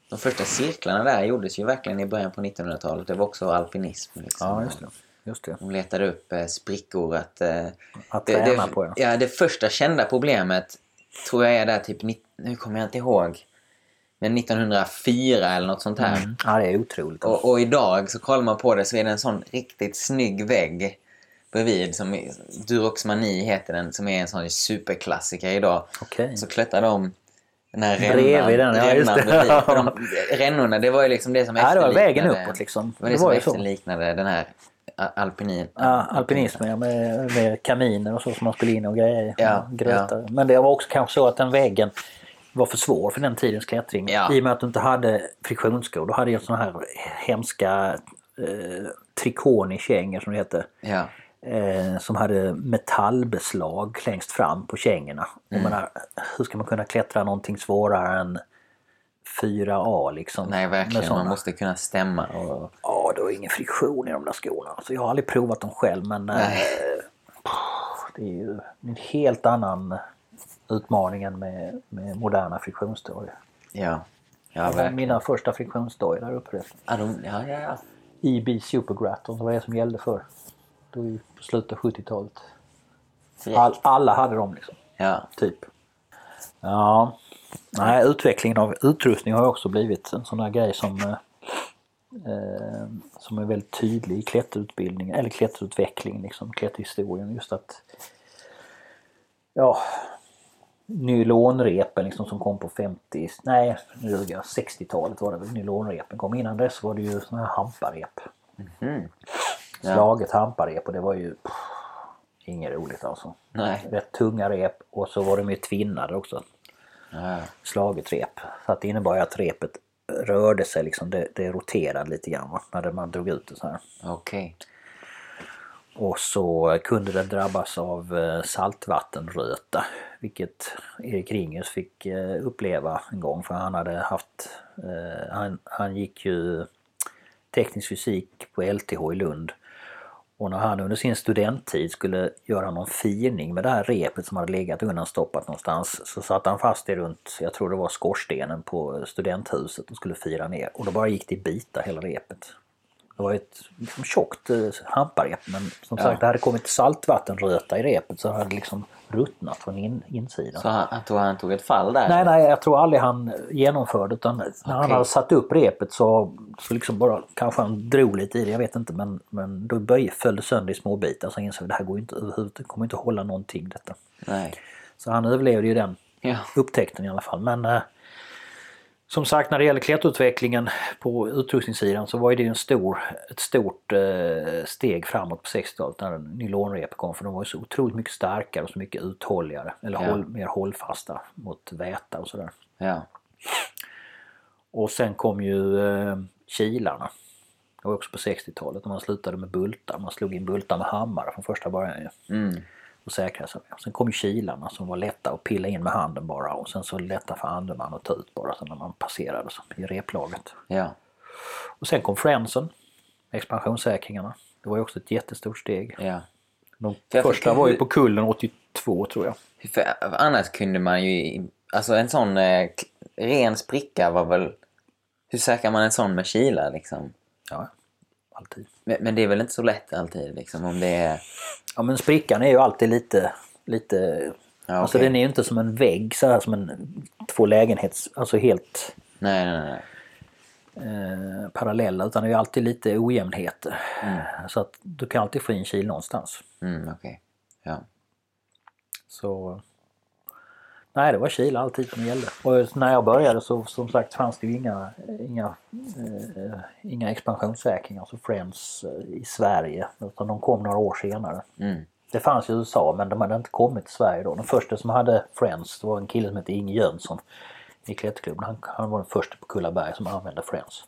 De första cirklarna där gjordes ju verkligen i början på 1900-talet. Det var också alpinism. Liksom. det. Just det. De letade upp eh, sprickor att... Eh, Att det, träna det, på ja. ja, det första kända problemet tror jag är där typ... Nu kommer jag inte ihåg. Men 1904 eller något sånt här. Mm. Ja, det är otroligt. Och, och idag så kollar man på det så är det en sån riktigt snygg vägg bredvid. Som Durox Mani heter den. Som är en sån superklassiker idag. Okej. Så klättrar de den här rännan, den, ja, rännan det. bredvid. De, rännorna, det var ju liksom det som Ja, det var vägen efterliknade- uppåt liksom. Det var det, Det som var ju så. efterliknade den här alpinin... Ja, alpinismen ja, med, med kaminer och så som man skulle in och grejer. Ja, Grötar. Men det var också kanske så att den väggen var för svår för den tidens klättring. Ja. I och med att du inte hade friktionsskor. Då hade jag såna här hemska eh, trikoni-kängor som det hette. Ja. Eh, som hade metallbeslag längst fram på kängorna. Jag menar, hur ska man kunna klättra någonting svårare än 4A liksom? Nej, verkligen. Man måste kunna stämma. Och... Ja, det var ingen friktion i de där skorna. Alltså, jag har aldrig provat dem själv men eh, det är ju en helt annan utmaning än med, med moderna friktionsdojor. Ja. Ja, har verkligen. mina första friktionsdojor där uppe. Ja, de, ja, ja, ja. EB Supergraton, det var det som gällde för. Det var ju på slutet av 70-talet. Fräckt. All, alla hade dem liksom, ja. typ. Ja, nej, utvecklingen av utrustning har också blivit en sån där grej som eh, eh, som är väldigt tydlig i klätterutbildningen eller klätterutveckling, liksom, klätterhistorien. Just att ja, nylonrepen liksom, som kom på 50, nej nu ljuger jag, 60-talet var det väl nylonrepen kom. Innan dess var det ju såna här hamparep. Mhm. Ja. Slaget hamparep och det var ju pff, inget roligt alltså. Nej. Rätt tunga rep och så var de ju tvinnade också Ja. slaget rep. Så att det innebar ju att repet rörde sig liksom, det, det roterade lite grann va? när man drog ut det så här. Okej. Och så kunde det drabbas av eh, saltvattenröta. Vilket Erik Ringes fick eh, uppleva en gång för han hade haft... eh, Han, han gick ju teknisk fysik på LTH i Lund. Och när han under sin studenttid skulle göra någon firning med det här repet som hade legat undanstoppat någonstans så satte han fast det runt, jag tror det var skorstenen på studenthuset och skulle fira ner. Och då bara gick det i bitar hela repet. Det var ett liksom, tjockt eh, hamparep men som Ja. sagt det hade kommit saltvattenröta i repet så det hade liksom ruttnat från in, insidan. Så han, tog, han tog ett fall där? Nej, nej, jag tror aldrig han genomförde utan när han hade satt upp repet så, så liksom bara kanske han drog lite i det, jag vet inte men, men då böj, föll det sönder i små bitar så insåg att det här går inte överhuvudtaget, kommer inte hålla någonting detta. Nej. Så han överlevde ju den Ja. upptäckten i alla fall. Men eh, som sagt när det gäller klätterutvecklingen på utrustningssidan så var det en stor, ett stort eh, steg framåt på 60-talet när nylonrep kom för de var ju så otroligt mycket starkare och så mycket uthålligare. Eller Ja. håll, mer hållfasta mot väta och sådär. Ja. Och sen kom ju eh, kilarna. Det var också på 60-talet när man slutade med bultar. Man slog in bultar med hammare från första början. Mm. Och säkra sig med. Sen kom ju kilarna som var lätta att pilla in med handen bara och sen så lätta för andre man att ta ut bara så när man passerade så, i replaget. Ja. Och sen kom Friendsen, expansionssäkringarna. Det var ju också ett jättestort steg. Ja. De jag första var ju på kullen 82 tror jag. För annars kunde man ju... Alltså en sån eh, ren spricka var väl... Hur säkrar man en sån med kilar liksom? Ja, alltid. Men, men det är väl inte så lätt alltid liksom om det är... Ja men sprickan är ju alltid lite, lite Ja, Alltså okej. den är ju inte som en vägg så här som en två lägenhets, alltså helt Nej, nej, nej. eh, parallella utan det är ju alltid lite ojämnheter. Så att du kan alltid få in kil någonstans. Mm, okej. Ja. Så Nej, det var kil alltid som gällde. Och när jag började så som sagt fanns det ju inga, inga, eh, inga expansionssäkringar, alltså Friends eh, i Sverige. Utan de kom några år senare. Mm. Det fanns i USA men de hade inte kommit till Sverige då. Den första som hade Friends var en kille som hette Inge Jönsson i klätterklubben. Han, han var den första på Kullaberg som använde Friends.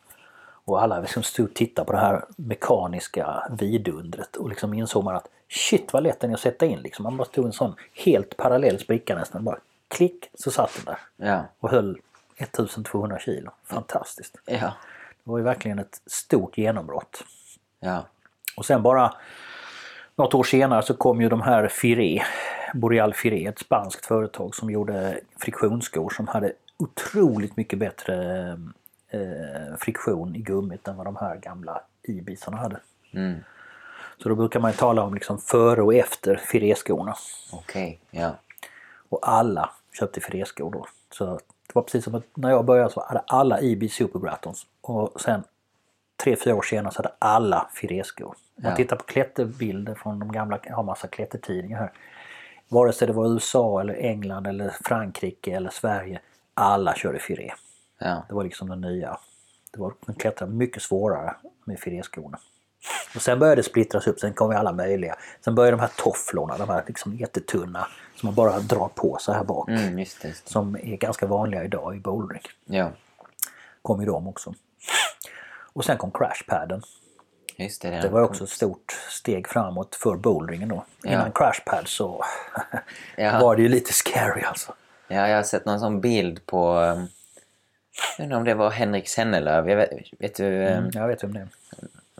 Och alla liksom stod och tittade på det här mekaniska vidundret och liksom insåg man att shit vad lätt den är att sätta in. Liksom. Man bara tog en sån helt parallell spricka nästan. Bara klick så satt den där Ja. och höll 1200 kilo. Fantastiskt. Ja. Det var ju verkligen ett stort genombrott. Ja. Och sen bara något år senare så kom ju de här Firé, Boreal Firé, ett spanskt företag som gjorde friktionsskor som hade otroligt mycket bättre eh, friktion i gummit än vad de här gamla Ibisarna hade. Mm. Så då brukar man tala om liksom före och efter Firé-skorna. Okej. Ja. Och alla köpte Firé-skor då. Så det var precis som att när jag började så hade alla Ibis Supergrattons och sen tre, fyra år senare så hade alla Firé-skor. Om man Ja. tittar på klätterbilder från de gamla, jag har massa klättertidningar här. Vare sig det var USA eller England eller Frankrike eller Sverige. Alla körde Firé. Ja. Det var liksom den nya. Det var de klättrade mycket svårare med Firé-skorna. Och sen började det splittras upp, sen kom ju alla möjliga. Sen började de här tofflorna, de här liksom jättetunna som man bara drar på så här bak. Mm, just det. Just det. Som är ganska vanliga idag i bouldering. Ja. Kom ju de också. Och sen kom crashpadden. Just det. Det var också ett stort steg framåt för boulderingen då. Ja. Innan crashpad så var det ju lite scary alltså. Ja, jag har sett någon sån bild på... um, Jag vet inte om det var Henrik Sennelöv. Jag vet, vet du? um, Mm, jag vet vem det är.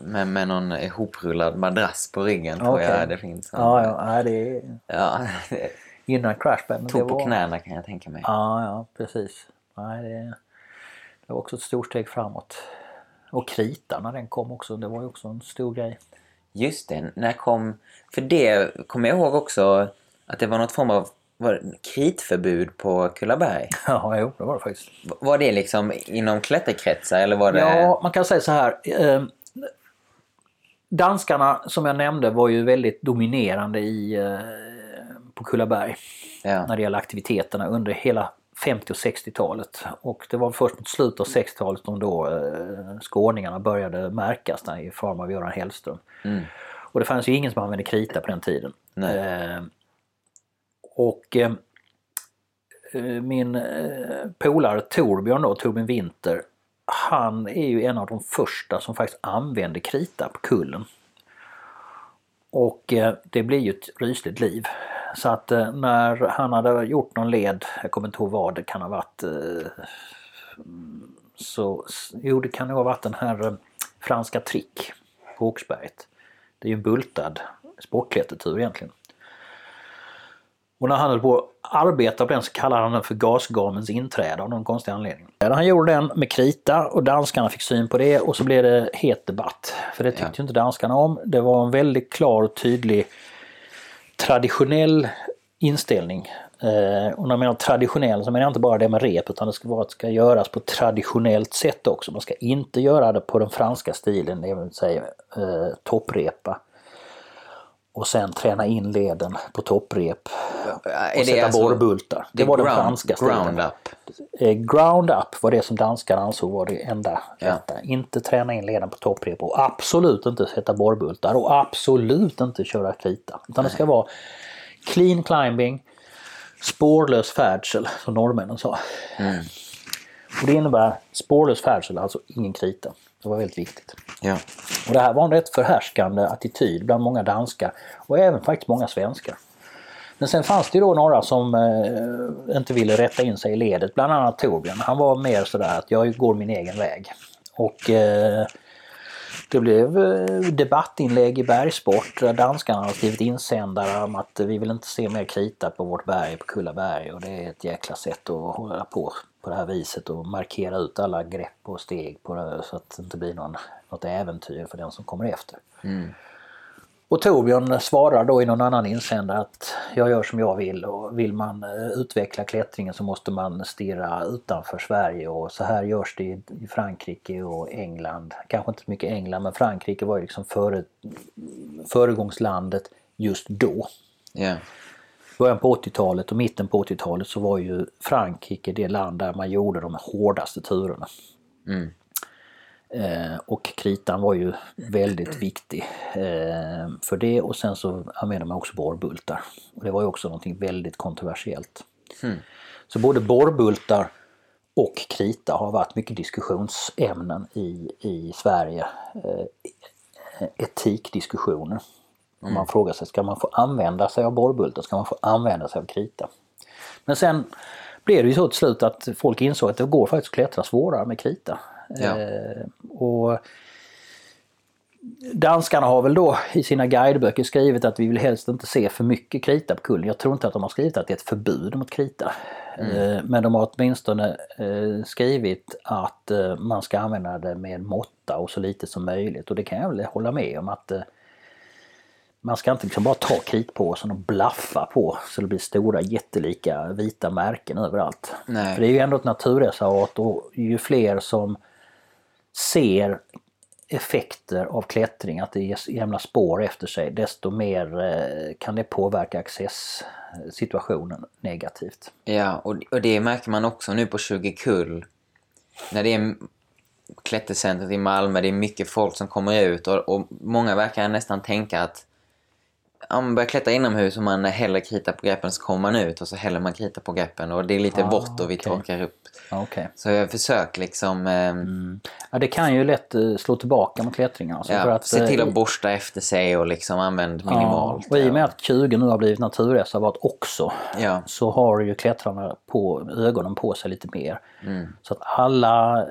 Med, med någon ihoprullad madrass på ryggen tror Okej. jag det finns. Ja, ja, nej, det är ja. innan crashpad. men Tog det på var... knäna kan jag tänka mig. Ja, ja precis. Nej, det, det var också ett stort steg framåt. Och krita när den kom också, det var ju också en stor grej. Just det, när kom... För det kommer jag ihåg också att det var något form av var det kritförbud på Kullaberg. Ja, jo, det var det faktiskt. Var det liksom inom klätterkretsar eller var det... Ja, man kan säga så här. Danskarna som jag nämnde var ju väldigt dominerande i, eh, på Kullaberg Ja. när det gäller aktiviteterna under hela 50 och 60-talet. Och det var först mot slutet av 60-talet som då eh, skåningarna började märkas där, i form av Göran Hellström. Mm. Och det fanns ju ingen som använde krita på den tiden. Eh, och eh, eh, min eh, polare Torbjörn då, Torbjörn Winter, han är ju en av de första som faktiskt använder krita på kullen. Och eh, det blir ju ett rysligt liv. Så att eh, när han hade gjort någon led, jag kommer inte ihåg vad det kan ha varit, eh, så, jo det kan nog ha varit den här franska trick på Åksberget. Det är ju en bultad sportklättertur egentligen. Och när han höll på att arbeta på den så kallade han den för gasgamens inträde av någon konstig anledning. Han gjorde den med krita och danskarna fick syn på det och så blev det het debatt. För det tyckte Ja. ju inte danskarna om. Det var en väldigt klar och tydlig traditionell inställning. Eh, och när jag menar traditionell så menar jag inte bara det med rep utan det ska vara det ska göras på traditionellt sätt också. Man ska inte göra det på den franska stilen, det vill säga eh, topprepa. Och sen träna in leden på topprep Är och sätta borrbultar. Det, är var den ground- franska stilen. Ground up. Eh, ground up var det som danskarna ansåg var det enda Ja. rätta. Inte träna in leden på topprep och absolut inte sätta borrbultar och absolut inte köra krita. Utan det ska vara clean climbing, spårlös färdsel som norrmännen sa. Mm. Och det innebär spårlös färdsel, alltså ingen krita. Det var väldigt viktigt. Ja. Och det här var en rätt förhärskande attityd bland många danskar och även faktiskt många svenskar. Men sen fanns det ju då några som eh, inte ville rätta in sig i ledet, bland annat Torbjörn. Han var mer sådär att jag går min egen väg. Och eh, det blev eh, debattinlägg i Bergsport där danskarna har skrivit insändare om att vi vill inte se mer krita på vårt berg, på Kullaberg och det är ett jäkla sätt att hålla på på det här viset och markera ut alla grepp och steg på det, så att det inte blir någon, något äventyr för den som kommer efter. Mm. Och Torbjörn svarar då i någon annan insändare att jag gör som jag vill och vill man eh, utveckla klättringen så måste man stirra utanför Sverige och så här görs det i Frankrike och England. Kanske inte så mycket England men Frankrike var ju liksom före, föregångslandet just då. Ja. Början på 80-talet och mitten på 80-talet så var ju Frankrike det land där man gjorde de hårdaste turerna. Mm. Eh, och kritan var ju väldigt viktig eh, för det och sen så använde man också borrbultar. Och det var ju också någonting väldigt kontroversiellt. Mm. Så både borrbultar och krita har varit mycket diskussionsämnen i, i Sverige. Eh, etikdiskussioner. Mm. Man frågar sig, ska man få använda sig av borrbultar? Ska man få använda sig av krita? Men sen blev det ju så till slut att folk insåg att det går faktiskt att klättra svårare med krita. Ja. Eh, och Danskarna har väl då i sina guideböcker skrivit att vi vill helst inte se för mycket krita på kullen. Jag tror inte att de har skrivit att det är ett förbud mot krita. Mm. Men de har åtminstone eh, skrivit att eh, man ska använda det med måtta och så lite som möjligt. Och det kan jag väl hålla med om att man ska inte liksom bara ta kritpåsen och blaffa på så det blir stora jättelika vita märken överallt. Nej. För det är ju ändå ett naturreservat och ju fler som ser effekter av klättring, att det jämnar spår efter sig, desto mer eh, kan det påverka accesssituationen negativt. Ja, och, och det märker man också nu på 20 kull. När det är klättercentret i Malmö, det är mycket folk som kommer ut och, och många verkar nästan tänka att om man börjar klättra inomhus och man häller krita på greppen så kommer man ut och så häller man krita på greppen och det är lite Ah, vått och vi okej. torkar upp. Okay. Så jag försöker liksom eh, Mm. Ja, det kan ju lätt eh, slå tillbaka mot klättringen. Alltså, ja, att, se till eh, att borsta efter sig och liksom använd minimalt. Ja, och i och med att 20 nu har blivit naturreservat också Ja, så har ju klättrarna på ögonen på sig lite mer. mm, Så att alla eh,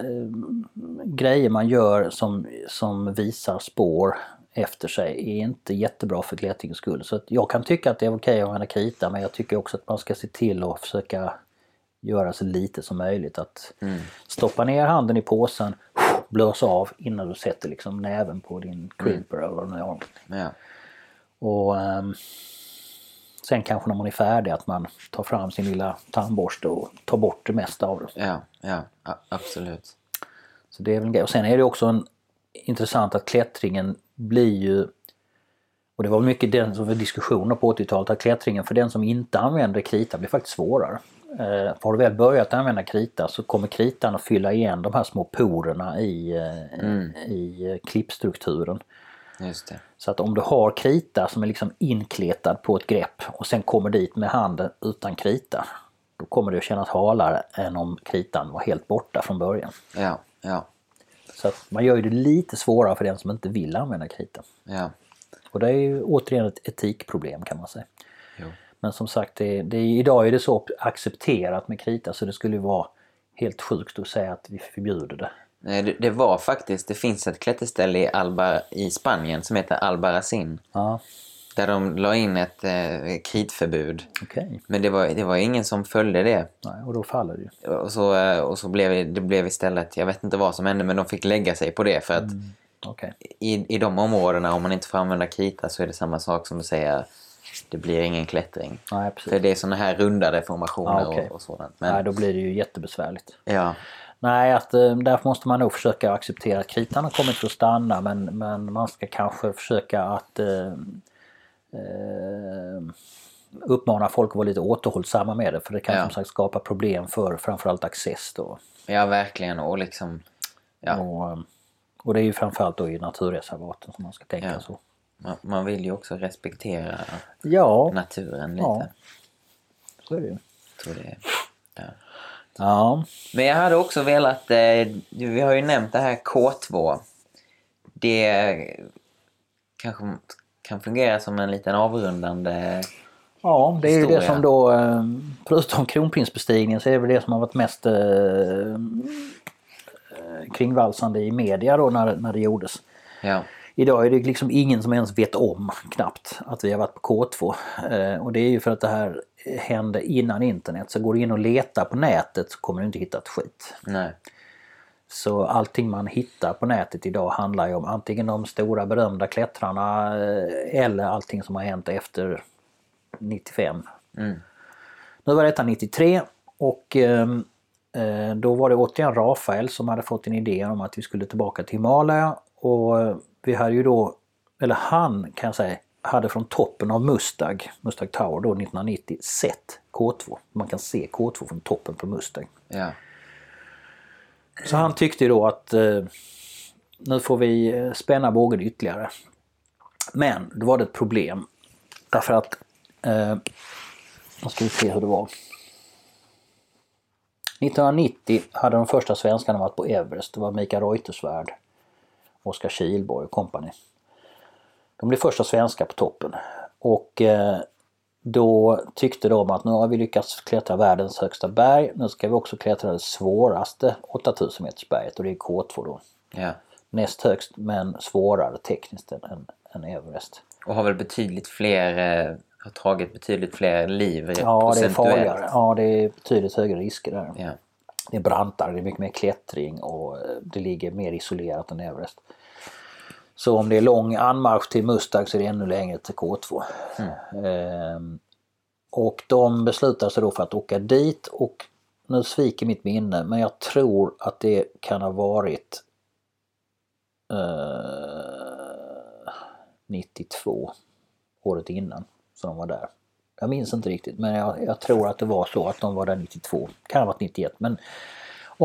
grejer man gör som, som visar spår efter sig är inte jättebra för klättringens skull. Så att jag kan tycka att det är okej att använda krita men jag tycker också att man ska se till att försöka göra så lite som möjligt. Att mm, stoppa ner handen i påsen, blåsa av innan du sätter liksom näven på din creeper eller vad det nu är. ja, Och ehm, sen kanske när man är färdig att man tar fram sin lilla tandborste och tar bort det mesta av det. ja, ja, absolut. Så det är väl en grej. Och sen är det också en, intressant att klättringen blir ju och det var mycket den som var diskussioner på 80-talet att klättringen för den som inte använder krita blir faktiskt svårare. Eh, har du väl börjat använda krita så kommer kritan att fylla igen de här små porerna i, eh, Mm. i eh, klippstrukturen. Så att om du har krita som är liksom inkletad på ett grepp och sen kommer dit med handen utan krita. Då kommer det att kännas halare än om kritan var helt borta från början. Ja, ja, Så att man gör det lite svårare för den som inte vill använda krita. ja. Och det är ju återigen ett etikproblem kan man säga. Jo. Men som sagt, det, det, idag är det så accepterat med krita så det skulle vara helt sjukt att säga att vi förbjuder det. Nej, det, det var faktiskt, det finns ett klätterställe i, Alba, i Spanien som heter Albarracin. Ja, Där de la in ett eh, kritförbud. okej. Men det var, det var ingen som följde det. Nej, Och då faller det ju. Och så, eh, och så blev det- blev istället, jag vet inte vad som hände, men de fick lägga sig på det. För att Okej. i, i de områdena, om man inte får använda krita så är det samma sak som att säga det blir ingen klättring. Nej, precis. För det är såna här rundade formationer Ja, okej. och, och sådant. Men, Nej, då blir det ju jättebesvärligt. ja, Nej, att, eh, därför måste man nog försöka acceptera att kritan har kommit för att stanna men, men man ska kanske försöka att eh, eh, uppmana folk att vara lite återhållsamma med det för det kan Ja. som sagt skapa problem för framförallt access då. ja, verkligen. Och liksom, ja, Och, eh, och det är ju framförallt då i naturreservaten som man ska tänka Ja. så. man, man vill ju också respektera Ja, naturen lite. Ja. så är det ju. Tror det är. Ja. Ja, Men jag hade också velat, eh, vi har ju nämnt det här K2. Det kanske kan fungera som en liten avrundande Ja, det är ju det historia. som då, eh, förutom kronprinsbestigningen, så är det väl det som har varit mest eh, eh, kringvalsande i media då när, när det gjordes. Ja. Idag är det liksom ingen som ens vet om knappt att vi har varit på K2. Eh, och det är ju för att det här hände innan internet. Så går du in och letar på nätet så kommer du inte hitta ett skit. Nej. Så allting man hittar på nätet idag handlar ju om antingen de stora berömda klättrarna eh, eller allting som har hänt efter 95. Mm. Nu var detta 93 och ehm, eh, då var det återigen Rafael som hade fått en idé om att vi skulle tillbaka till Himalaya och eh, vi hade ju då, eller han kan jag säga, hade från toppen av Mustag, Mustag Tower då 1990 sett K2. Man kan se K2 från toppen på Mustang. Ja. Så han tyckte ju då att eh, nu får vi eh, spänna bågen ytterligare. Men då var det ett problem. Därför att, eh, nu ska vi se hur det var. 1990 hade de första svenskarna varit på Everest. Det var Mikael Reuterswärd, Oskar Kihlborg och kompani. De blev första svenskar på toppen. Och eh, då tyckte de att nu har vi lyckats klättra världens högsta berg. Nu ska vi också klättra det svåraste 8000 meters berget och det är K2 då. ja. Näst högst men svårare tekniskt än, än Everest. Och har väl betydligt fler, eh, har tagit betydligt fler liv Ja, det är farligare. Ja, det är betydligt högre risker där. Ja. Det är brantare, det är mycket mer klättring och eh, det ligger mer isolerat än Everest. Så om det är lång anmarsch till Mustang så är det ännu längre till K2. Ehm, och de beslutar sig då för att åka dit och nu sviker mitt minne men jag tror att det kan ha varit eh, 92, året innan, som de var där. Jag minns inte riktigt men jag, jag tror att det var så att de var där 92. Kan ha varit 91 men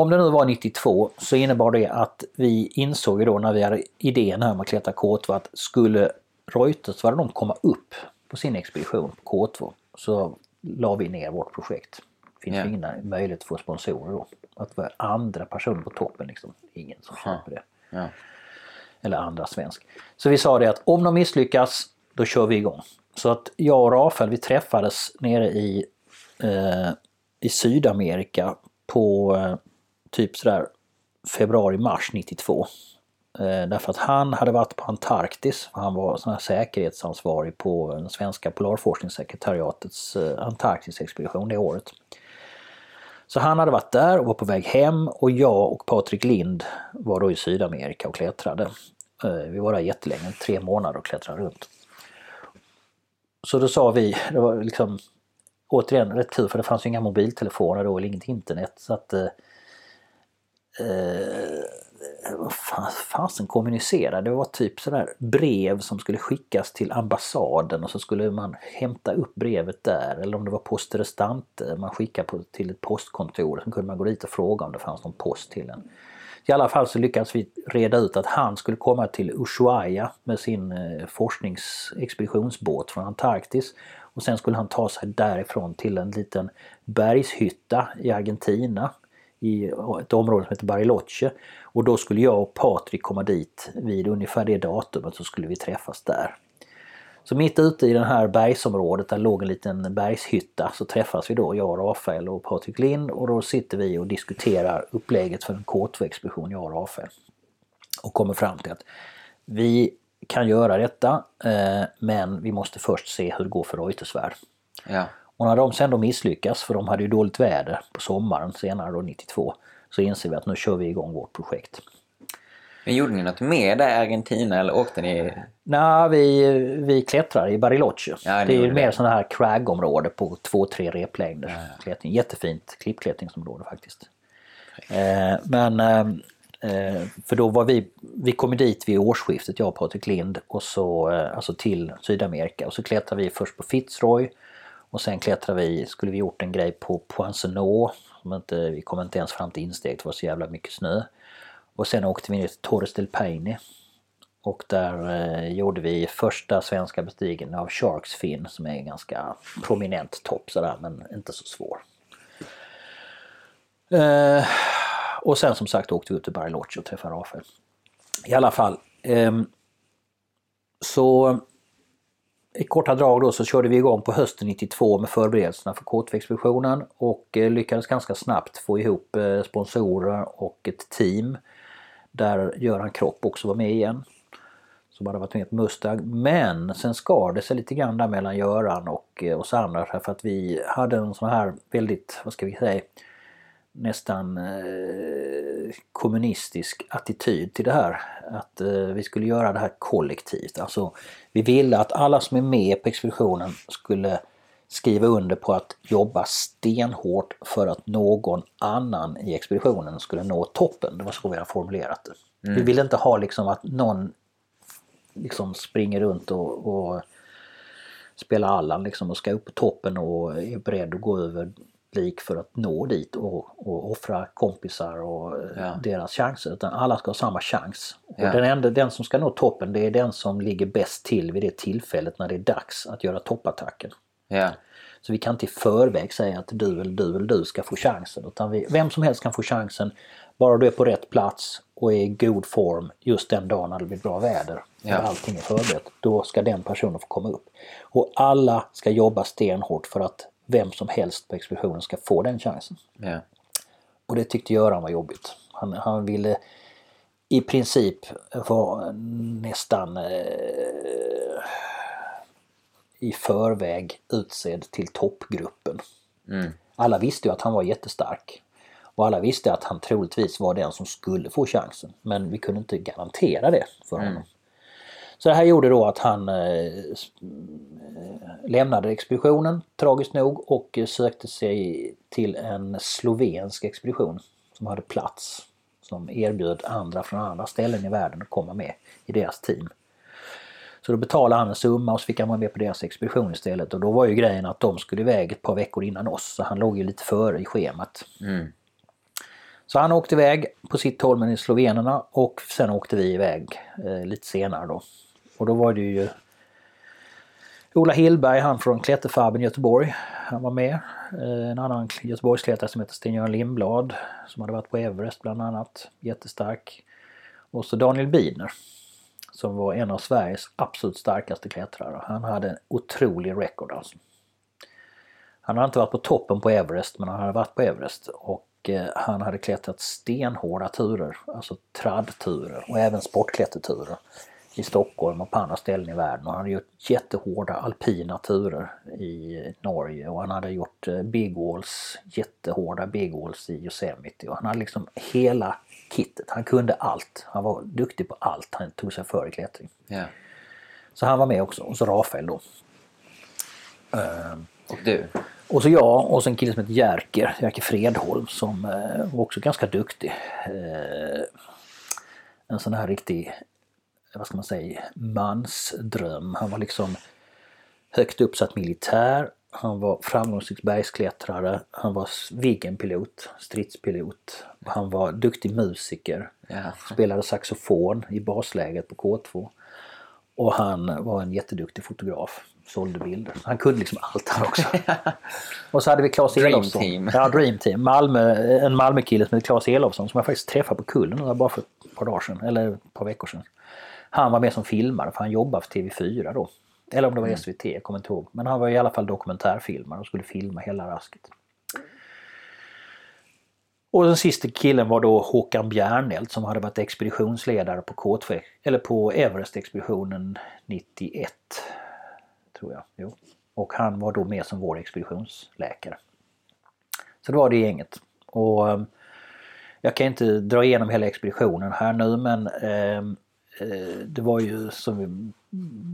om det nu var 92 så innebar det att vi insåg ju då när vi hade idén här om att klättra K2 att skulle Reuters, var de komma upp på sin expedition på K2 så la vi ner vårt projekt. Det finns ju ingen möjlighet att få sponsorer då. Att vara andra personer på toppen liksom. Ingen som köper det. Ja. Eller andra svensk. Så vi sa det att om de misslyckas då kör vi igång. Så att jag och Rafael vi träffades nere i, eh, i Sydamerika på eh, typ sådär februari-mars 92. Eh, därför att han hade varit på Antarktis. Han var sån här säkerhetsansvarig på den svenska polarforskningssekretariatets eh, Antarktisexpedition det året. Så han hade varit där och var på väg hem och jag och Patrik Lind var då i Sydamerika och klättrade. Eh, Vi var där jättelänge, tre månader och klättrade runt. Så då sa vi, det var liksom återigen rätt tur för det fanns ju inga mobiltelefoner då eller inget internet så att eh, eh, vad fan, fasen kommunicera? Det var typ sådär brev som skulle skickas till ambassaden och så skulle man hämta upp brevet där. Eller om det var post restante eh, man skickade på, till ett postkontor. Sen kunde man gå dit och fråga om det fanns någon post till en. I alla fall så lyckades vi reda ut att han skulle komma till Ushuaia med sin eh, forskningsexpeditionsbåt från Antarktis. Och sen skulle han ta sig därifrån till en liten bergshytta i Argentina i ett område som heter Bariloche. Och då skulle jag och Patrik komma dit vid ungefär det datumet så skulle vi träffas där. Så mitt ute i det här bergsområdet där låg en liten bergshytta så träffas vi då, jag, Rafael och Patrik Lind och då sitter vi och diskuterar upplägget för en K2-expedition, jag och Rafael. Och kommer fram till att vi kan göra detta eh, men vi måste först se hur det går för Reuterswärd. Ja. Och när de sen då misslyckas, för de hade ju dåligt väder på sommaren senare då 92, så inser vi att nu kör vi igång vårt projekt. Men gjorde ni något mer där i Argentina eller åkte ni? Nej, vi, vi klättrar i Bariloche. Ja, det är ju mer sådana här crag-område på 2-3 replängder. Klättring. Jättefint klippklättringsområde faktiskt. Eh, men eh, eh, för då var vi, vi kom dit vid årsskiftet, jag och Patrik Lind, och så, eh, alltså till Sydamerika. Och så klättrade vi först på Fitzroy och sen klättrade vi, skulle vi gjort en grej på Poincenot. Inte, vi kom inte ens fram till insteget, det var så jävla mycket snö. Och sen åkte vi ner till Torres del Paine. Och där eh, gjorde vi första svenska bestigningen av Sharks Fin som är en ganska prominent topp sådär men inte så svår. Eh, och sen som sagt åkte vi upp till Bariloche och träffade Rafael. I alla fall. Eh, så i korta drag då så körde vi igång på hösten 92 med förberedelserna för K2-expeditionen och eh, lyckades ganska snabbt få ihop eh, sponsorer och ett team där Göran Kropp också var med igen. Som hade varit med på Mustang. Men sen skar det sig lite grann där mellan Göran och eh, oss andra för att vi hade en sån här väldigt, vad ska vi säga, nästan eh, kommunistisk attityd till det här. Att eh, vi skulle göra det här kollektivt. Alltså, vi ville att alla som är med på expeditionen skulle skriva under på att jobba stenhårt för att någon annan i expeditionen skulle nå toppen. Det var så vi hade formulerat det. Mm. Vi ville inte ha liksom att någon liksom springer runt och, och spelar Allan liksom och ska upp på toppen och är beredd att gå över lik för att nå dit och, och offra kompisar och eh, ja. deras chanser. Utan alla ska ha samma chans. Ja. Och den, enda, den som ska nå toppen det är den som ligger bäst till vid det tillfället när det är dags att göra toppattacken. Ja. Så vi kan inte i förväg säga att du eller du eller du ska få chansen. Utan vi, vem som helst kan få chansen bara du är på rätt plats och är i god form just den dagen när det blir bra väder. Ja. allting är förberett. Då ska den personen få komma upp. Och alla ska jobba stenhårt för att vem som helst på expeditionen ska få den chansen. Ja. Och det tyckte Göran var jobbigt. Han, han ville i princip vara nästan eh, i förväg utsedd till toppgruppen. Mm. Alla visste ju att han var jättestark. Och alla visste att han troligtvis var den som skulle få chansen. Men vi kunde inte garantera det för honom. Mm. Så det här gjorde då att han eh, lämnade expeditionen tragiskt nog och sökte sig till en slovensk expedition som hade plats. Som erbjöd andra från andra ställen i världen att komma med i deras team. Så då betalade han en summa och så fick han vara med på deras expedition istället och då var ju grejen att de skulle iväg ett par veckor innan oss så han låg ju lite före i schemat. Mm. Så han åkte iväg på sitt håll med slovenerna och sen åkte vi iväg eh, lite senare då. Och då var det ju Ola Hillberg, han från Klätterfarben Göteborg. Han var med. Eh, en annan Göteborgsklättrare som heter Sten-Göran Lindblad som hade varit på Everest bland annat. Jättestark. Och så Daniel Bidner som var en av Sveriges absolut starkaste klättrare. Han hade en otrolig record alltså. Han hade inte varit på toppen på Everest men han hade varit på Everest och eh, han hade klättrat stenhårda turer, alltså traddturer och även sportklätterturer i Stockholm och på andra ställen i världen. Och han hade gjort jättehårda alpina turer i Norge och han hade gjort eh, big walls, jättehårda big walls i Yosemite. Och han hade liksom hela kittet. Han kunde allt. Han var duktig på allt han tog sig för i klättring. Yeah. Så han var med också. Och så Rafael då. Ehm, och du? Och så jag och så en kille som heter Jerker, Jerker Fredholm som eh, var också ganska duktig. Eh, en sån här riktig vad ska man säga, mansdröm. Han var liksom högt uppsatt militär, han var framgångsrik bergsklättrare, han var Viggenpilot, stridspilot, han var duktig musiker, ja. spelade saxofon i basläget på K2 och han var en jätteduktig fotograf, sålde bilder. Han kunde liksom allt han också. och så hade vi Claes Elofsson. Team. Ja, Dream Team. Malmö, en Malmökille som heter Claes Elofsson som jag faktiskt träffade på Kullen bara för ett par dagar sedan, eller ett par veckor sedan. Han var med som filmare för han jobbade för TV4 då. Eller om det var mm. SVT, jag kommer inte ihåg. Men han var i alla fall dokumentärfilmare och skulle filma hela rasket. Och den sista killen var då Håkan Bjärnelt som hade varit expeditionsledare på K2, eller på Everest-expeditionen 91. Tror jag. Jo. Och han var då med som vår expeditionsläkare. Så det var det gänget. Och ehm, jag kan inte dra igenom hela expeditionen här nu men eh, Eh, det var ju som vi,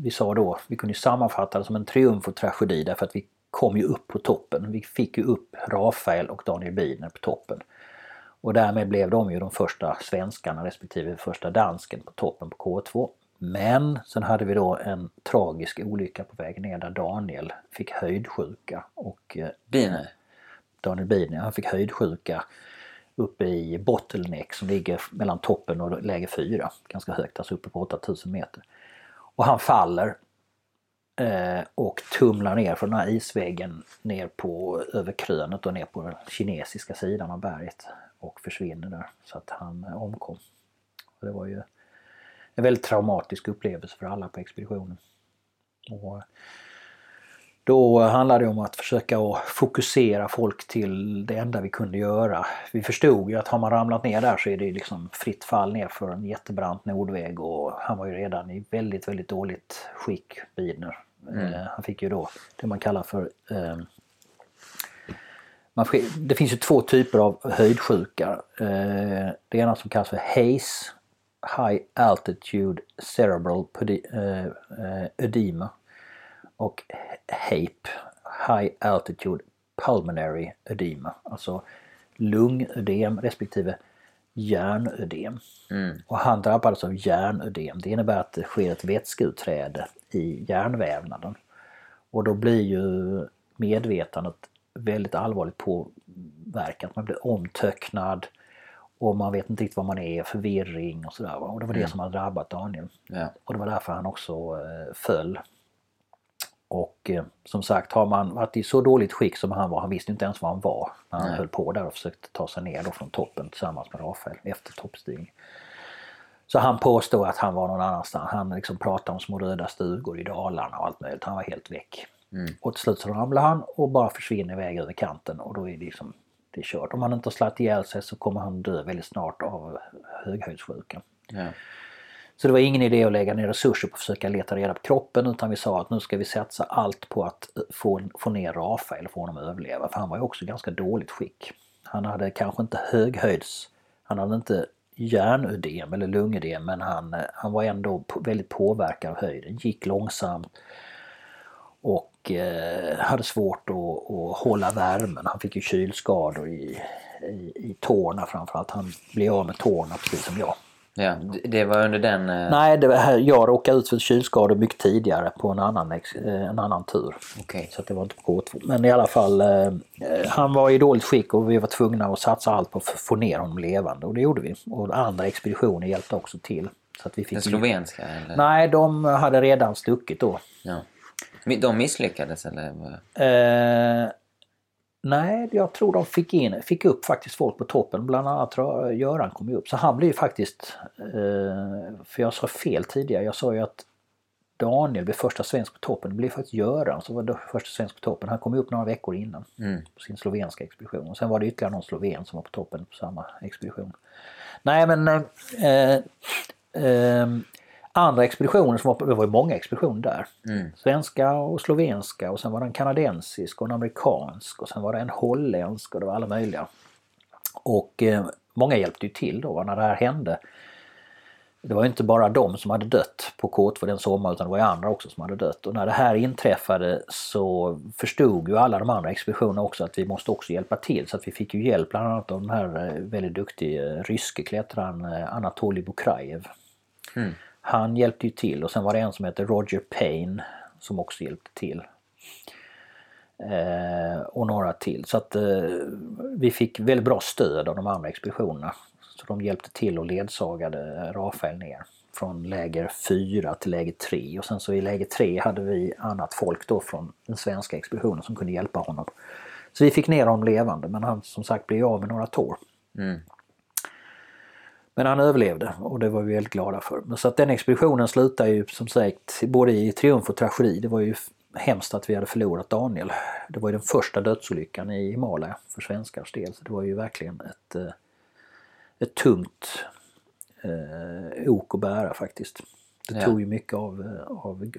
vi sa då, vi kunde sammanfatta det som en triumf och tragedi därför att vi kom ju upp på toppen. Vi fick ju upp Rafael och Daniel Bidner på toppen. Och därmed blev de ju de första svenskarna respektive första dansken på toppen på K2. Men sen hade vi då en tragisk olycka på väg ner där Daniel fick höjdsjuka. Och, eh, Bidner? Daniel Bidner, han fick höjdsjuka uppe i bottleneck som ligger mellan toppen och läge 4. Ganska högt, alltså uppe på 8000 meter. Och han faller eh, och tumlar ner från den här isväggen ner på över krönet och ner på den kinesiska sidan av berget och försvinner där så att han eh, omkom. Och det var ju en väldigt traumatisk upplevelse för alla på expeditionen. Och eh, då handlade det om att försöka fokusera folk till det enda vi kunde göra. Vi förstod ju att har man ramlat ner där så är det liksom fritt fall ner för en jättebrant nordväg och han var ju redan i väldigt, väldigt dåligt skick, Bidner. Mm. Han fick ju då det man kallar för eh, man, det finns ju två typer av höjdsjuka. Eh, det ena som kallas för HACE, High Altitude Cerebral Edema och HAPE, High Altitude Pulmonary Edema, alltså lungödem respektive hjärnödem. Mm. Och han drabbades av hjärnödem. Det innebär att det sker ett vätskeutträde i hjärnvävnaden. Och då blir ju medvetandet väldigt allvarligt påverkat. Man blir omtöcknad och man vet inte riktigt vad man är, förvirring och sådär. Och det var det mm. som hade drabbat Daniel. Ja. Och det var därför han också eh, föll och eh, som sagt har man varit i så dåligt skick som han var, han visste inte ens var han var när han Nej. höll på där och försökte ta sig ner då från toppen tillsammans med Rafael efter toppstigning. Så han påstod att han var någon annanstans. Han liksom pratade om små röda stugor i Dalarna och allt möjligt. Han var helt väck. Mm. Och till slut så ramlar han och bara försvinner iväg över kanten och då är det liksom det är kört. Om han inte har slagit ihjäl sig så kommer han dö väldigt snart av höghöjdssjuka. Ja. Så det var ingen idé att lägga ner resurser på att försöka leta reda på kroppen utan vi sa att nu ska vi satsa allt på att eh, få, få ner Rafael och få honom att överleva. För han var ju också i ganska dåligt skick. Han hade kanske inte höghöjds... Han hade inte hjärnödem eller lungödem men han, eh, han var ändå väldigt påverkad av höjden. Gick långsamt och eh, hade svårt att, att, hålla värmen. Han fick ju kylskador i, i, i tårna framförallt. Han blev av med tårna precis som jag. Ja, det var under den... Eh... Nej, det var jag råkade ut för kylskador mycket tidigare på en annan, eh, en annan tur. Okay. Så det var inte på K2. Men i alla fall, eh, han var i dåligt skick och vi var tvungna att satsa allt på att få ner honom levande och det gjorde vi. Och andra expeditioner hjälpte också till. Så att vi fick den slovenska? Eller? Nej, de hade redan stuckit då. Ja. De misslyckades eller? Eh, Nej, jag tror de fick, in, fick upp faktiskt folk på toppen. Bland annat Göran kom ju upp. Så han blev faktiskt, eh, för jag sa fel tidigare, jag sa ju att Daniel blev första svensk på toppen. Det blev faktiskt Göran som var första svensk på toppen. Han kom upp några veckor innan mm. på sin slovenska expedition. Och sen var det ytterligare någon sloven som var på toppen på samma expedition. Nej men eh, eh, andra expeditioner, som var, det var ju många expeditioner där. Mm. Svenska och slovenska och sen var det en kanadensisk och en amerikansk och sen var det en holländsk och det var alla möjliga. Och eh, många hjälpte ju till då när det här hände. Det var inte bara de som hade dött på K2 den sommaren utan det var ju andra också som hade dött. Och när det här inträffade så förstod ju alla de andra expeditionerna också att vi måste också hjälpa till. Så att vi fick ju hjälp bland annat av den här eh, väldigt duktiga ryske klättraren eh, Anatolij Bukrajev. Mm. Han hjälpte ju till och sen var det en som heter Roger Payne som också hjälpte till. Eh, och några till. Så att eh, vi fick väldigt bra stöd av de andra expeditionerna. Så de hjälpte till och ledsagade Rafael ner från läger 4 till läger 3 och sen så i läger 3 hade vi annat folk då från den svenska expeditionen som kunde hjälpa honom. Så vi fick ner honom levande men han som sagt blev av med några tår. Mm. Men han överlevde och det var vi väldigt glada för. Så att den expeditionen slutade ju som sagt både i triumf och tragedi. Det var ju hemskt att vi hade förlorat Daniel. Det var ju den första dödsolyckan i Himalaya för svenskars del. Så det var ju verkligen ett, eh, ett tungt eh, ok att bära faktiskt. Det ja. tog ju mycket av, eh, av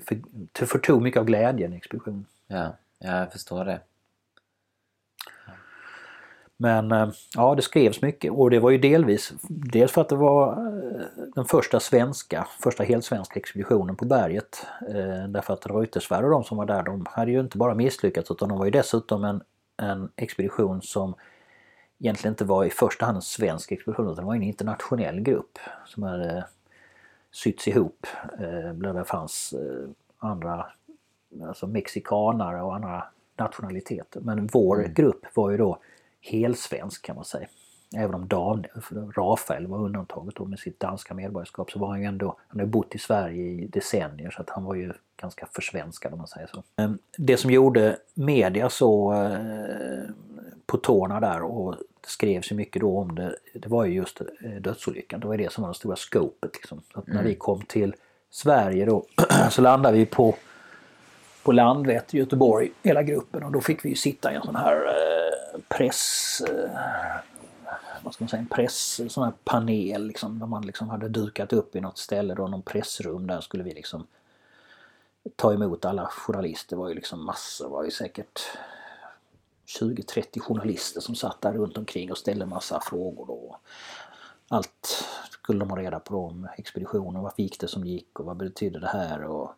för, förtog mycket av glädjen i expeditionen. Ja, jag förstår det. Men eh, ja, det skrevs mycket och det var ju delvis dels för att det var eh, den första svenska, första helt svenska expeditionen på berget. Eh, därför att Reuterswärd och de som var där, de hade ju inte bara misslyckats utan de var ju dessutom en, en expedition som egentligen inte var i första hand en svensk expedition utan det var en internationell grupp som hade sytts ihop. Där det fanns andra, alltså mexikanare och andra nationaliteter. Men vår mm. grupp var ju då helsvensk kan man säga. Även om Dan, Rafael var undantaget då med sitt danska medborgarskap så var han ju ändå, han har bott i Sverige i decennier så att han var ju ganska försvenskad om man säger så. Ehm, det som gjorde media så eh, på tårna där och det skrevs ju mycket då om det, det var ju just eh, dödsolyckan. Det var det som var det stora scopet liksom. Så att när mm. vi kom till Sverige då så landade vi på på Landvetter i Göteborg, hela gruppen. Och då fick vi ju sitta i en sån här eh, press... Eh, vad ska man säga, en press, sån här panel liksom, där man liksom hade dukat upp i något ställe då, någon pressrum där skulle vi liksom ta emot alla journalister. Det var ju liksom massor, det var ju säkert 20-30 journalister som satt där runt omkring och ställde massa frågor då. Allt skulle de ha reda på om expeditionen, varför gick det som gick och vad betydde det här och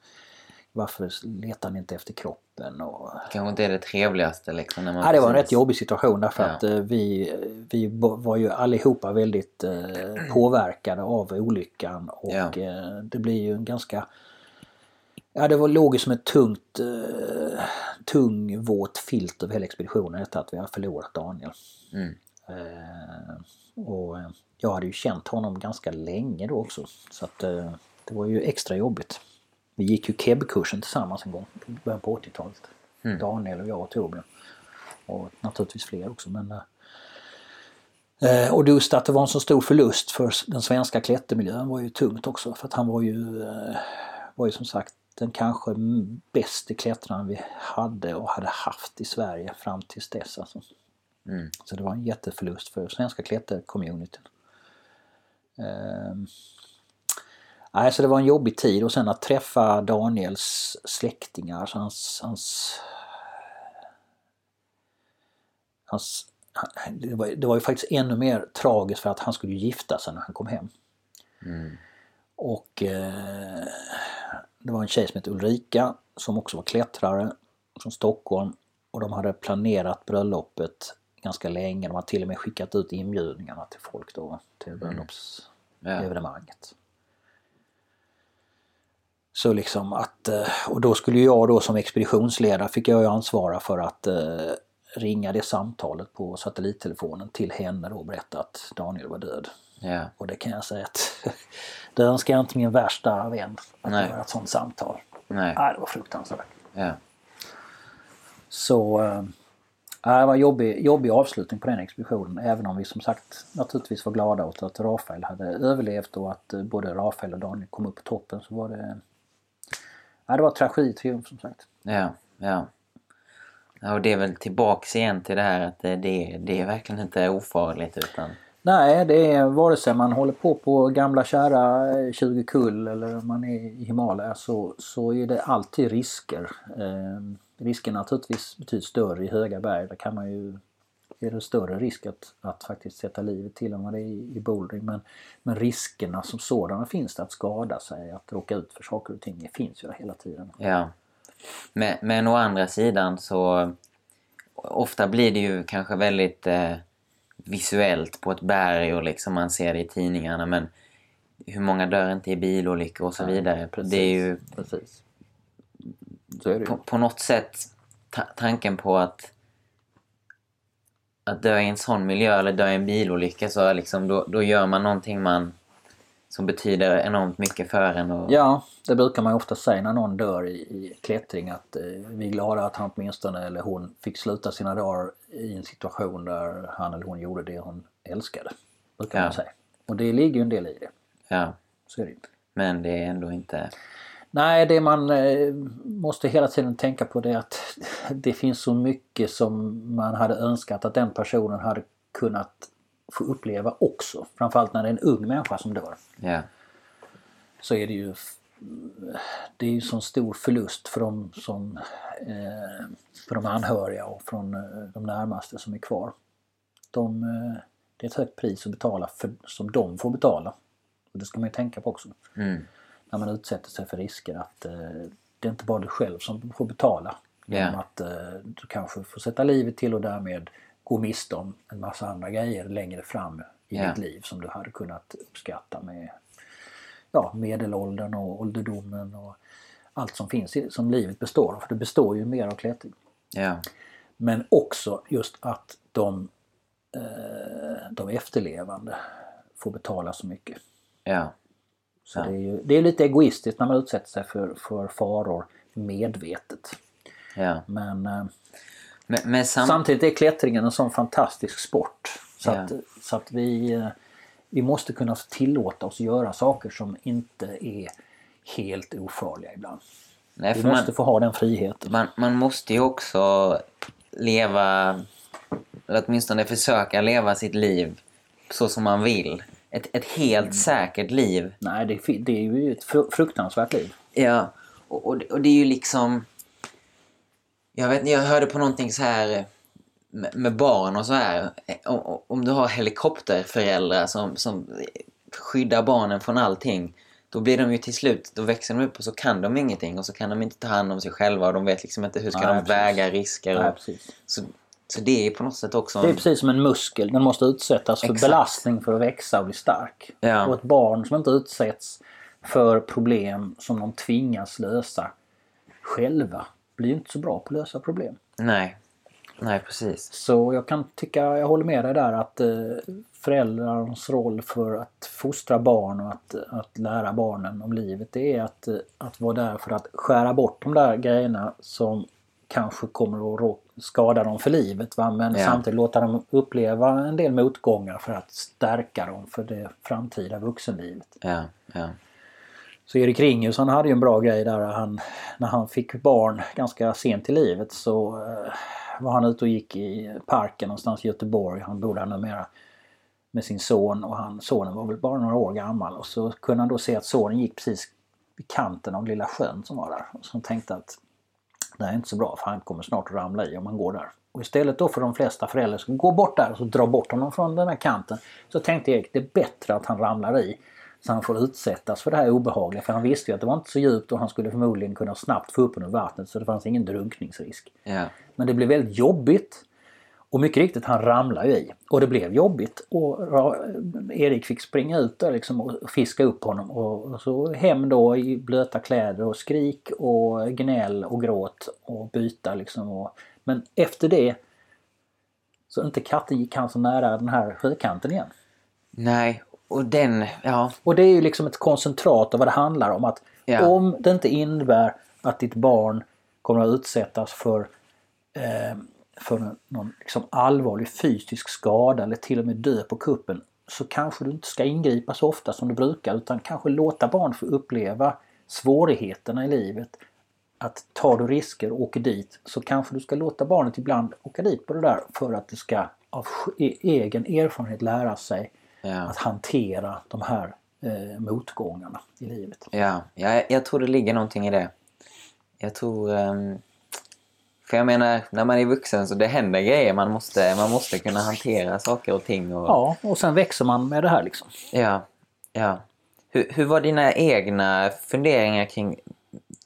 varför letar ni inte efter kroppen? Och... Kanske inte är det trevligaste liksom. När man ja, det var en rätt jobbig situation därför Ja. att eh, vi, vi var ju allihopa väldigt eh, påverkade av olyckan och Ja. eh, det blir ju en ganska Ja det var låg ju som ett tungt, eh, tung våt filt över hela expeditionen detta att vi har förlorat Daniel. Mm. Eh, och jag hade ju känt honom ganska länge då också så att eh, det var ju extra jobbigt. Vi gick ju KEB-kursen tillsammans en gång i början på 80-talet. Mm. Daniel och jag och Torbjörn. Och naturligtvis fler också men eh, och just att det var en så stor förlust för den svenska klättermiljön var ju tungt också för att han var ju, eh, var ju som sagt den kanske bästa klättraren vi hade och hade haft i Sverige fram tills dess. Alltså. Mm. Så det var en jätteförlust för svenska klättercommunityn. Ehm. Nej, så det var en jobbig tid och sen att träffa Daniels släktingar, så hans, hans, hans det var, det var ju faktiskt ännu mer tragiskt för att han skulle gifta sig när han kom hem. Mm. Och eh, det var en tjej som hette Ulrika som också var klättrare från Stockholm och de hade planerat bröllopet ganska länge. De hade till och med skickat ut inbjudningarna till folk då till bröllopsevenemanget. Så liksom att, eh, och då skulle jag då som expeditionsledare fick jag ansvara för att eh, ringa det samtalet på satellittelefonen till henne och berätta att Daniel var död. Ja. Och det kan jag säga att det önskar jag inte min värsta vän att Nej. göra ett sånt samtal. Nej. Nej, det var fruktansvärt. Ja. Så äh, det var en jobbig, jobbig avslutning på den expeditionen även om vi som sagt naturligtvis var glada åt att Rafael hade överlevt och att både Rafael och Daniel kom upp på toppen så var det Ja, det var trageditriumf som sagt. Ja, ja. Ja, och det är väl tillbaks igen till det här att det, det, är verkligen inte ofarligt utan... Nej, det är vare sig man håller på på gamla kära eh, 20 kull eller man är i Himalaya så, så är det alltid risker. Eh, risken är naturligtvis betydligt större i höga berg. Där kan man ju är det större risk att, att faktiskt sätta livet till än vad det är i, i bouldering. Men, men riskerna som sådana finns det att skada sig, att råka ut för saker och ting, det finns ju hela tiden. Ja. Men, men å andra sidan så ofta blir det ju kanske väldigt eh, visuellt på ett berg och liksom man ser det i tidningarna men hur många dör inte i bilolyckor och så vidare. Det är ju Precis. Är det på, på något sätt ta- tanken på att att dö i en sån miljö eller dö i en bilolycka så liksom, då, då gör man någonting man som betyder enormt mycket för en. Och, Ja, det brukar man ju ofta säga när någon dör i, i klättring att eh, vi är glada att han åtminstone eller hon fick sluta sina dagar i en situation där han eller hon gjorde det hon älskade. Brukar Ja. man säga. Och det ligger ju en del i det. ja, Så är det ju. men det är ändå inte... Nej, det man eh, måste hela tiden tänka på det är att det finns så mycket som man hade önskat att den personen hade kunnat få uppleva också. Framförallt när det är en ung människa som dör. Ja, så är det ju det är ju sån stor förlust för de, som, eh, för de anhöriga och från eh, de närmaste som är kvar. De, det är ett högt pris att betala för, som de får betala. Och det ska man ju tänka på också mm, när man utsätter sig för risker att eh, det är inte bara du själv som får betala. Genom Ja. att eh, du kanske får sätta livet till och därmed gå miste om en massa andra grejer längre fram i Ja. ditt liv som du hade kunnat uppskatta med ja, medelåldern och ålderdomen och allt som finns i, som livet består av. För det består ju mer av klättring. ja, Men också just att de, eh, de efterlevande får betala så mycket. ja, Så Ja. det är ju det är lite egoistiskt när man utsätter sig för, för faror medvetet. ja. Men eh, Men, men sam... samtidigt är klättringen en sån fantastisk sport. Så, Ja. att, så att vi, eh, vi måste kunna tillåta oss göra saker som inte är helt ofarliga ibland. Nej, Vi måste man, få ha den friheten. man, man måste ju också leva, eller åtminstone försöka leva sitt liv så som man vill. Ett, ett helt säkert liv. Nej, det, det är ju ett fru- fruktansvärt liv. Ja, och, och, det- och det är ju liksom... Jag vet jag hörde på någonting så här med, med barn och så här. Om, om du har helikopterföräldrar som, som skyddar barnen från allting. Då blir de ju till slut, då växer de upp och så kan de ingenting och så kan de inte ta hand om sig själva och de vet liksom inte hur ska Nej, de precis. väga risker. Nej, Och, precis. så, så det är på något sätt också... Det är en- precis som en muskel. Den måste utsättas för Exakt. belastning för att växa och bli stark. Ja. Och ett barn som inte utsätts för problem som de tvingas lösa själva blir inte så bra på att lösa problem. Nej. Nej, precis. Så jag kan tycka, jag håller med dig där att eh, föräldrarnas roll för att fostra barn och att, att lära barnen om livet det är att, eh, att vara där för att skära bort de där grejerna som kanske kommer att skada dem för livet. Va? Men Ja. samtidigt låta dem uppleva en del motgångar för att stärka dem för det framtida vuxenlivet. Ja, ja. Så Erik Ringus han hade ju en bra grej där. Han, när han fick barn ganska sent i livet så eh, var han ute och gick i parken någonstans i Göteborg. Han bodde här numera med sin son och han, sonen var väl bara några år gammal. Och så kunde han då se att sonen gick precis vid kanten av lilla sjön som var där. Och så han tänkte att det här är inte så bra för han kommer snart att ramla i om han går där. Och istället då för de flesta föräldrar som går bort där och så dra bort honom från den här kanten. Så tänkte Erik det är bättre att han ramlar i. Så han får utsättas för det här obehagliga. För han visste ju att det var inte så djupt och han skulle förmodligen kunna snabbt få upp under vattnet så det fanns ingen drunkningsrisk. ja. Men det blev väldigt jobbigt. Och mycket riktigt, han ramlade ju i. Och det blev jobbigt. Och Erik fick springa ut där liksom och fiska upp honom. Och så hem då i blöta kläder och skrik och gnäll och gråt och byta liksom. Och, men efter det så inte katten gick han så nära den här sjökanten igen. Nej, och den... Ja, Och det är ju liksom ett koncentrat av vad det handlar om. Att Ja. om det inte innebär att ditt barn kommer att utsättas för, eh, för någon, liksom allvarlig fysisk skada eller till och med dö på kuppen så kanske du inte ska ingripa så ofta som du brukar utan kanske låta barn få uppleva svårigheterna i livet. Att tar du risker och åker dit så kanske du ska låta barnet ibland åka dit på det där för att det ska av e- egen erfarenhet lära sig ja. att hantera de här eh, motgångarna i livet. Ja, jag, jag tror det ligger någonting i det. Jag tror... ehm, för jag menar, när man är vuxen så det händer grejer. Man måste, man måste kunna hantera saker och ting. Och, Ja, och sen växer man med det här liksom. ja. ja. Hur, hur var dina egna funderingar kring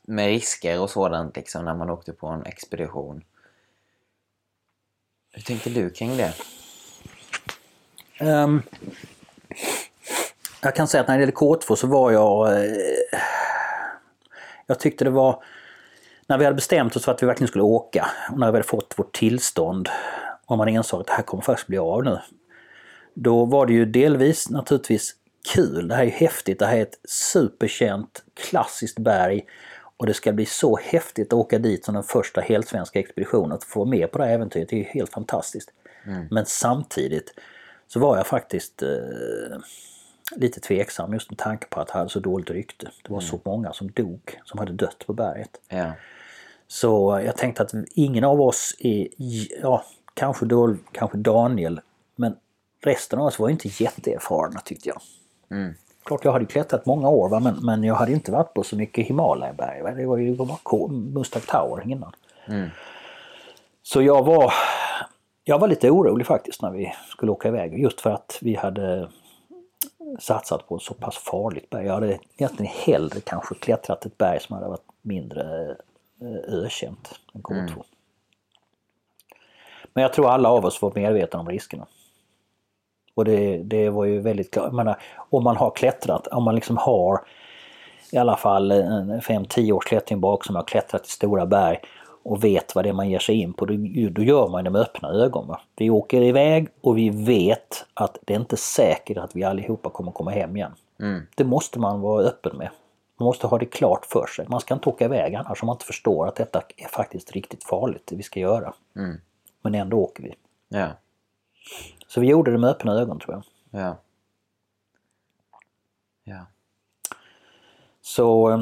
med risker och sådant liksom, när man åkte på en expedition? Hur tänkte du kring det? Ehm, jag kan säga att när det gäller K2 så var jag... Eh, jag tyckte det var... När vi hade bestämt oss för att vi verkligen skulle åka och när vi hade fått vårt tillstånd och man insåg att det här kommer faktiskt bli av nu. Då var det ju delvis naturligtvis kul. Det här är ju häftigt. Det här är ett superkänt klassiskt berg och det ska bli så häftigt att åka dit som den första helsvenska expeditionen. Att få vara med på det här äventyret det är ju helt fantastiskt. Men samtidigt så var jag faktiskt eh, lite tveksam just med tanke på att det hade så dåligt rykte. Det var så många som dog, som hade dött på berget. Ja, Så jag tänkte att ingen av oss är, ja kanske, då, kanske Daniel, men resten av oss var inte jätteerfarna tyckte jag. Mm. Klart jag hade klättrat många år va? Men, men jag hade inte varit på så mycket Himalaya-berg. va. Det var ju bara Mustang Tower innan. Mm. Så jag var, jag var lite orolig faktiskt när vi skulle åka iväg. Just för att vi hade satsat på ett så pass farligt berg. Jag hade egentligen hellre kanske klättrat ett berg som hade varit mindre ökänt än K2. Mm. Men jag tror alla av oss var medvetna om riskerna. Och det, det var ju väldigt klart. Jag menar, om man har klättrat, om man liksom har i alla fall en 5-10 års klättring bak som har klättrat i stora berg och vet vad det är man ger sig in på, då, då gör man det med öppna ögon. Va? Vi åker iväg och vi vet att det är inte säkert att vi allihopa kommer komma hem igen. Mm. Det måste man vara öppen med. Man måste ha det klart för sig. Man ska inte åka iväg annars om man inte förstår att detta är faktiskt riktigt farligt, det vi ska göra. Mm. Men ändå åker vi. Ja. Så vi gjorde det med öppna ögon tror jag. Ja. Ja. Så... eh,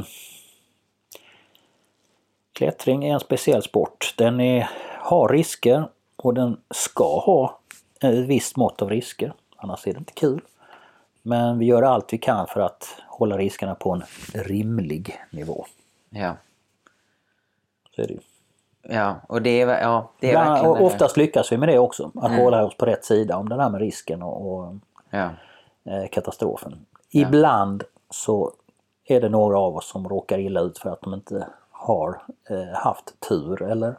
Klättring är en speciell sport. Den är, har risker och den ska ha ett visst mått av risker. Annars är det inte kul. Men vi gör allt vi kan för att hålla riskerna på en rimlig nivå. Ja. Så är det ju. Ja, och det är, ja, det är Bland, verkligen... oftast lyckas vi med det också. Att Mm. hålla oss på rätt sida om det där med risken och, och Ja. eh, katastrofen. Ibland så är det några av oss som råkar illa ut för att de inte har eh, haft tur eller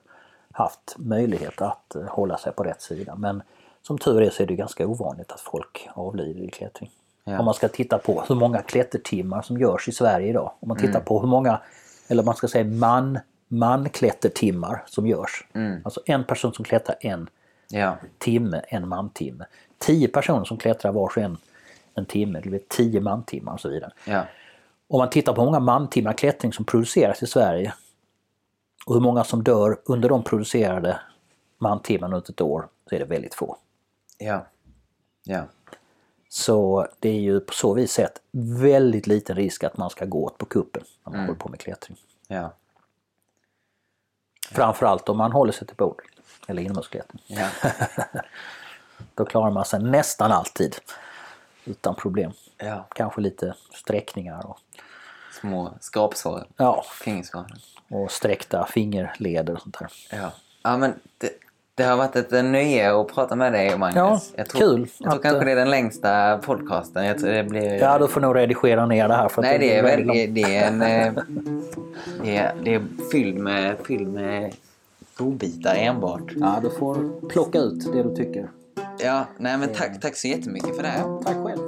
haft möjlighet att eh, hålla sig på rätt sida. Men som tur är så är det ganska ovanligt att folk avlider i klättring. Ja. Om man ska titta på hur många klättertimmar som görs i Sverige idag. Om man tittar Mm. på hur många, eller man ska säga man, manklättertimmar som görs. Mm. Alltså en person som klättrar en Ja. timme, en mantimme. Tio personer som klättrar var och en en timme, det blir tio mantimmar och så vidare. Ja. Om man tittar på hur många mantimmar klättring som produceras i Sverige och hur många som dör under de producerade mantimmarna under ett år så är det väldigt få. Ja. Ja. Så det är ju på så vis sett väldigt liten risk att man ska gå åt på kuppen när man håller på med klättring. Ja. Framförallt om man håller sig till bord eller inomhusklättring. Ja. Då klarar man sig nästan alltid utan problem. ja. Kanske lite sträckningar och, Små skrapsår. ja, Fingersår. och sträckta fingerleder och sånt där. Ja. Ja, men det, det har varit ett nöje att prata med dig, Magnus. Ja, jag tror, kul Jag tror att, kanske eh, det är den längsta podcasten. Jag tror det blir... Ja, du får nog redigera ner det här. För Nej, det är, blir väl, väldigt det, det är en... eh, Det är, det är fylld med, fylld med godbitar enbart. Ja, du får plocka ut det du tycker. Ja, nej men tack, tack så jättemycket för det. Tack själv.